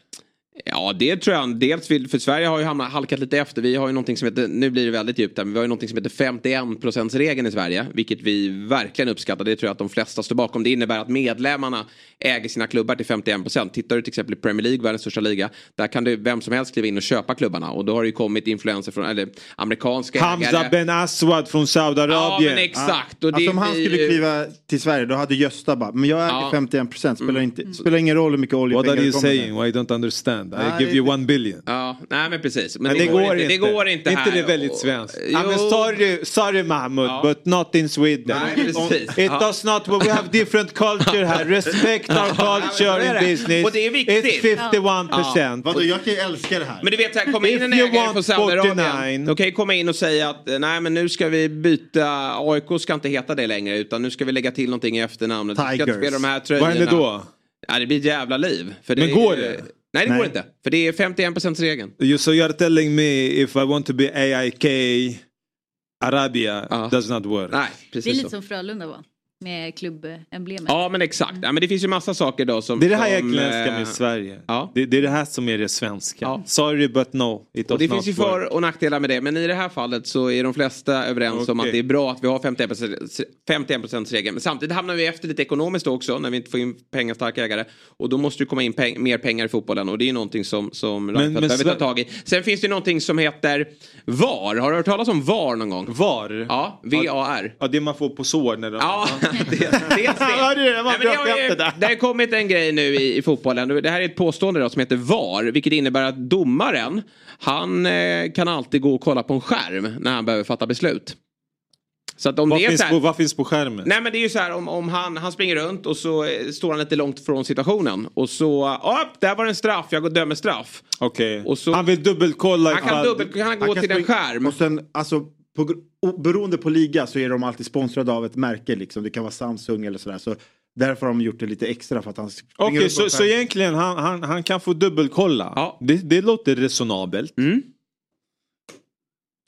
Ja det tror jag. Dels vill, för Sverige har ju hamnat, halkat lite efter. Vi har ju någonting som heter, nu blir det väldigt djupt här, men vi har ju någonting som heter 51% regeln i Sverige. Vilket vi verkligen uppskattar. Det tror jag att de flesta står bakom. Det innebär att medlemmarna äger sina klubbar till 51% Tittar du till exempel i Premier League, världens största liga. Där kan du vem som helst kliva in och köpa klubbarna. Och då har det ju kommit influenser från, eller amerikanska Hamza ägare. Ben Aswad från Saudiarabien. Ja men exakt. Och det alltså om han skulle ju- kliva till Sverige då hade Gösta bara, men jag äger Ja. 51 procent, spelar, inte, spelar ingen roll hur mycket What oljepengar are you det kommer med. saying? I don't understand. I give you one billion. Ja, nej men precis. Men, Men det, går inte, det går inte inte här. det väldigt svenskt? Jo. Ja, men sorry, sorry Mahmoud, but not in Sweden. Nej, precis. It Ja. does not, we have different culture här. Respect our culture Ja, in det. business. Och det är viktigt. It's 51 percent. Vadå, jag kan ju älska det här. Men du vet, här, kommer in en ägare från Saudiarabien. 49. De kan ju komma in och säga att eh, nej men nu ska vi byta, AIK ska inte heta det längre utan nu ska vi lägga till någonting i efternamnet. Vi ska inte Tigers. spela de här Vad händer då? Ja, det blir ett jävla liv. För Men går det? Nej det Nej. går inte. För det är 51 regeln. You, so you're telling me if I want to be AIK Arabia does not work? Nej, Det är lite som Frölunda var. Med klubbemblemet. Ja men exakt. Ja, men det finns ju massa saker då som... Det är det här jag egentligen älskar eh, med Sverige. Ja. Det, det är det här som är det svenska. Sorry but no. It Och det finns ju för och nackdelar med det. Men i det här fallet så är de flesta överens om Okej. att det är bra att vi har 51 regeln. Men samtidigt hamnar vi efter lite ekonomiskt också när vi inte får in pengastarka ägare. Och då måste det komma in peng mer pengar i fotbollen. Och det är ju någonting som, som Reinfeldt men behöver ta tag i. Sen finns det ju någonting som heter VAR. Har du hört talas om VAR någon gång? VAR? Ja, V-A-R. Ja, det man får på sår när de... Ja, Det. Var Nej, har ju, det har kommit en grej nu i, i fotbollen. Det här är ett påstående då som heter VAR. Vilket innebär att domaren, han eh, kan alltid gå och kolla på en skärm när han behöver fatta beslut. Så att om Vad det är finns, så här, på, vad finns på skärmen? Nej men det är ju så här om, om han, han springer runt och så eh, står han lite långt från situationen. Och så, upp, där var det en straff, jag går dömer straff. Okej. Så- Han vill dubbelkolla Han kan, ifall- dubbel, kan han gå Han kan till en skärm. Och sen, alltså, på, beroende på liga så är de alltid sponsrade av ett märke. Liksom. Det kan vara Samsung eller sådär. Så därför har de gjort det lite extra för att han springer Okej, runt på så, så egentligen han, han, han kan få dubbelkolla? Det, det låter resonabelt. Mm.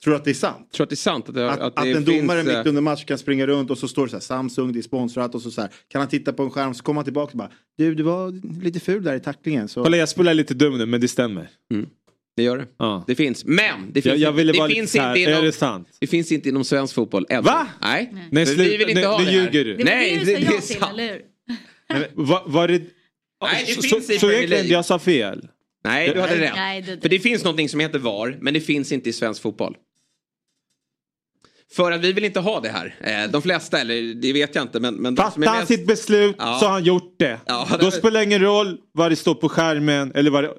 Tror du att det är sant? Tror att det är sant? Att, det, Att, att, att en finns, domare eh, mitt under match kan springa runt och så står det så här Samsung, det är sponsrat och så, så här. Kan han titta på en skärm så kommer han tillbaka och bara Du, du var lite ful där i tacklingen. Så... Kolla jag spelar lite dum nu men det stämmer. Det gör det. Ja. Det finns. Men det Jag- finns, jag ville det bara finns här, inte inom, är det sant? Det finns inte inom svensk fotboll än. Va? Nej. Nej, vi vill inte nu- ha nu det här. ljuger du. Det var Nej, det det, det är till, sant. eller hur? Va, var det... Nej, det så, finns så, i så egentligen jag sa fel? Nej, du hade rätt. Nej, det- För det finns någonting som heter VAR, men det finns inte i svensk fotboll. För att vi vill inte ha det här. Eh, De flesta, eller det vet jag inte, men... men Fattar han mest- sitt beslut Ja. så har han gjort det. Ja, Då det- spelar det ingen roll vad det står på skärmen eller vad det...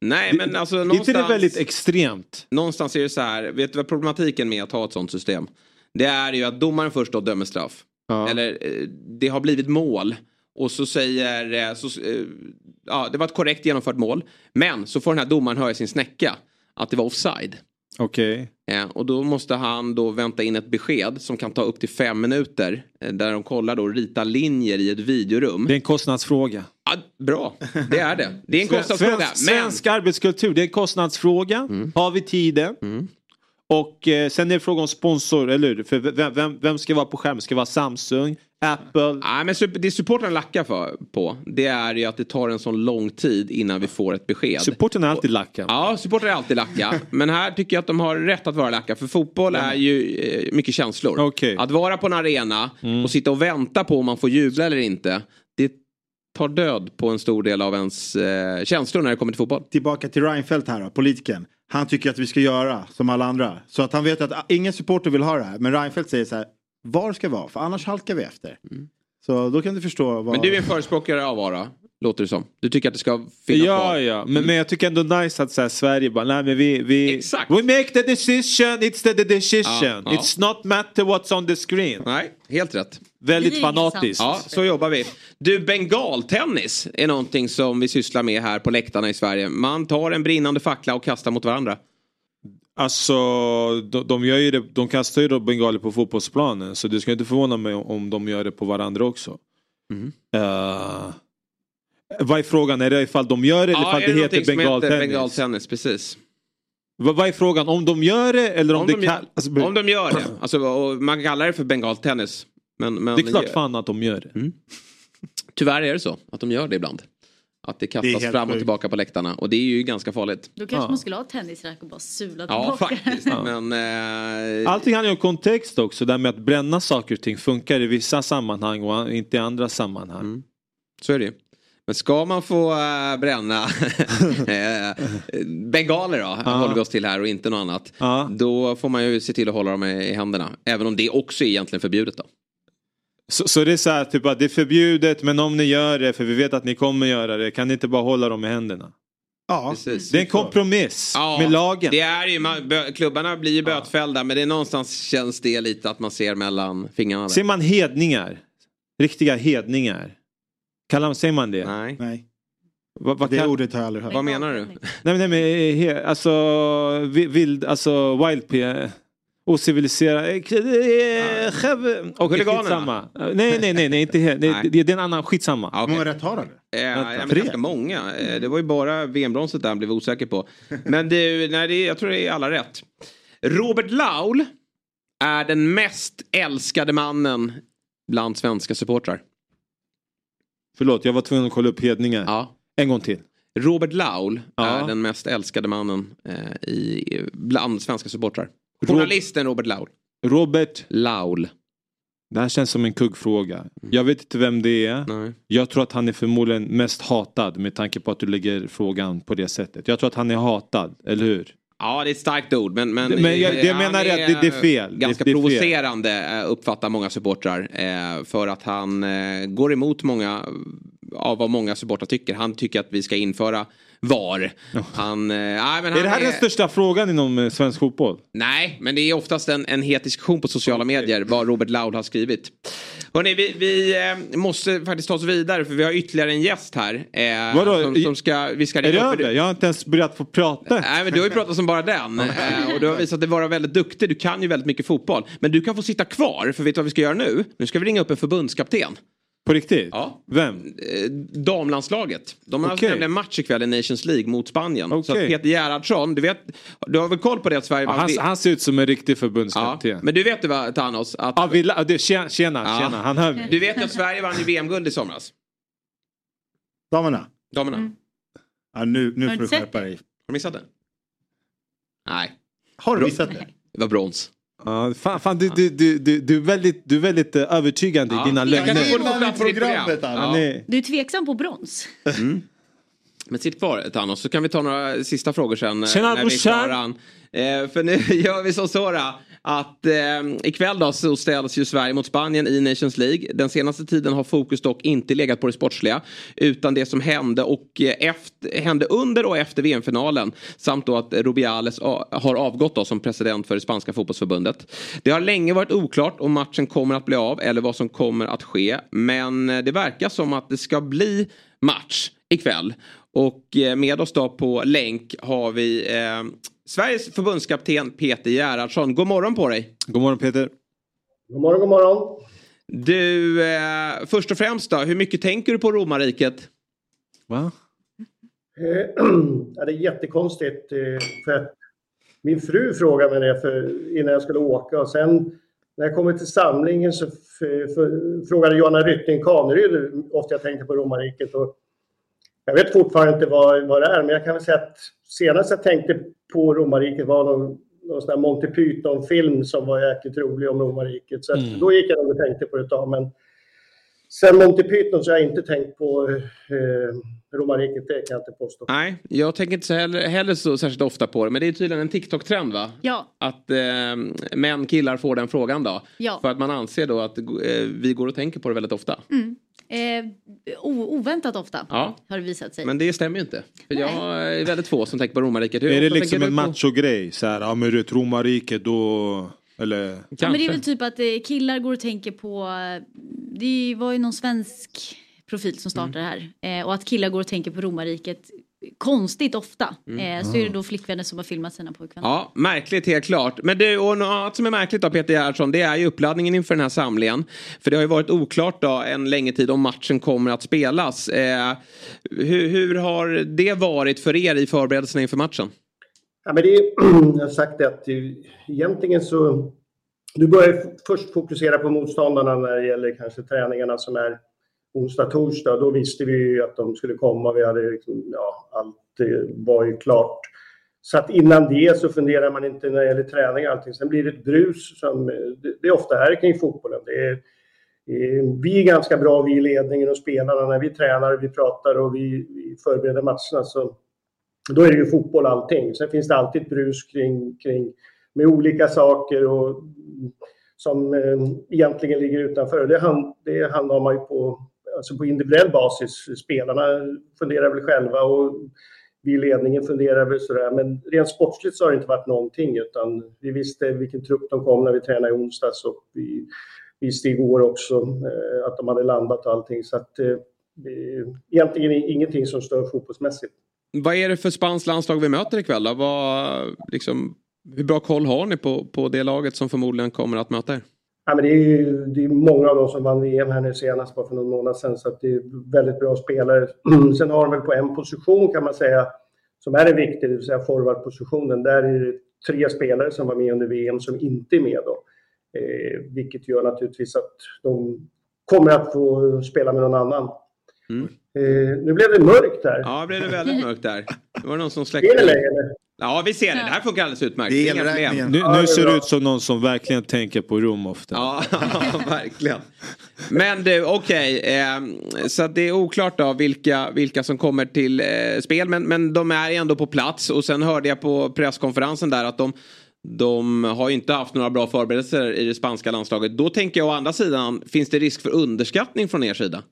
Nej, men alltså Är inte det någonstans... väldigt extremt? Någonstans är det så här, vet du vad problematiken med att ha ett sånt system? Det är ju att domaren först då dömer straff. Eller eh, det har blivit mål. Och så säger, eh, så, eh, ja det var ett korrekt genomfört mål. Men så får den här domaren höra sin snäcka att det var offside. Okej. Eh, och då måste han då vänta in ett besked som kan ta upp till fem minuter. Eh, där de kollar då och ritar linjer i ett videorum. Det är en kostnadsfråga. Ja, bra, det är det. Det är en kostnadsfråga. Svensk, Men Mm. svensk arbetskultur, det är en kostnadsfråga. Har vi tiden? Och eh, sen är det fråga om sponsor, eller hur? För vem, vem, vem ska vara på skärmen? Ska det vara Samsung? Apple? Nej, men det supportrarna lackar för, på det är ju att det tar en sån lång tid innan vi får ett besked. Supporten är alltid lacka. Ja, supportrar är alltid lacka. Men här tycker jag att de har rätt att vara lacka. För fotboll är ju eh, mycket känslor. Att vara på en arena Mm. och sitta och vänta på om man får jubla eller inte. Det tar död på en stor del av ens eh, känslor när det kommer till fotboll. Tillbaka till Reinfeldt här då, politikern. Han tycker att vi ska göra som alla andra. Så att han vet att ah, ingen supporter vill ha det här. Men Reinfeldt säger så här, var ska vara? För annars halkar vi efter. Så då kan du förstå vad... Mm. Men du är en förespråkare av VAR, låter det som. Du tycker att det ska finnas Ja, kvar. ja. Men, men jag tycker ändå nice att så här, Sverige bara, nej men vi, vi... We make the decision, it's the, the decision. Ja, ja. It's not matter what's on the screen. Nej, helt rätt. Väldigt fanatiskt. Ja, så jobbar vi. Du, bengaltennis är någonting som vi sysslar med här på läktarna i Sverige. Man tar en brinnande fackla och kastar mot varandra. Alltså, de, de, gör ju det, de kastar ju då bengaler på fotbollsplanen. Så det ska inte förvåna mig om de gör det på varandra också. Mm. Eh, vad är frågan? Är det ifall de gör det eller ifall är det, någonting heter bengaltennis? bengaltennis, precis. Vad, vad är frågan? Om de gör det eller om, Om det de, kan... Alltså, om de gör det. Alltså, man kallar det för bengaltennis. Men, men det är klart fan att de gör det. Tyvärr är det så att de gör det ibland. Att det Det kastas helt fram och tillbaka på läktarna. Och det är ju ganska farligt. Då kanske man skulle ha tennisrack och bara sula Ja, tillbaka. faktiskt. Men, eh, Allting handlar ju om kontext också. Det här med att bränna saker och ting funkar i vissa sammanhang och inte i andra sammanhang. Mm. Så är det ju. Men ska man få äh, bränna eh, bengaler då, Ja. håller vi oss till här och inte något annat. Då får man ju se till att hålla dem i i händerna. Även om det också är egentligen förbjudet då. Så, så det är så här, typ att det är förbjudet men om ni gör det, för vi vet att ni kommer göra det, kan ni inte bara hålla dem i händerna? Ja, Precis. Det är en kompromiss Ja, med lagen. Det är ju, man, bö, klubbarna blir ju bötfällda men det är någonstans känns det lite att man ser mellan fingrarna. där. Ser man hedningar? Riktiga hedningar? Kallar, säger man det? Nej. Nej. Vad, vad Det kan- ordet har jag aldrig hört. Vad menar du? Nej men, nej, men he, alltså vi- vild, alltså wild p ociviliserad, eh, eh, okej Huliganerna? Nej nej nej, nej inte nej, det, det är en annan, skitsamma. Hur många rätt har han? Eh, ja, men Tre. ganska många. Det var ju bara VM-bronset där han blev osäker på. Men det, nej, det, jag tror det är alla rätt. Robert Laul är den mest älskade mannen bland svenska supportrar. Förlåt, jag var tvungen att kolla upp hedningar. Ja. En gång till. Robert Laul Ja. är den mest älskade mannen eh, i, bland svenska supportrar. Journalisten Robert Laul. Robert, Laul. det här känns som en kuggfråga. Jag vet inte vem det är. Nej. Jag tror att han är förmodligen mest hatad med tanke på att du lägger frågan på det sättet. Jag tror att han är hatad, eller hur? Ja, det är ett starkt ord. Men, men, Men jag- det jag menar är att det- det är fel. Ganska Det- det är fel. provocerande eh, uppfattar många supportrar. Eh, för att han eh, går emot många av vad många supportrar tycker. Han tycker att vi ska införa VAR. Han, eh, nej, men Är det här den största frågan inom eh, svensk fotboll? Nej, men det är oftast en, en het diskussion på sociala medier vad Robert Laud har skrivit. Hörrni, vi, vi eh, måste faktiskt ta oss vidare för vi har ytterligare en gäst här. Eh, Vadå? Som, som ska, vi ska Är det över? Jag har inte ens börjat få prata. Nej men du har ju pratat som bara den. Eh, och du har visat dig vara väldigt duktig. Du kan ju väldigt mycket fotboll. Men du kan få sitta kvar. För vet du vad vi ska göra nu? Nu ska vi ringa upp en förbundskapten. På riktigt? Ja. Vem? Eh, damlandslaget. De har Okej. nämligen match ikväll i Nations League mot Spanien. Så att Okej. Peter Gerhardsson, du vet, du har väl koll på det att Sverige Ja, han, han ser ut som en riktig förbundskapten. Men du vet ju vad Thanos? Att... Ja, vi, det, tjena, tjena, Ja. tjena, han hör mig. Du vet att Sverige vann ju VM-guld i somras. Damerna? Damerna. Ja, nu, nu får du du skärpa dig. Har du missat det? Nej. Har du missat det? Det var brons. Ja, fan, fan du, du, du, du, du är väldigt, du är väldigt eh, övertygande Ja. i dina lögner. program. Ja. Du är tveksam på brons. Mm. Men sitt kvar Thanos så kan vi ta några sista frågor sen. eh, Tjena, när vi är brorsan. Eh, för nu gör vi som så då, att eh, ikväll då så ställs ju Sverige mot Spanien i Nations League. Den senaste tiden har fokus dock inte legat på det sportsliga utan det som hände, och eh, efter, hände under och efter VM-finalen samt då att Rubiales har avgått då som president för det spanska fotbollsförbundet. Det har länge varit oklart om matchen kommer att bli av eller vad som kommer att ske men eh, det verkar som att det ska bli match ikväll. Och eh, med oss då på länk har vi eh, Sveriges förbundskapten Peter Gerhardsson. God morgon på dig! God morgon Peter! God morgon, god morgon. Du, eh, först och främst då, hur mycket tänker du på romarriket? Va? Eh, det är jättekonstigt. eh, För att min fru frågade mig det för, innan jag skulle åka och sen när jag kommer till samlingen så frågade Johanna Rytting Kaneryd hur ofta jag tänkte på romarriket. Och jag vet fortfarande inte vad, vad det är, men jag kan väl säga att senast jag tänkte på romarriket var någon, någon sån Monty Python-film som var jäkligt rolig om romarriket. Så Mm. då gick jag nog och tänkte på det ett tag. Men sen Monty Python så har jag inte tänkt på eh, romarriket, det kan jag inte påstå. Nej, jag tänker inte så heller, heller så särskilt ofta på det men det är tydligen en TikTok-trend va? Ja. Att eh, män, killar får den frågan då. Ja. För att man anser då att eh, vi går och tänker på det väldigt ofta. Mm. Eh, o- oväntat ofta Ja. har det visat sig. Men det stämmer ju inte. För jag är väldigt få som tänker på romarriket. Hur Är det liksom en machogrej? Så här, ja men du vet romarriket då... Eller? Ja, men det är väl typ att eh, killar går och tänker på, eh, det var ju någon svensk profil som startade Mm. här. Eh, och att killar går och tänker på romarriket konstigt ofta. Mm. Eh, så är det då flickvänner som har filmat sina pojkvänner. Ja, märkligt helt klart. Men det, och något annat som är märkligt då Peter Gerhardsson, det är ju uppladdningen inför den här samlingen. För det har ju varit oklart då en längre tid om matchen kommer att spelas. Eh, hur, hur har det varit för er i förberedelserna inför matchen? Ja, men det är, jag har sagt det att det, egentligen så... Du börjar först fokusera på motståndarna när det gäller kanske träningarna som är onsdag, torsdag. Då visste vi ju att de skulle komma. Vi hade liksom, ja, allt eh, var ju klart. Så att innan det så funderar man inte när det gäller träning och allting. Sen blir det ett brus som eh, det, är ofta här kring fotbollen. Det är, vi är ganska bra, vi i ledningen och spelarna, när vi tränar, vi pratar och vi, vi förbereder matcherna. Så då är det ju fotboll allting. Sen finns det alltid ett brus kring, kring med olika saker och, mm, som eh, egentligen ligger utanför. Det, hand, det handlar man ju på, alltså på individuell basis. Spelarna funderar väl själva och vi i ledningen funderar väl sådär. Men rent sportsligt så har det inte varit någonting utan vi visste vilken trupp de kom när vi tränade i onsdags och vi visste igår också eh, att de hade landat och allting. Så att eh, egentligen ingenting som stör fotbollsmässigt. Vad är det för spanskt landslag vi möter ikväll då? Vad, liksom, hur bra koll har ni på, på det laget som förmodligen kommer att möta er? Ja, men det, är ju, det är många av dem som vann VM här nu senast, bara för någon månad sedan, så det är väldigt bra spelare. Sen har de väl på en position kan man säga, som är en viktig, det vill säga forwardpositionen. Där är det tre spelare som var med under VM som inte är med då. Eh, vilket gör naturligtvis att de kommer att få spela med någon annan. Mm. Eh, nu blev det mörkt här. Ja, blev det väldigt mörkt där. Det var någon som Är släckte. det läge eller? Ja, vi ser det. Det här funkar alldeles utmärkt. Det är inga problem. Nu, nu ser det ut som någon som verkligen tänker på rum ofta. Ja, verkligen. Men du, okej. eh, så att det är oklart då vilka, vilka som kommer till eh, spel. Men, men de är ändå på plats. Och sen hörde jag på presskonferensen där att de, de har ju inte haft några bra förberedelser i det spanska landslaget. Då tänker jag å andra sidan, finns det risk för underskattning från er sida?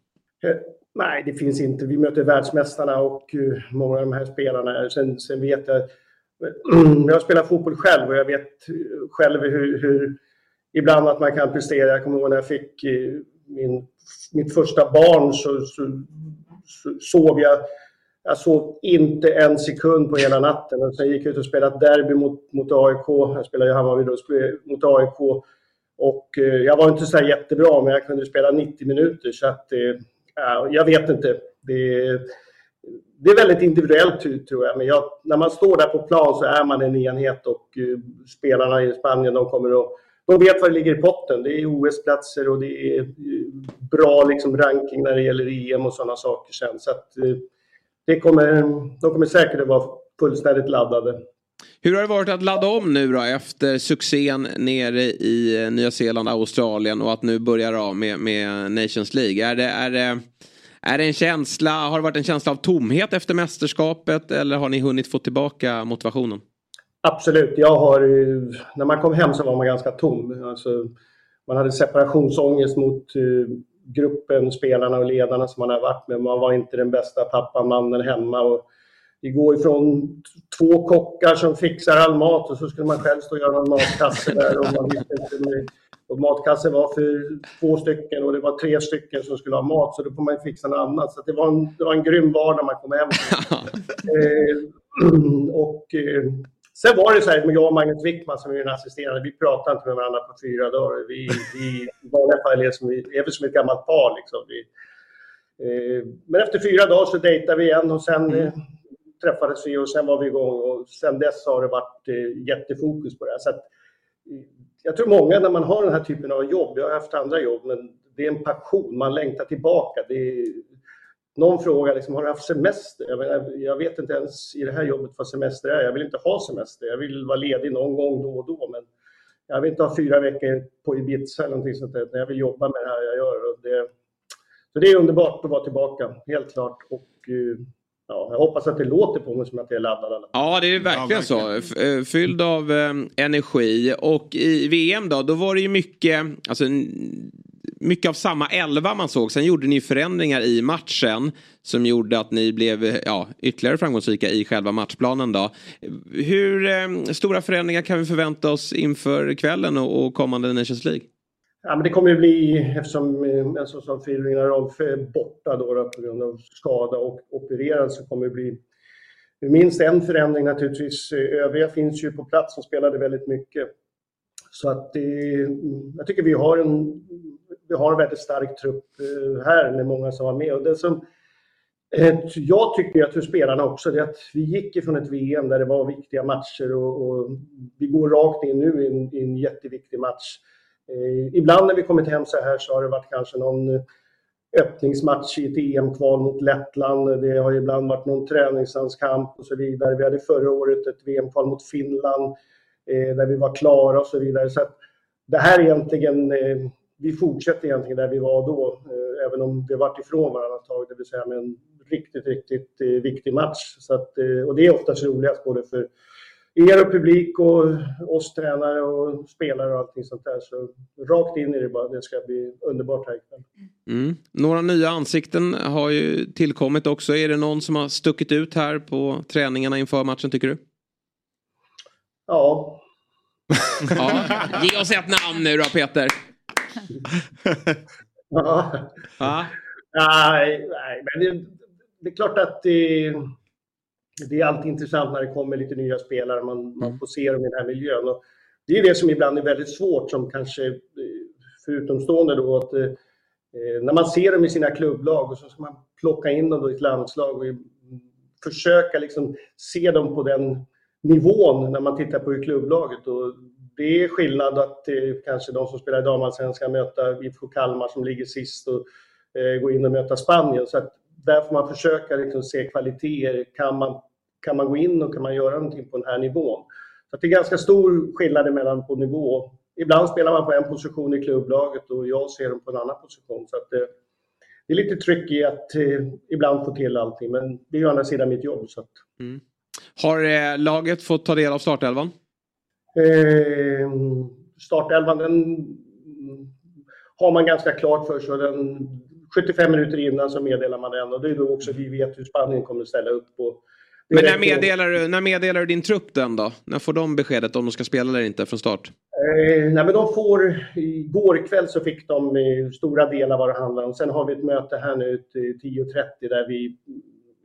Eh, Nej, det finns inte. Vi möter världsmästarna och eh, många av de här spelarna. Sen, sen vet jag... Mm, jag spelar fotboll själv och jag vet själv hur, hur ibland att man kan prestera. Jag kommer ihåg när jag fick eh, min, mitt första barn så, så, så sov jag jag sov inte en sekund på hela natten. Och sen gick jag ut och spelade derby mot, mot AIK. Jag spelade i Hammarby då, mot AIK. Och eh, jag var inte så jättebra, men jag kunde spela 90 minuter. Så att, eh, jag vet inte. Det är, det är väldigt individuellt tror jag. Men jag, när man står där på plan så är man en enhet och uh, spelarna i Spanien de kommer att de vet vad det ligger i potten. Det är OS-platser och det är eh, bra liksom, ranking när det gäller EM och sådana saker sen. Så att, eh, det kommer, de kommer säkert att vara fullständigt laddade. Hur har det varit att ladda om nu då efter succén nere i Nya Zeeland, Australien och att nu börja av med, med Nations League? Är det, är, det, är det en känsla, har det varit en känsla av tomhet efter mästerskapet eller har ni hunnit få tillbaka motivationen? Absolut, jag har när man kom hem så var man ganska tom. Alltså, man hade separationsångest mot uh, gruppen, spelarna och ledarna som man har varit med. Man var inte den bästa pappan, mannen hemma. Och, vi går ifrån två kockar som fixar all mat och så skulle man själv stå och göra en matkasse där. Och, man visste inte, och matkassen var för två stycken och det var tre stycken som skulle ha mat så då får man fixa något annat. Så det, var en, det var en grym vardag man kom hem eh, Och eh, sen var det så här med jag och Magnus Wickman som är en assisterande, vi pratade inte med varandra på fyra dagar. Vi, vi i vanliga fall är, som, är vi som ett gammalt par liksom. Vi, eh, men efter fyra dagar så dejtade vi igen och sen mm träffades vi och sen var vi igång och sen dess har det varit eh, jättefokus på det här. Så att, eh, jag tror många när man har den här typen av jobb, jag har haft andra jobb, men det är en passion, man längtar tillbaka. Det är, någon frågar liksom, har du haft semester? Jag, menar, jag vet inte ens i det här jobbet vad semester är. Jag vill inte ha semester. Jag vill vara ledig någon gång då och då, men jag vill inte ha fyra veckor på Ibiza eller någonting sånt där. Jag vill jobba med det här jag gör. Och det, så det är underbart att vara tillbaka, helt klart. Och, eh, ja, jag hoppas att det låter på mig som att jag är laddad. Ja, det är verkligen, ja, verkligen. så. Eh, fylld av eh, energi. Och i VM då, då var det ju mycket, alltså, mycket av samma elva man såg. Sen gjorde ni förändringar i matchen som gjorde att ni blev ja, ytterligare framgångsrika i själva matchplanen. Då. Hur eh, stora förändringar kan vi förvänta oss inför kvällen och, och kommande Nations League? Ja, men det kommer ju bli, eftersom eh, en sån som Filip Rolf är borta då, då, på grund av skada och opererad, så kommer det bli minst en förändring naturligtvis. Eh, övriga finns ju på plats som spelade väldigt mycket. Så att det, mm, jag tycker vi har en, vi har en väldigt stark trupp eh, här med många som var med. Och det som eh, jag tycker att för spelarna också, det är att vi gick ifrån ett VM där det var viktiga matcher och, och vi går rakt in nu i en, i en jätteviktig match. Eh, ibland när vi kommit hem så här så har det varit kanske någon eh, öppningsmatch i ett EM-kval mot Lettland. Det har ibland varit någon träningslandskamp och så vidare. Vi hade förra året ett VM-kval mot Finland eh, där vi var klara och så vidare. Så det här är egentligen, eh, vi fortsätter egentligen där vi var då, eh, även om vi har varit ifrån varandra ett tag, det vill säga med en riktigt, riktigt viktig match. Så att, och det är oftast roligast både för er och publik och oss tränare och spelare och allting sånt där. Så rakt in i det bara. Det ska bli underbart här ikväll. Mm. Några nya ansikten har ju tillkommit också. Är det någon som har stuckit ut här på träningarna inför matchen tycker du? Ja. ja. Ge oss ett namn nu då Peter. ja. ja. Nej, nej, men det, det är klart att det det är alltid intressant när det kommer lite nya spelare, man, man mm. får se dem i den här miljön. Och det är det som ibland är väldigt svårt som kanske eh, för utomstående då att eh, eh, när man ser dem i sina klubblag och så ska man plocka in dem i ett landslag och försöka liksom se dem på den nivån när man tittar på klubblaget. Och det är skillnad att eh, kanske de som spelar i damallsvenskan möta IFK Kalmar som ligger sist och eh, gå in och möta Spanien. Så att där får man försöka liksom se kvaliteter. Kan man kan man gå in och kan man göra någonting på den här nivån? Så det är ganska stor skillnad mellan på nivå. Ibland spelar man på en position i klubblaget och jag ser dem på en annan position. Så att, eh, det är lite tryck i att eh, ibland få till allting, men det är ju å andra sidan mitt jobb. Så att, Har eh, laget fått ta del av startelvan? Eh, startelvan, den har man ganska klart för sig. och Den, 75 minuter innan så meddelar man den och det är då också vi vet hur Spanien kommer att ställa upp. på. Men när meddelar, du, när meddelar du din trupp den då? När får de beskedet om de ska spela eller inte från start? Eh, nej, men de får, igår kväll så fick de stora delar vad det handlar om. Sen har vi ett möte här nu till 10.30 där vi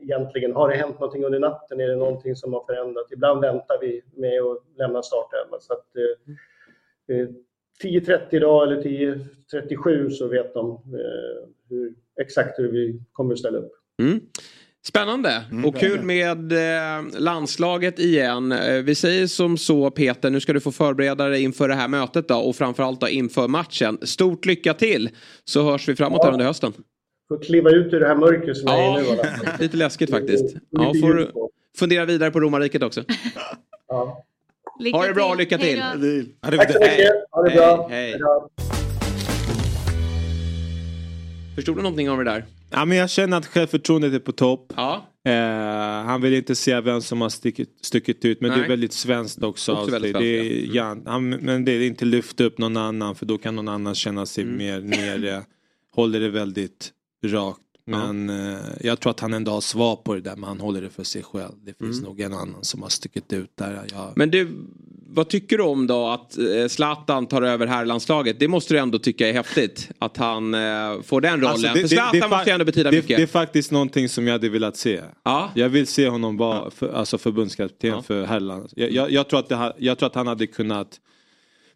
egentligen, har det hänt någonting under natten? Är det någonting som har förändrat? Ibland väntar vi med att lämna startelvan. Så att, eh, eh, 10.30 idag eller 10.37 så vet de eh, hur, exakt hur vi kommer att ställa upp. Mm. Spännande och kul med eh, landslaget igen. Eh, vi säger som så Peter, nu ska du få förbereda dig inför det här mötet då och framförallt då inför matchen. Stort lycka till så hörs vi framåt här under hösten. Får kliva ut ur det här mörkret som jag är i nu. fall. Lite läskigt faktiskt. Ja, får fundera vidare på romarriket också. Ja. Ha det bra och lycka till. Tack så mycket. Ha det bra. Hej, hej. Förstod du någonting av det där? Ja, men jag känner att självförtroendet är på topp. Ja. Eh, han vill inte säga vem som har stickit, stuckit ut men det Nej. är väldigt svenskt också. Också väldigt sig. det är, svenskt, ja, han, men det är inte lyfta upp någon annan för då kan någon annan känna sig Mm. mer nere. Håller det väldigt rakt. Men eh, jag tror att han ändå har svar på det där men han håller det för sig själv. Det finns Mm. nog en annan som har stuckit ut där. Jag, Men du, vad tycker du om då att eh, Zlatan tar över herrlandslaget? Det måste du ändå tycka är häftigt. Att han eh, får den rollen. Alltså, För Zlatan fa- måste ju ändå betyda det, mycket. Det är faktiskt någonting som jag hade velat se. Ja. Jag vill se honom vara för, alltså förbundskapten för herrland. Jag, jag, jag, tror att det, ha- jag tror att han hade kunnat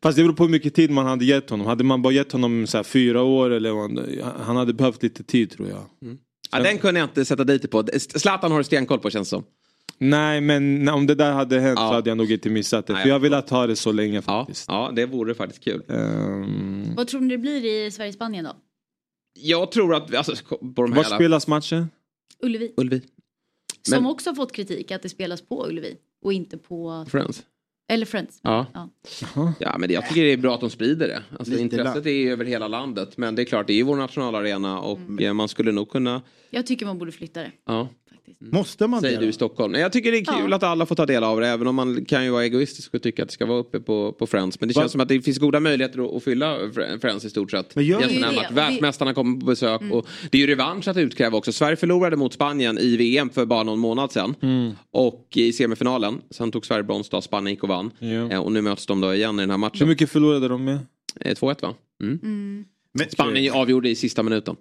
Fast det beror på hur mycket tid man hade gett honom. Hade man bara gett honom så här fyra år eller vad, han hade behövt lite tid tror jag. Ja, den kunde jag inte sätta dit det på. Zlatan har du stenkoll på känns det som. Nej men om det där hade hänt så hade jag nog inte missat det. Nej, för jag har velat ha det så länge faktiskt. Ja, det vore faktiskt kul. Ehm, Vad tror ni det blir i Sverige-Spanien då? Jag tror att, alltså, på de här var jävla- spelas matchen? Ullevi. Ullevi. Som Men- också har fått kritik att det spelas på Ullevi och inte på... Friends. Eller Friends. Ja. Ja. Ja, men jag tycker det är bra att de sprider det. Alltså, Lite intresset lack. är över hela landet. Men det är klart, det är ju vår nationalarena och Mm. man skulle nog kunna... Jag tycker man borde flytta det. Ja. Måste man Säger det du i Stockholm. Jag tycker det är kul Ja. att alla får ta del av det. Även om man kan ju vara egoistisk och tycka att det ska vara uppe på, på Friends. Men det Va? känns som att det finns goda möjligheter att, fylla Fr- Friends i stort sett. Men gör det det? Världsmästarna kommer på besök. Och det är ju revansch att utkräva också. Sverige förlorade mot Spanien i VM för bara någon månad sedan. Mm. Och i semifinalen. Sen tog Sverige brons då, Spanien gick och vann. Ja. Eh, Och nu möts de då igen i den här matchen. Hur mycket förlorade de med? Eh, 2-1 va? Mm. Mm. Spanien avgjorde i sista minuten.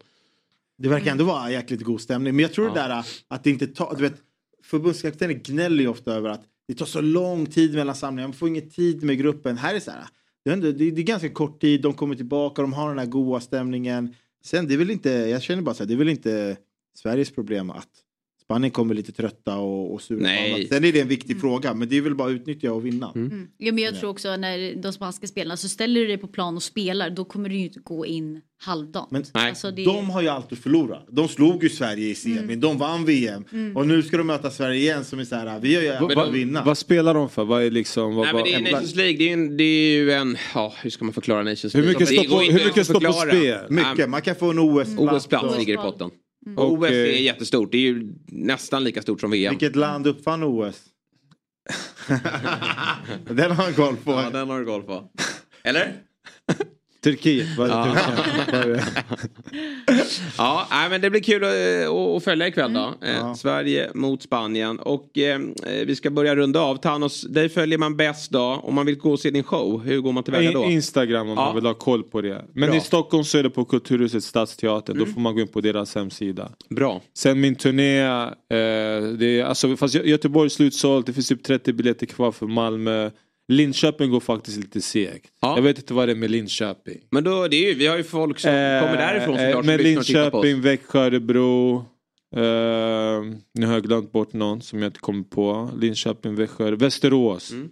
Det verkar ändå vara jäkligt god stämning. Men jag tror det där att det inte tar... Du vet, förbundskaptener gnäller ju ofta över att det tar så lång tid mellan samlingarna. Man får ingen tid med gruppen. Här är så här. Det är, ändå, det är ganska kort tid. De kommer tillbaka. De har den här goa stämningen. Sen det är väl inte... Jag känner bara så här. Det är väl inte Sveriges problem att Spanien kommer lite trötta och, och sura. på Nej. annat. Sen är det en viktig fråga. Men det är väl bara att utnyttja och vinna. Mm. Ja, men jag tror också när de spanska spelarna så ställer du dig på plan och spelar då kommer du ju inte gå in halvdant. Men Alltså, det- de har ju alltid förlorat. De slog ju Sverige i semin. De vann VM. Mm. Och nu ska de möta Sverige igen som är så här. Vi har ju Va- att vinna. Vad spelar de för? Vad är liksom... Vad, Nej, men det är vad- Nations League. Det är, en, det är ju en... Ja, hur ska man förklara Nations Hur League? mycket står på- hur mycket står på förklara. spel? Mycket. Man kan få en OS-plats. OS-plats ligger i potten. Och, OS är eh, jättestort. Det är ju nästan lika stort som VM. Vilket land uppfann OS? den har han koll på. Ja, den har du koll på. Eller? Turkiet. Vad är det? Ja. Ja, nej, men det blir kul att, att följa ikväll då. Eh, Ja. Sverige mot Spanien. Och eh, vi ska börja runda av. Thanos, dig följer man bäst då. Om man vill gå och se din show, hur går man tillväga då? In- Instagram om Ja. man vill ha koll på det. Men Bra. i Stockholm så är det på Kulturhuset Stadsteatern. Mm. Då får man gå in på deras hemsida. Bra. Sen min turné, eh, det är, alltså, fast Gö- Göteborg är slutsålt, det finns typ 30 biljetter kvar för Malmö. Linköping går faktiskt lite segt. Jag vet inte vad det är med Linköping. Men då, det är ju, vi har ju folk som kommer därifrån Eh, såklart som Med. Linköping, Växjö, Örebro. Eh, nu har jag glömt bort någon som jag inte kommer på. Linköping, Växjö, Västerås. Mm.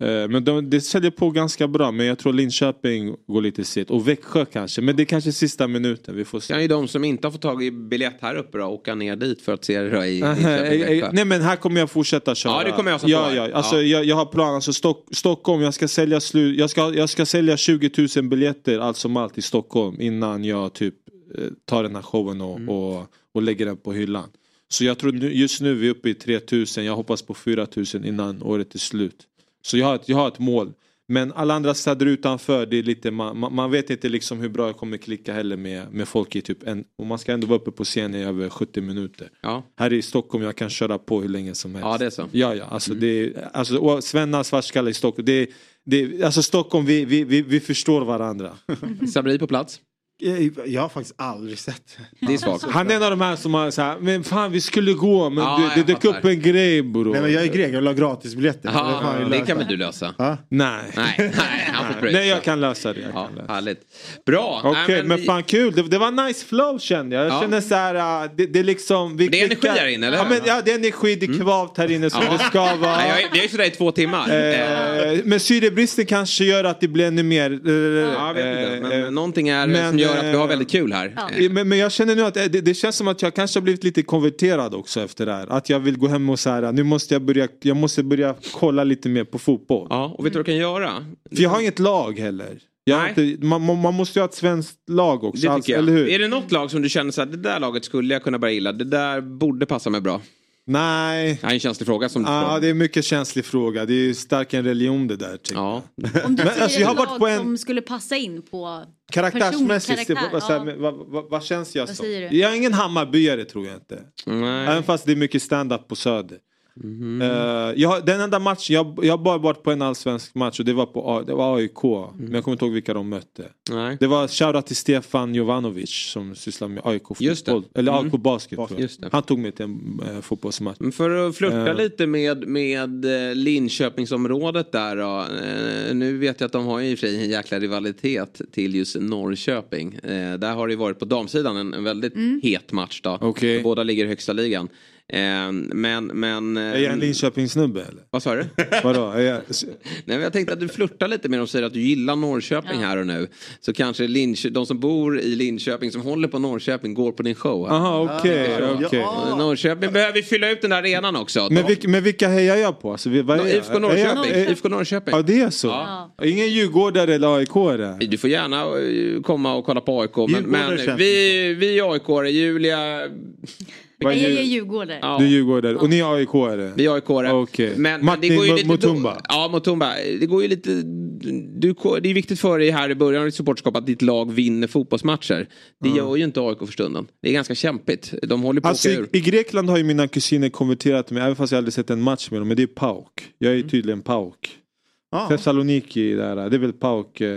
Eh, Men de, det säljer på ganska bra men jag tror Linköping går lite sent. Och Växjö kanske. Men det är kanske sista minuten. Vi får se. Kan ju de som inte har fått tag i biljett här uppe då åka ner dit för att se det då i Eh, Linköping, eh, Växjö. Nej men här kommer jag fortsätta köra. Ja, det kommer jag som ja, ja, alltså, Ja. Jag, jag har plan. Alltså, Stock, Stockholm, jag ska, sälja slu, jag, ska, jag ska sälja 20 000 biljetter allt som allt i Stockholm innan jag typ eh, tar den här showen och, Mm. och, och lägger den på hyllan. Så jag tror nu, just nu vi är uppe i 3 000. Jag hoppas på 4 000 innan året är slut. Så jag har ett, jag har ett mål. Men alla andra städer utanför, det är lite, man, man- vet inte liksom hur bra jag kommer klicka heller med, med folk i typ en, och man ska ändå vara uppe på scen i över 70 minuter. Ja. Här i Stockholm jag kan köra på hur länge som helst. Ja, det är så. Mm. Ja, ja. Alltså, det är, alltså, Svenna svartskalle i Stockholm. Det är, det är, alltså Stockholm, vi, vi, vi, vi förstår varandra. Sabri på plats? Jag har faktiskt aldrig sett Det är svagt. Han är en av de här som har så här, men fan vi skulle gå men Ja, det, det dök upp en grej bror. Nej men jag är grek, jag vill ha gratisbiljetter. Ja, Det det kan väl du lösa? Ja? Nej. Nej, nej, han får pröjsa. Nej jag kan lösa det. Jag Ja, kan lösa. härligt. Bra. Okej Nej, men, vi- fan kul, det, det var nice flow kände jag. Jag Ja. känner så här, äh, det, det är liksom... Vi Det är klickar- energi här inne, eller Ja? Mm. men, ja det är energi, det är kvavt här inne som Ja. det ska vara. Nej, jag är- vi är ju sådär i två timmar. Eh, Eh, men syrebristen kanske gör att det blir ännu mer... eh, Ja, jag vet inte. Men någonting är men, som gör att vi har väldigt kul här. Eh, Men, men jag känner nu att eh, det, det känns som att jag kanske har blivit lite konverterad också efter det här. Att jag vill gå hem och så här, nu måste jag börja, jag måste börja kolla lite mer på fotboll. Ja, och vet du vad du kan göra? För jag har inget lag heller. Inte, man, man måste ju ha ett svenskt lag också, Det alltså, eller hur? Är det något lag som du känner så här, det där laget skulle jag kunna börja gilla, det där borde passa mig bra? Nej. Det är en känslig fråga som Ja, frågar. det är en mycket känslig fråga. Det är stark en religion det där. Ja. Om du ser alltså, jag har varit på en- som skulle passa in på Karaktärsmässigt, karaktär, vad, ja. vad, vad, vad känns jag Vad som? säger du? Jag är ingen Hammarbyare tror jag inte. Nej. Även fast det är mycket stand-up på Söder. Mhm. Eh, jag, den enda matchen, jag, jag har bara varit på en allsvensk match och det var, på, det var AIK. Men jag kommer inte ihåg vilka de mötte. Mm. Nej. Det var shoutout till Stefan Jovanovic som sysslar med AIK fotboll. Eller Mm. AIK basket. Han tog mig till en eh, fotbollsmatch. Men för att flirta Eh. lite med, med Linköpingsområdet där då. Eh, nu vet jag att de har ju i och för sig en jäkla rivalitet till just Norrköping. Där har det ju varit på damsidan en, en väldigt Mm. het match då. Okej. Båda ligger i högsta ligan. Eh, men, men... Är jag en Linköpingssnubbe eller? Vad sa du? Vadå? Är jag... Nej, men jag tänkte att du flörtar lite med dem och säger att du gillar Norrköping här och nu. Så kanske Linköping, de som bor i Linköping som håller på Norrköping går på din show. här. Aha, okej, okej. Och Norrköping behöver fylla ut den där arenan också. Men, vilka, men vilka hejar jag på? Alltså, vi- vad är jag? IFK Norrköping. Är jag- IFK Norrköping. Ja det är så? Ja. Ingen djurgårdare eller AIK? Du får gärna eh, komma och kolla på AIK. Men, men vi, vi är AIK, Julia... Nej, jag är djurgårdare. Ja. Du är djurgårdare och ni är AIK är det? Vi är AIK. Okej. Men, men det Martin går ju lite Mutumba? Då, ja, Mutumba. Det går ju lite... Du, det är viktigt för dig här i början av ditt supporterskap att ditt lag vinner fotbollsmatcher. Det gör ju inte AIK för stunden. Det är ganska kämpigt. De håller på att Alltså i, ur. i Grekland har ju mina kusiner konverterat mig, även fast jag aldrig sett en match med dem. Men det är PAOK. Jag är tydligen PAOK. Ja. Thessaloniki där, det är väl PAOK. Eh.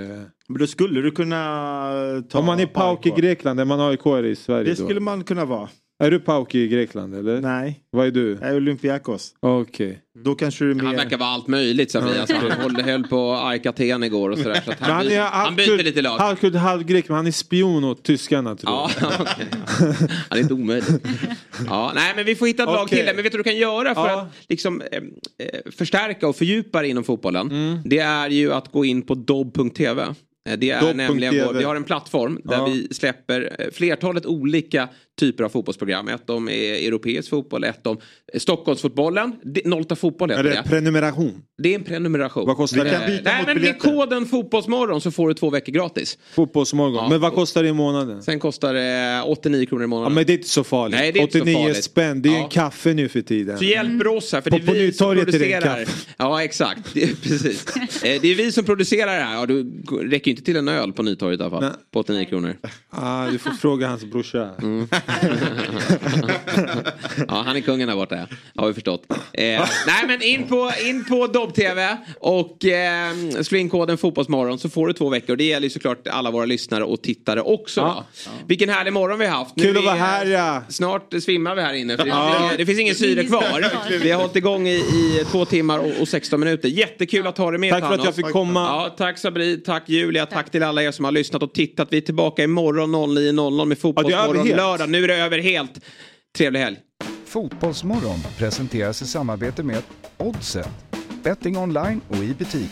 Men då skulle du kunna ta Om man är PAOK i Grekland, är man AIK i Sverige Det skulle då? man kunna vara. Är du PAOK i Grekland eller? Nej. Vad är du? Jag är Olympiakos. Okej. Då kanske du är Han mer... verkar vara allt möjligt. Alltså, han höll, höll på AIK Aten igår och sådär. Så han, han byter, han byter lite lag. halvkurd, halvgrek, men han är spion åt tyskarna tror Ja, jag. okej. Ja, det är inte omöjligt. Ja, nej, men vi får hitta ett lag Okej. till. det. Men vet du vad du kan göra för Ja. att liksom, eh, eh, förstärka och fördjupa dig inom fotbollen? Mm. Det är ju att gå in på dobb.tv. Eh, Det är nämligen vår, vi har en plattform där Ja. vi släpper eh, flertalet olika typer av fotbollsprogram. Ett om europeisk fotboll, ett om Stockholmsfotbollen. Det- Nolta fotboll Är heter det det. prenumeration? Det är en prenumeration. Vad kostar det? Vi kan byta Nej, mot men med koden Fotbollsmorgon så får du två veckor gratis. Fotbollsmorgon. Ja. Men vad kostar det i månaden? Sen kostar det 89 kronor i Ja, månaden. men det är inte så farligt. Nej, det är inte så 89 farligt. spänn, det är ju Ja. en kaffe nu för tiden. Så hjälper oss här för På- det på är vi som är producerar. kaffe. Ja exakt, det är, precis. Eh, Det är vi som producerar det här. Ja, du räcker ju inte till en öl på Nytorget i alla fall. Nej. På 89 kronor. Ah, du får fråga hans brorsa. Mm. Ja, han är kungen där borta, har vi förstått. Eh, nej, men in på, in på Dobb-TV och eh, slå in koden Fotbollsmorgon så får du två veckor. Det gäller ju såklart alla våra lyssnare och tittare också. Ja. Vilken härlig morgon vi har haft. Kul att vara här ja. Snart svimmar vi här inne för det, Ja. finns, det finns ingen syre kvar. Vi har hållit igång i, i två timmar och, och 16 minuter. Jättekul att ha dig med Tack för att jag fick komma. Ja, tack Sabri, tack Julia, tack. till alla er som har lyssnat och tittat. Vi är tillbaka imorgon 09.00 med Fotbollsmorgon helt. lördag. Nu är det över helt. Trevlig helg. Fotbollsmorgon presenteras i samarbete med Oddset, betting online och i butik.